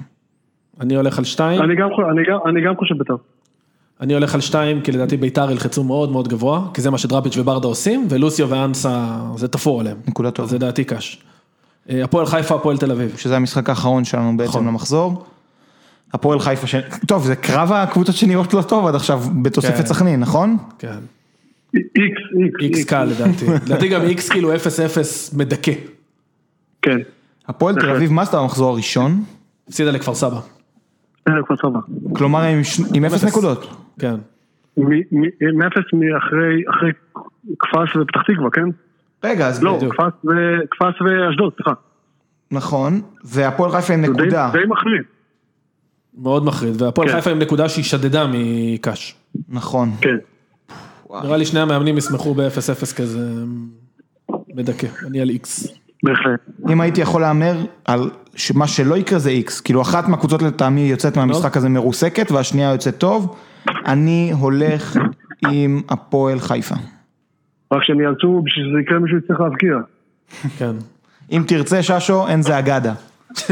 S1: אני הולך על שתיים.
S3: אני גם חו- אני גם- אני גם חושב בית"ר.
S1: אני הולך על שתיים, כי לדעתי ביתר ילחצו מאוד מאוד גבוה, כי זה מה שדראפיץ' וברדה עושים, ולוסיו ואנסה, זה תפור עליהם.
S2: נקודה טובה.
S1: זה דעתי קש. אה, הפועל חיפה, הפועל תל אביב.
S2: שזה המשחק האחרון שלנו בעצם
S1: נכון.
S2: למחזור. הפועל חיפה, ש... טוב, זה קרב הקבוצות שנראות לא טוב עד עכשיו, בתוספת
S1: כן.
S2: סכנין, נכון?
S1: כן.
S3: איקס, איקס.
S1: איקס קל לדעתי. [LAUGHS] לדעתי גם איקס כאילו 0-0 מדכא.
S3: כן.
S2: הפועל תל אביב, מה עשתה במחזור הראשון?
S1: הפסידה לכפר סבא.
S3: אה, כפר סבא.
S2: כלומר עם, ש... עם אפס. נקודות.
S1: כן.
S3: מ- מ- מאפס מאחרי אחרי כפר ופתח תקווה, כן?
S2: רגע, אז
S3: לא,
S1: בדיוק.
S3: ו- כפר ואשדוד, סליחה.
S2: נכון, והפועל חיפה עם
S3: זה די-
S2: נקודה.
S3: די מחריד.
S1: מאוד מחריד, והפועל
S3: כן.
S1: חיפה עם נקודה שהיא שדדה מקש.
S2: נכון.
S3: כן.
S1: נראה לי שני המאמנים ישמחו ב-0-0 כזה מדכא, אני על איקס.
S3: בהחלט.
S2: אם הייתי יכול להמר על ש- מה שלא יקרה זה איקס, כאילו אחת מהקבוצות לטעמי יוצאת מהמשחק הזה מרוסקת והשנייה יוצאת טוב, אני הולך עם הפועל חיפה.
S3: רק שהם יאלצו, בשביל שזה יקרה מישהו יצטרך להבקיע.
S1: כן.
S2: אם תרצה ששו, אין זה אגדה. [LAUGHS]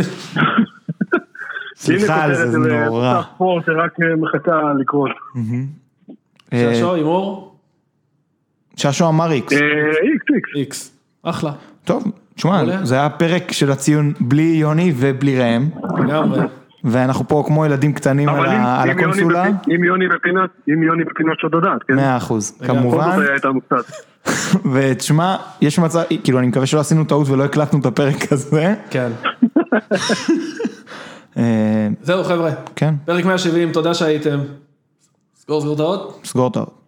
S2: סליחה על זה, זה
S3: הנה
S2: נורא.
S3: ספורט שרק אה, מחכה לקרות.
S2: אה,
S1: ששו, הימור?
S2: ששו אמר איקס.
S3: אה, איקס, איקס.
S1: איקס. אחלה.
S2: טוב, תשמע. זה היה פרק של הציון בלי יוני ובלי ראם,
S1: לגמרי.
S2: ואנחנו פה כמו ילדים קטנים על
S3: אבל אם-
S2: ה- על
S3: אם
S2: הקונסולה.
S3: בפי- אם יוני בפינת, אם יוני בפינת שודדת, כן?
S2: מאה אחוז, כמובן. [LAUGHS] ותשמע, יש מצב, כאילו אני מקווה שלא עשינו טעות ולא הקלטנו את הפרק הזה.
S1: כן. [LAUGHS]
S2: אה,
S1: זהו חבר'ה.
S2: כן,
S1: פרק 170, תודה שהייתם. סגור סגור את האות.
S2: סגור את האות.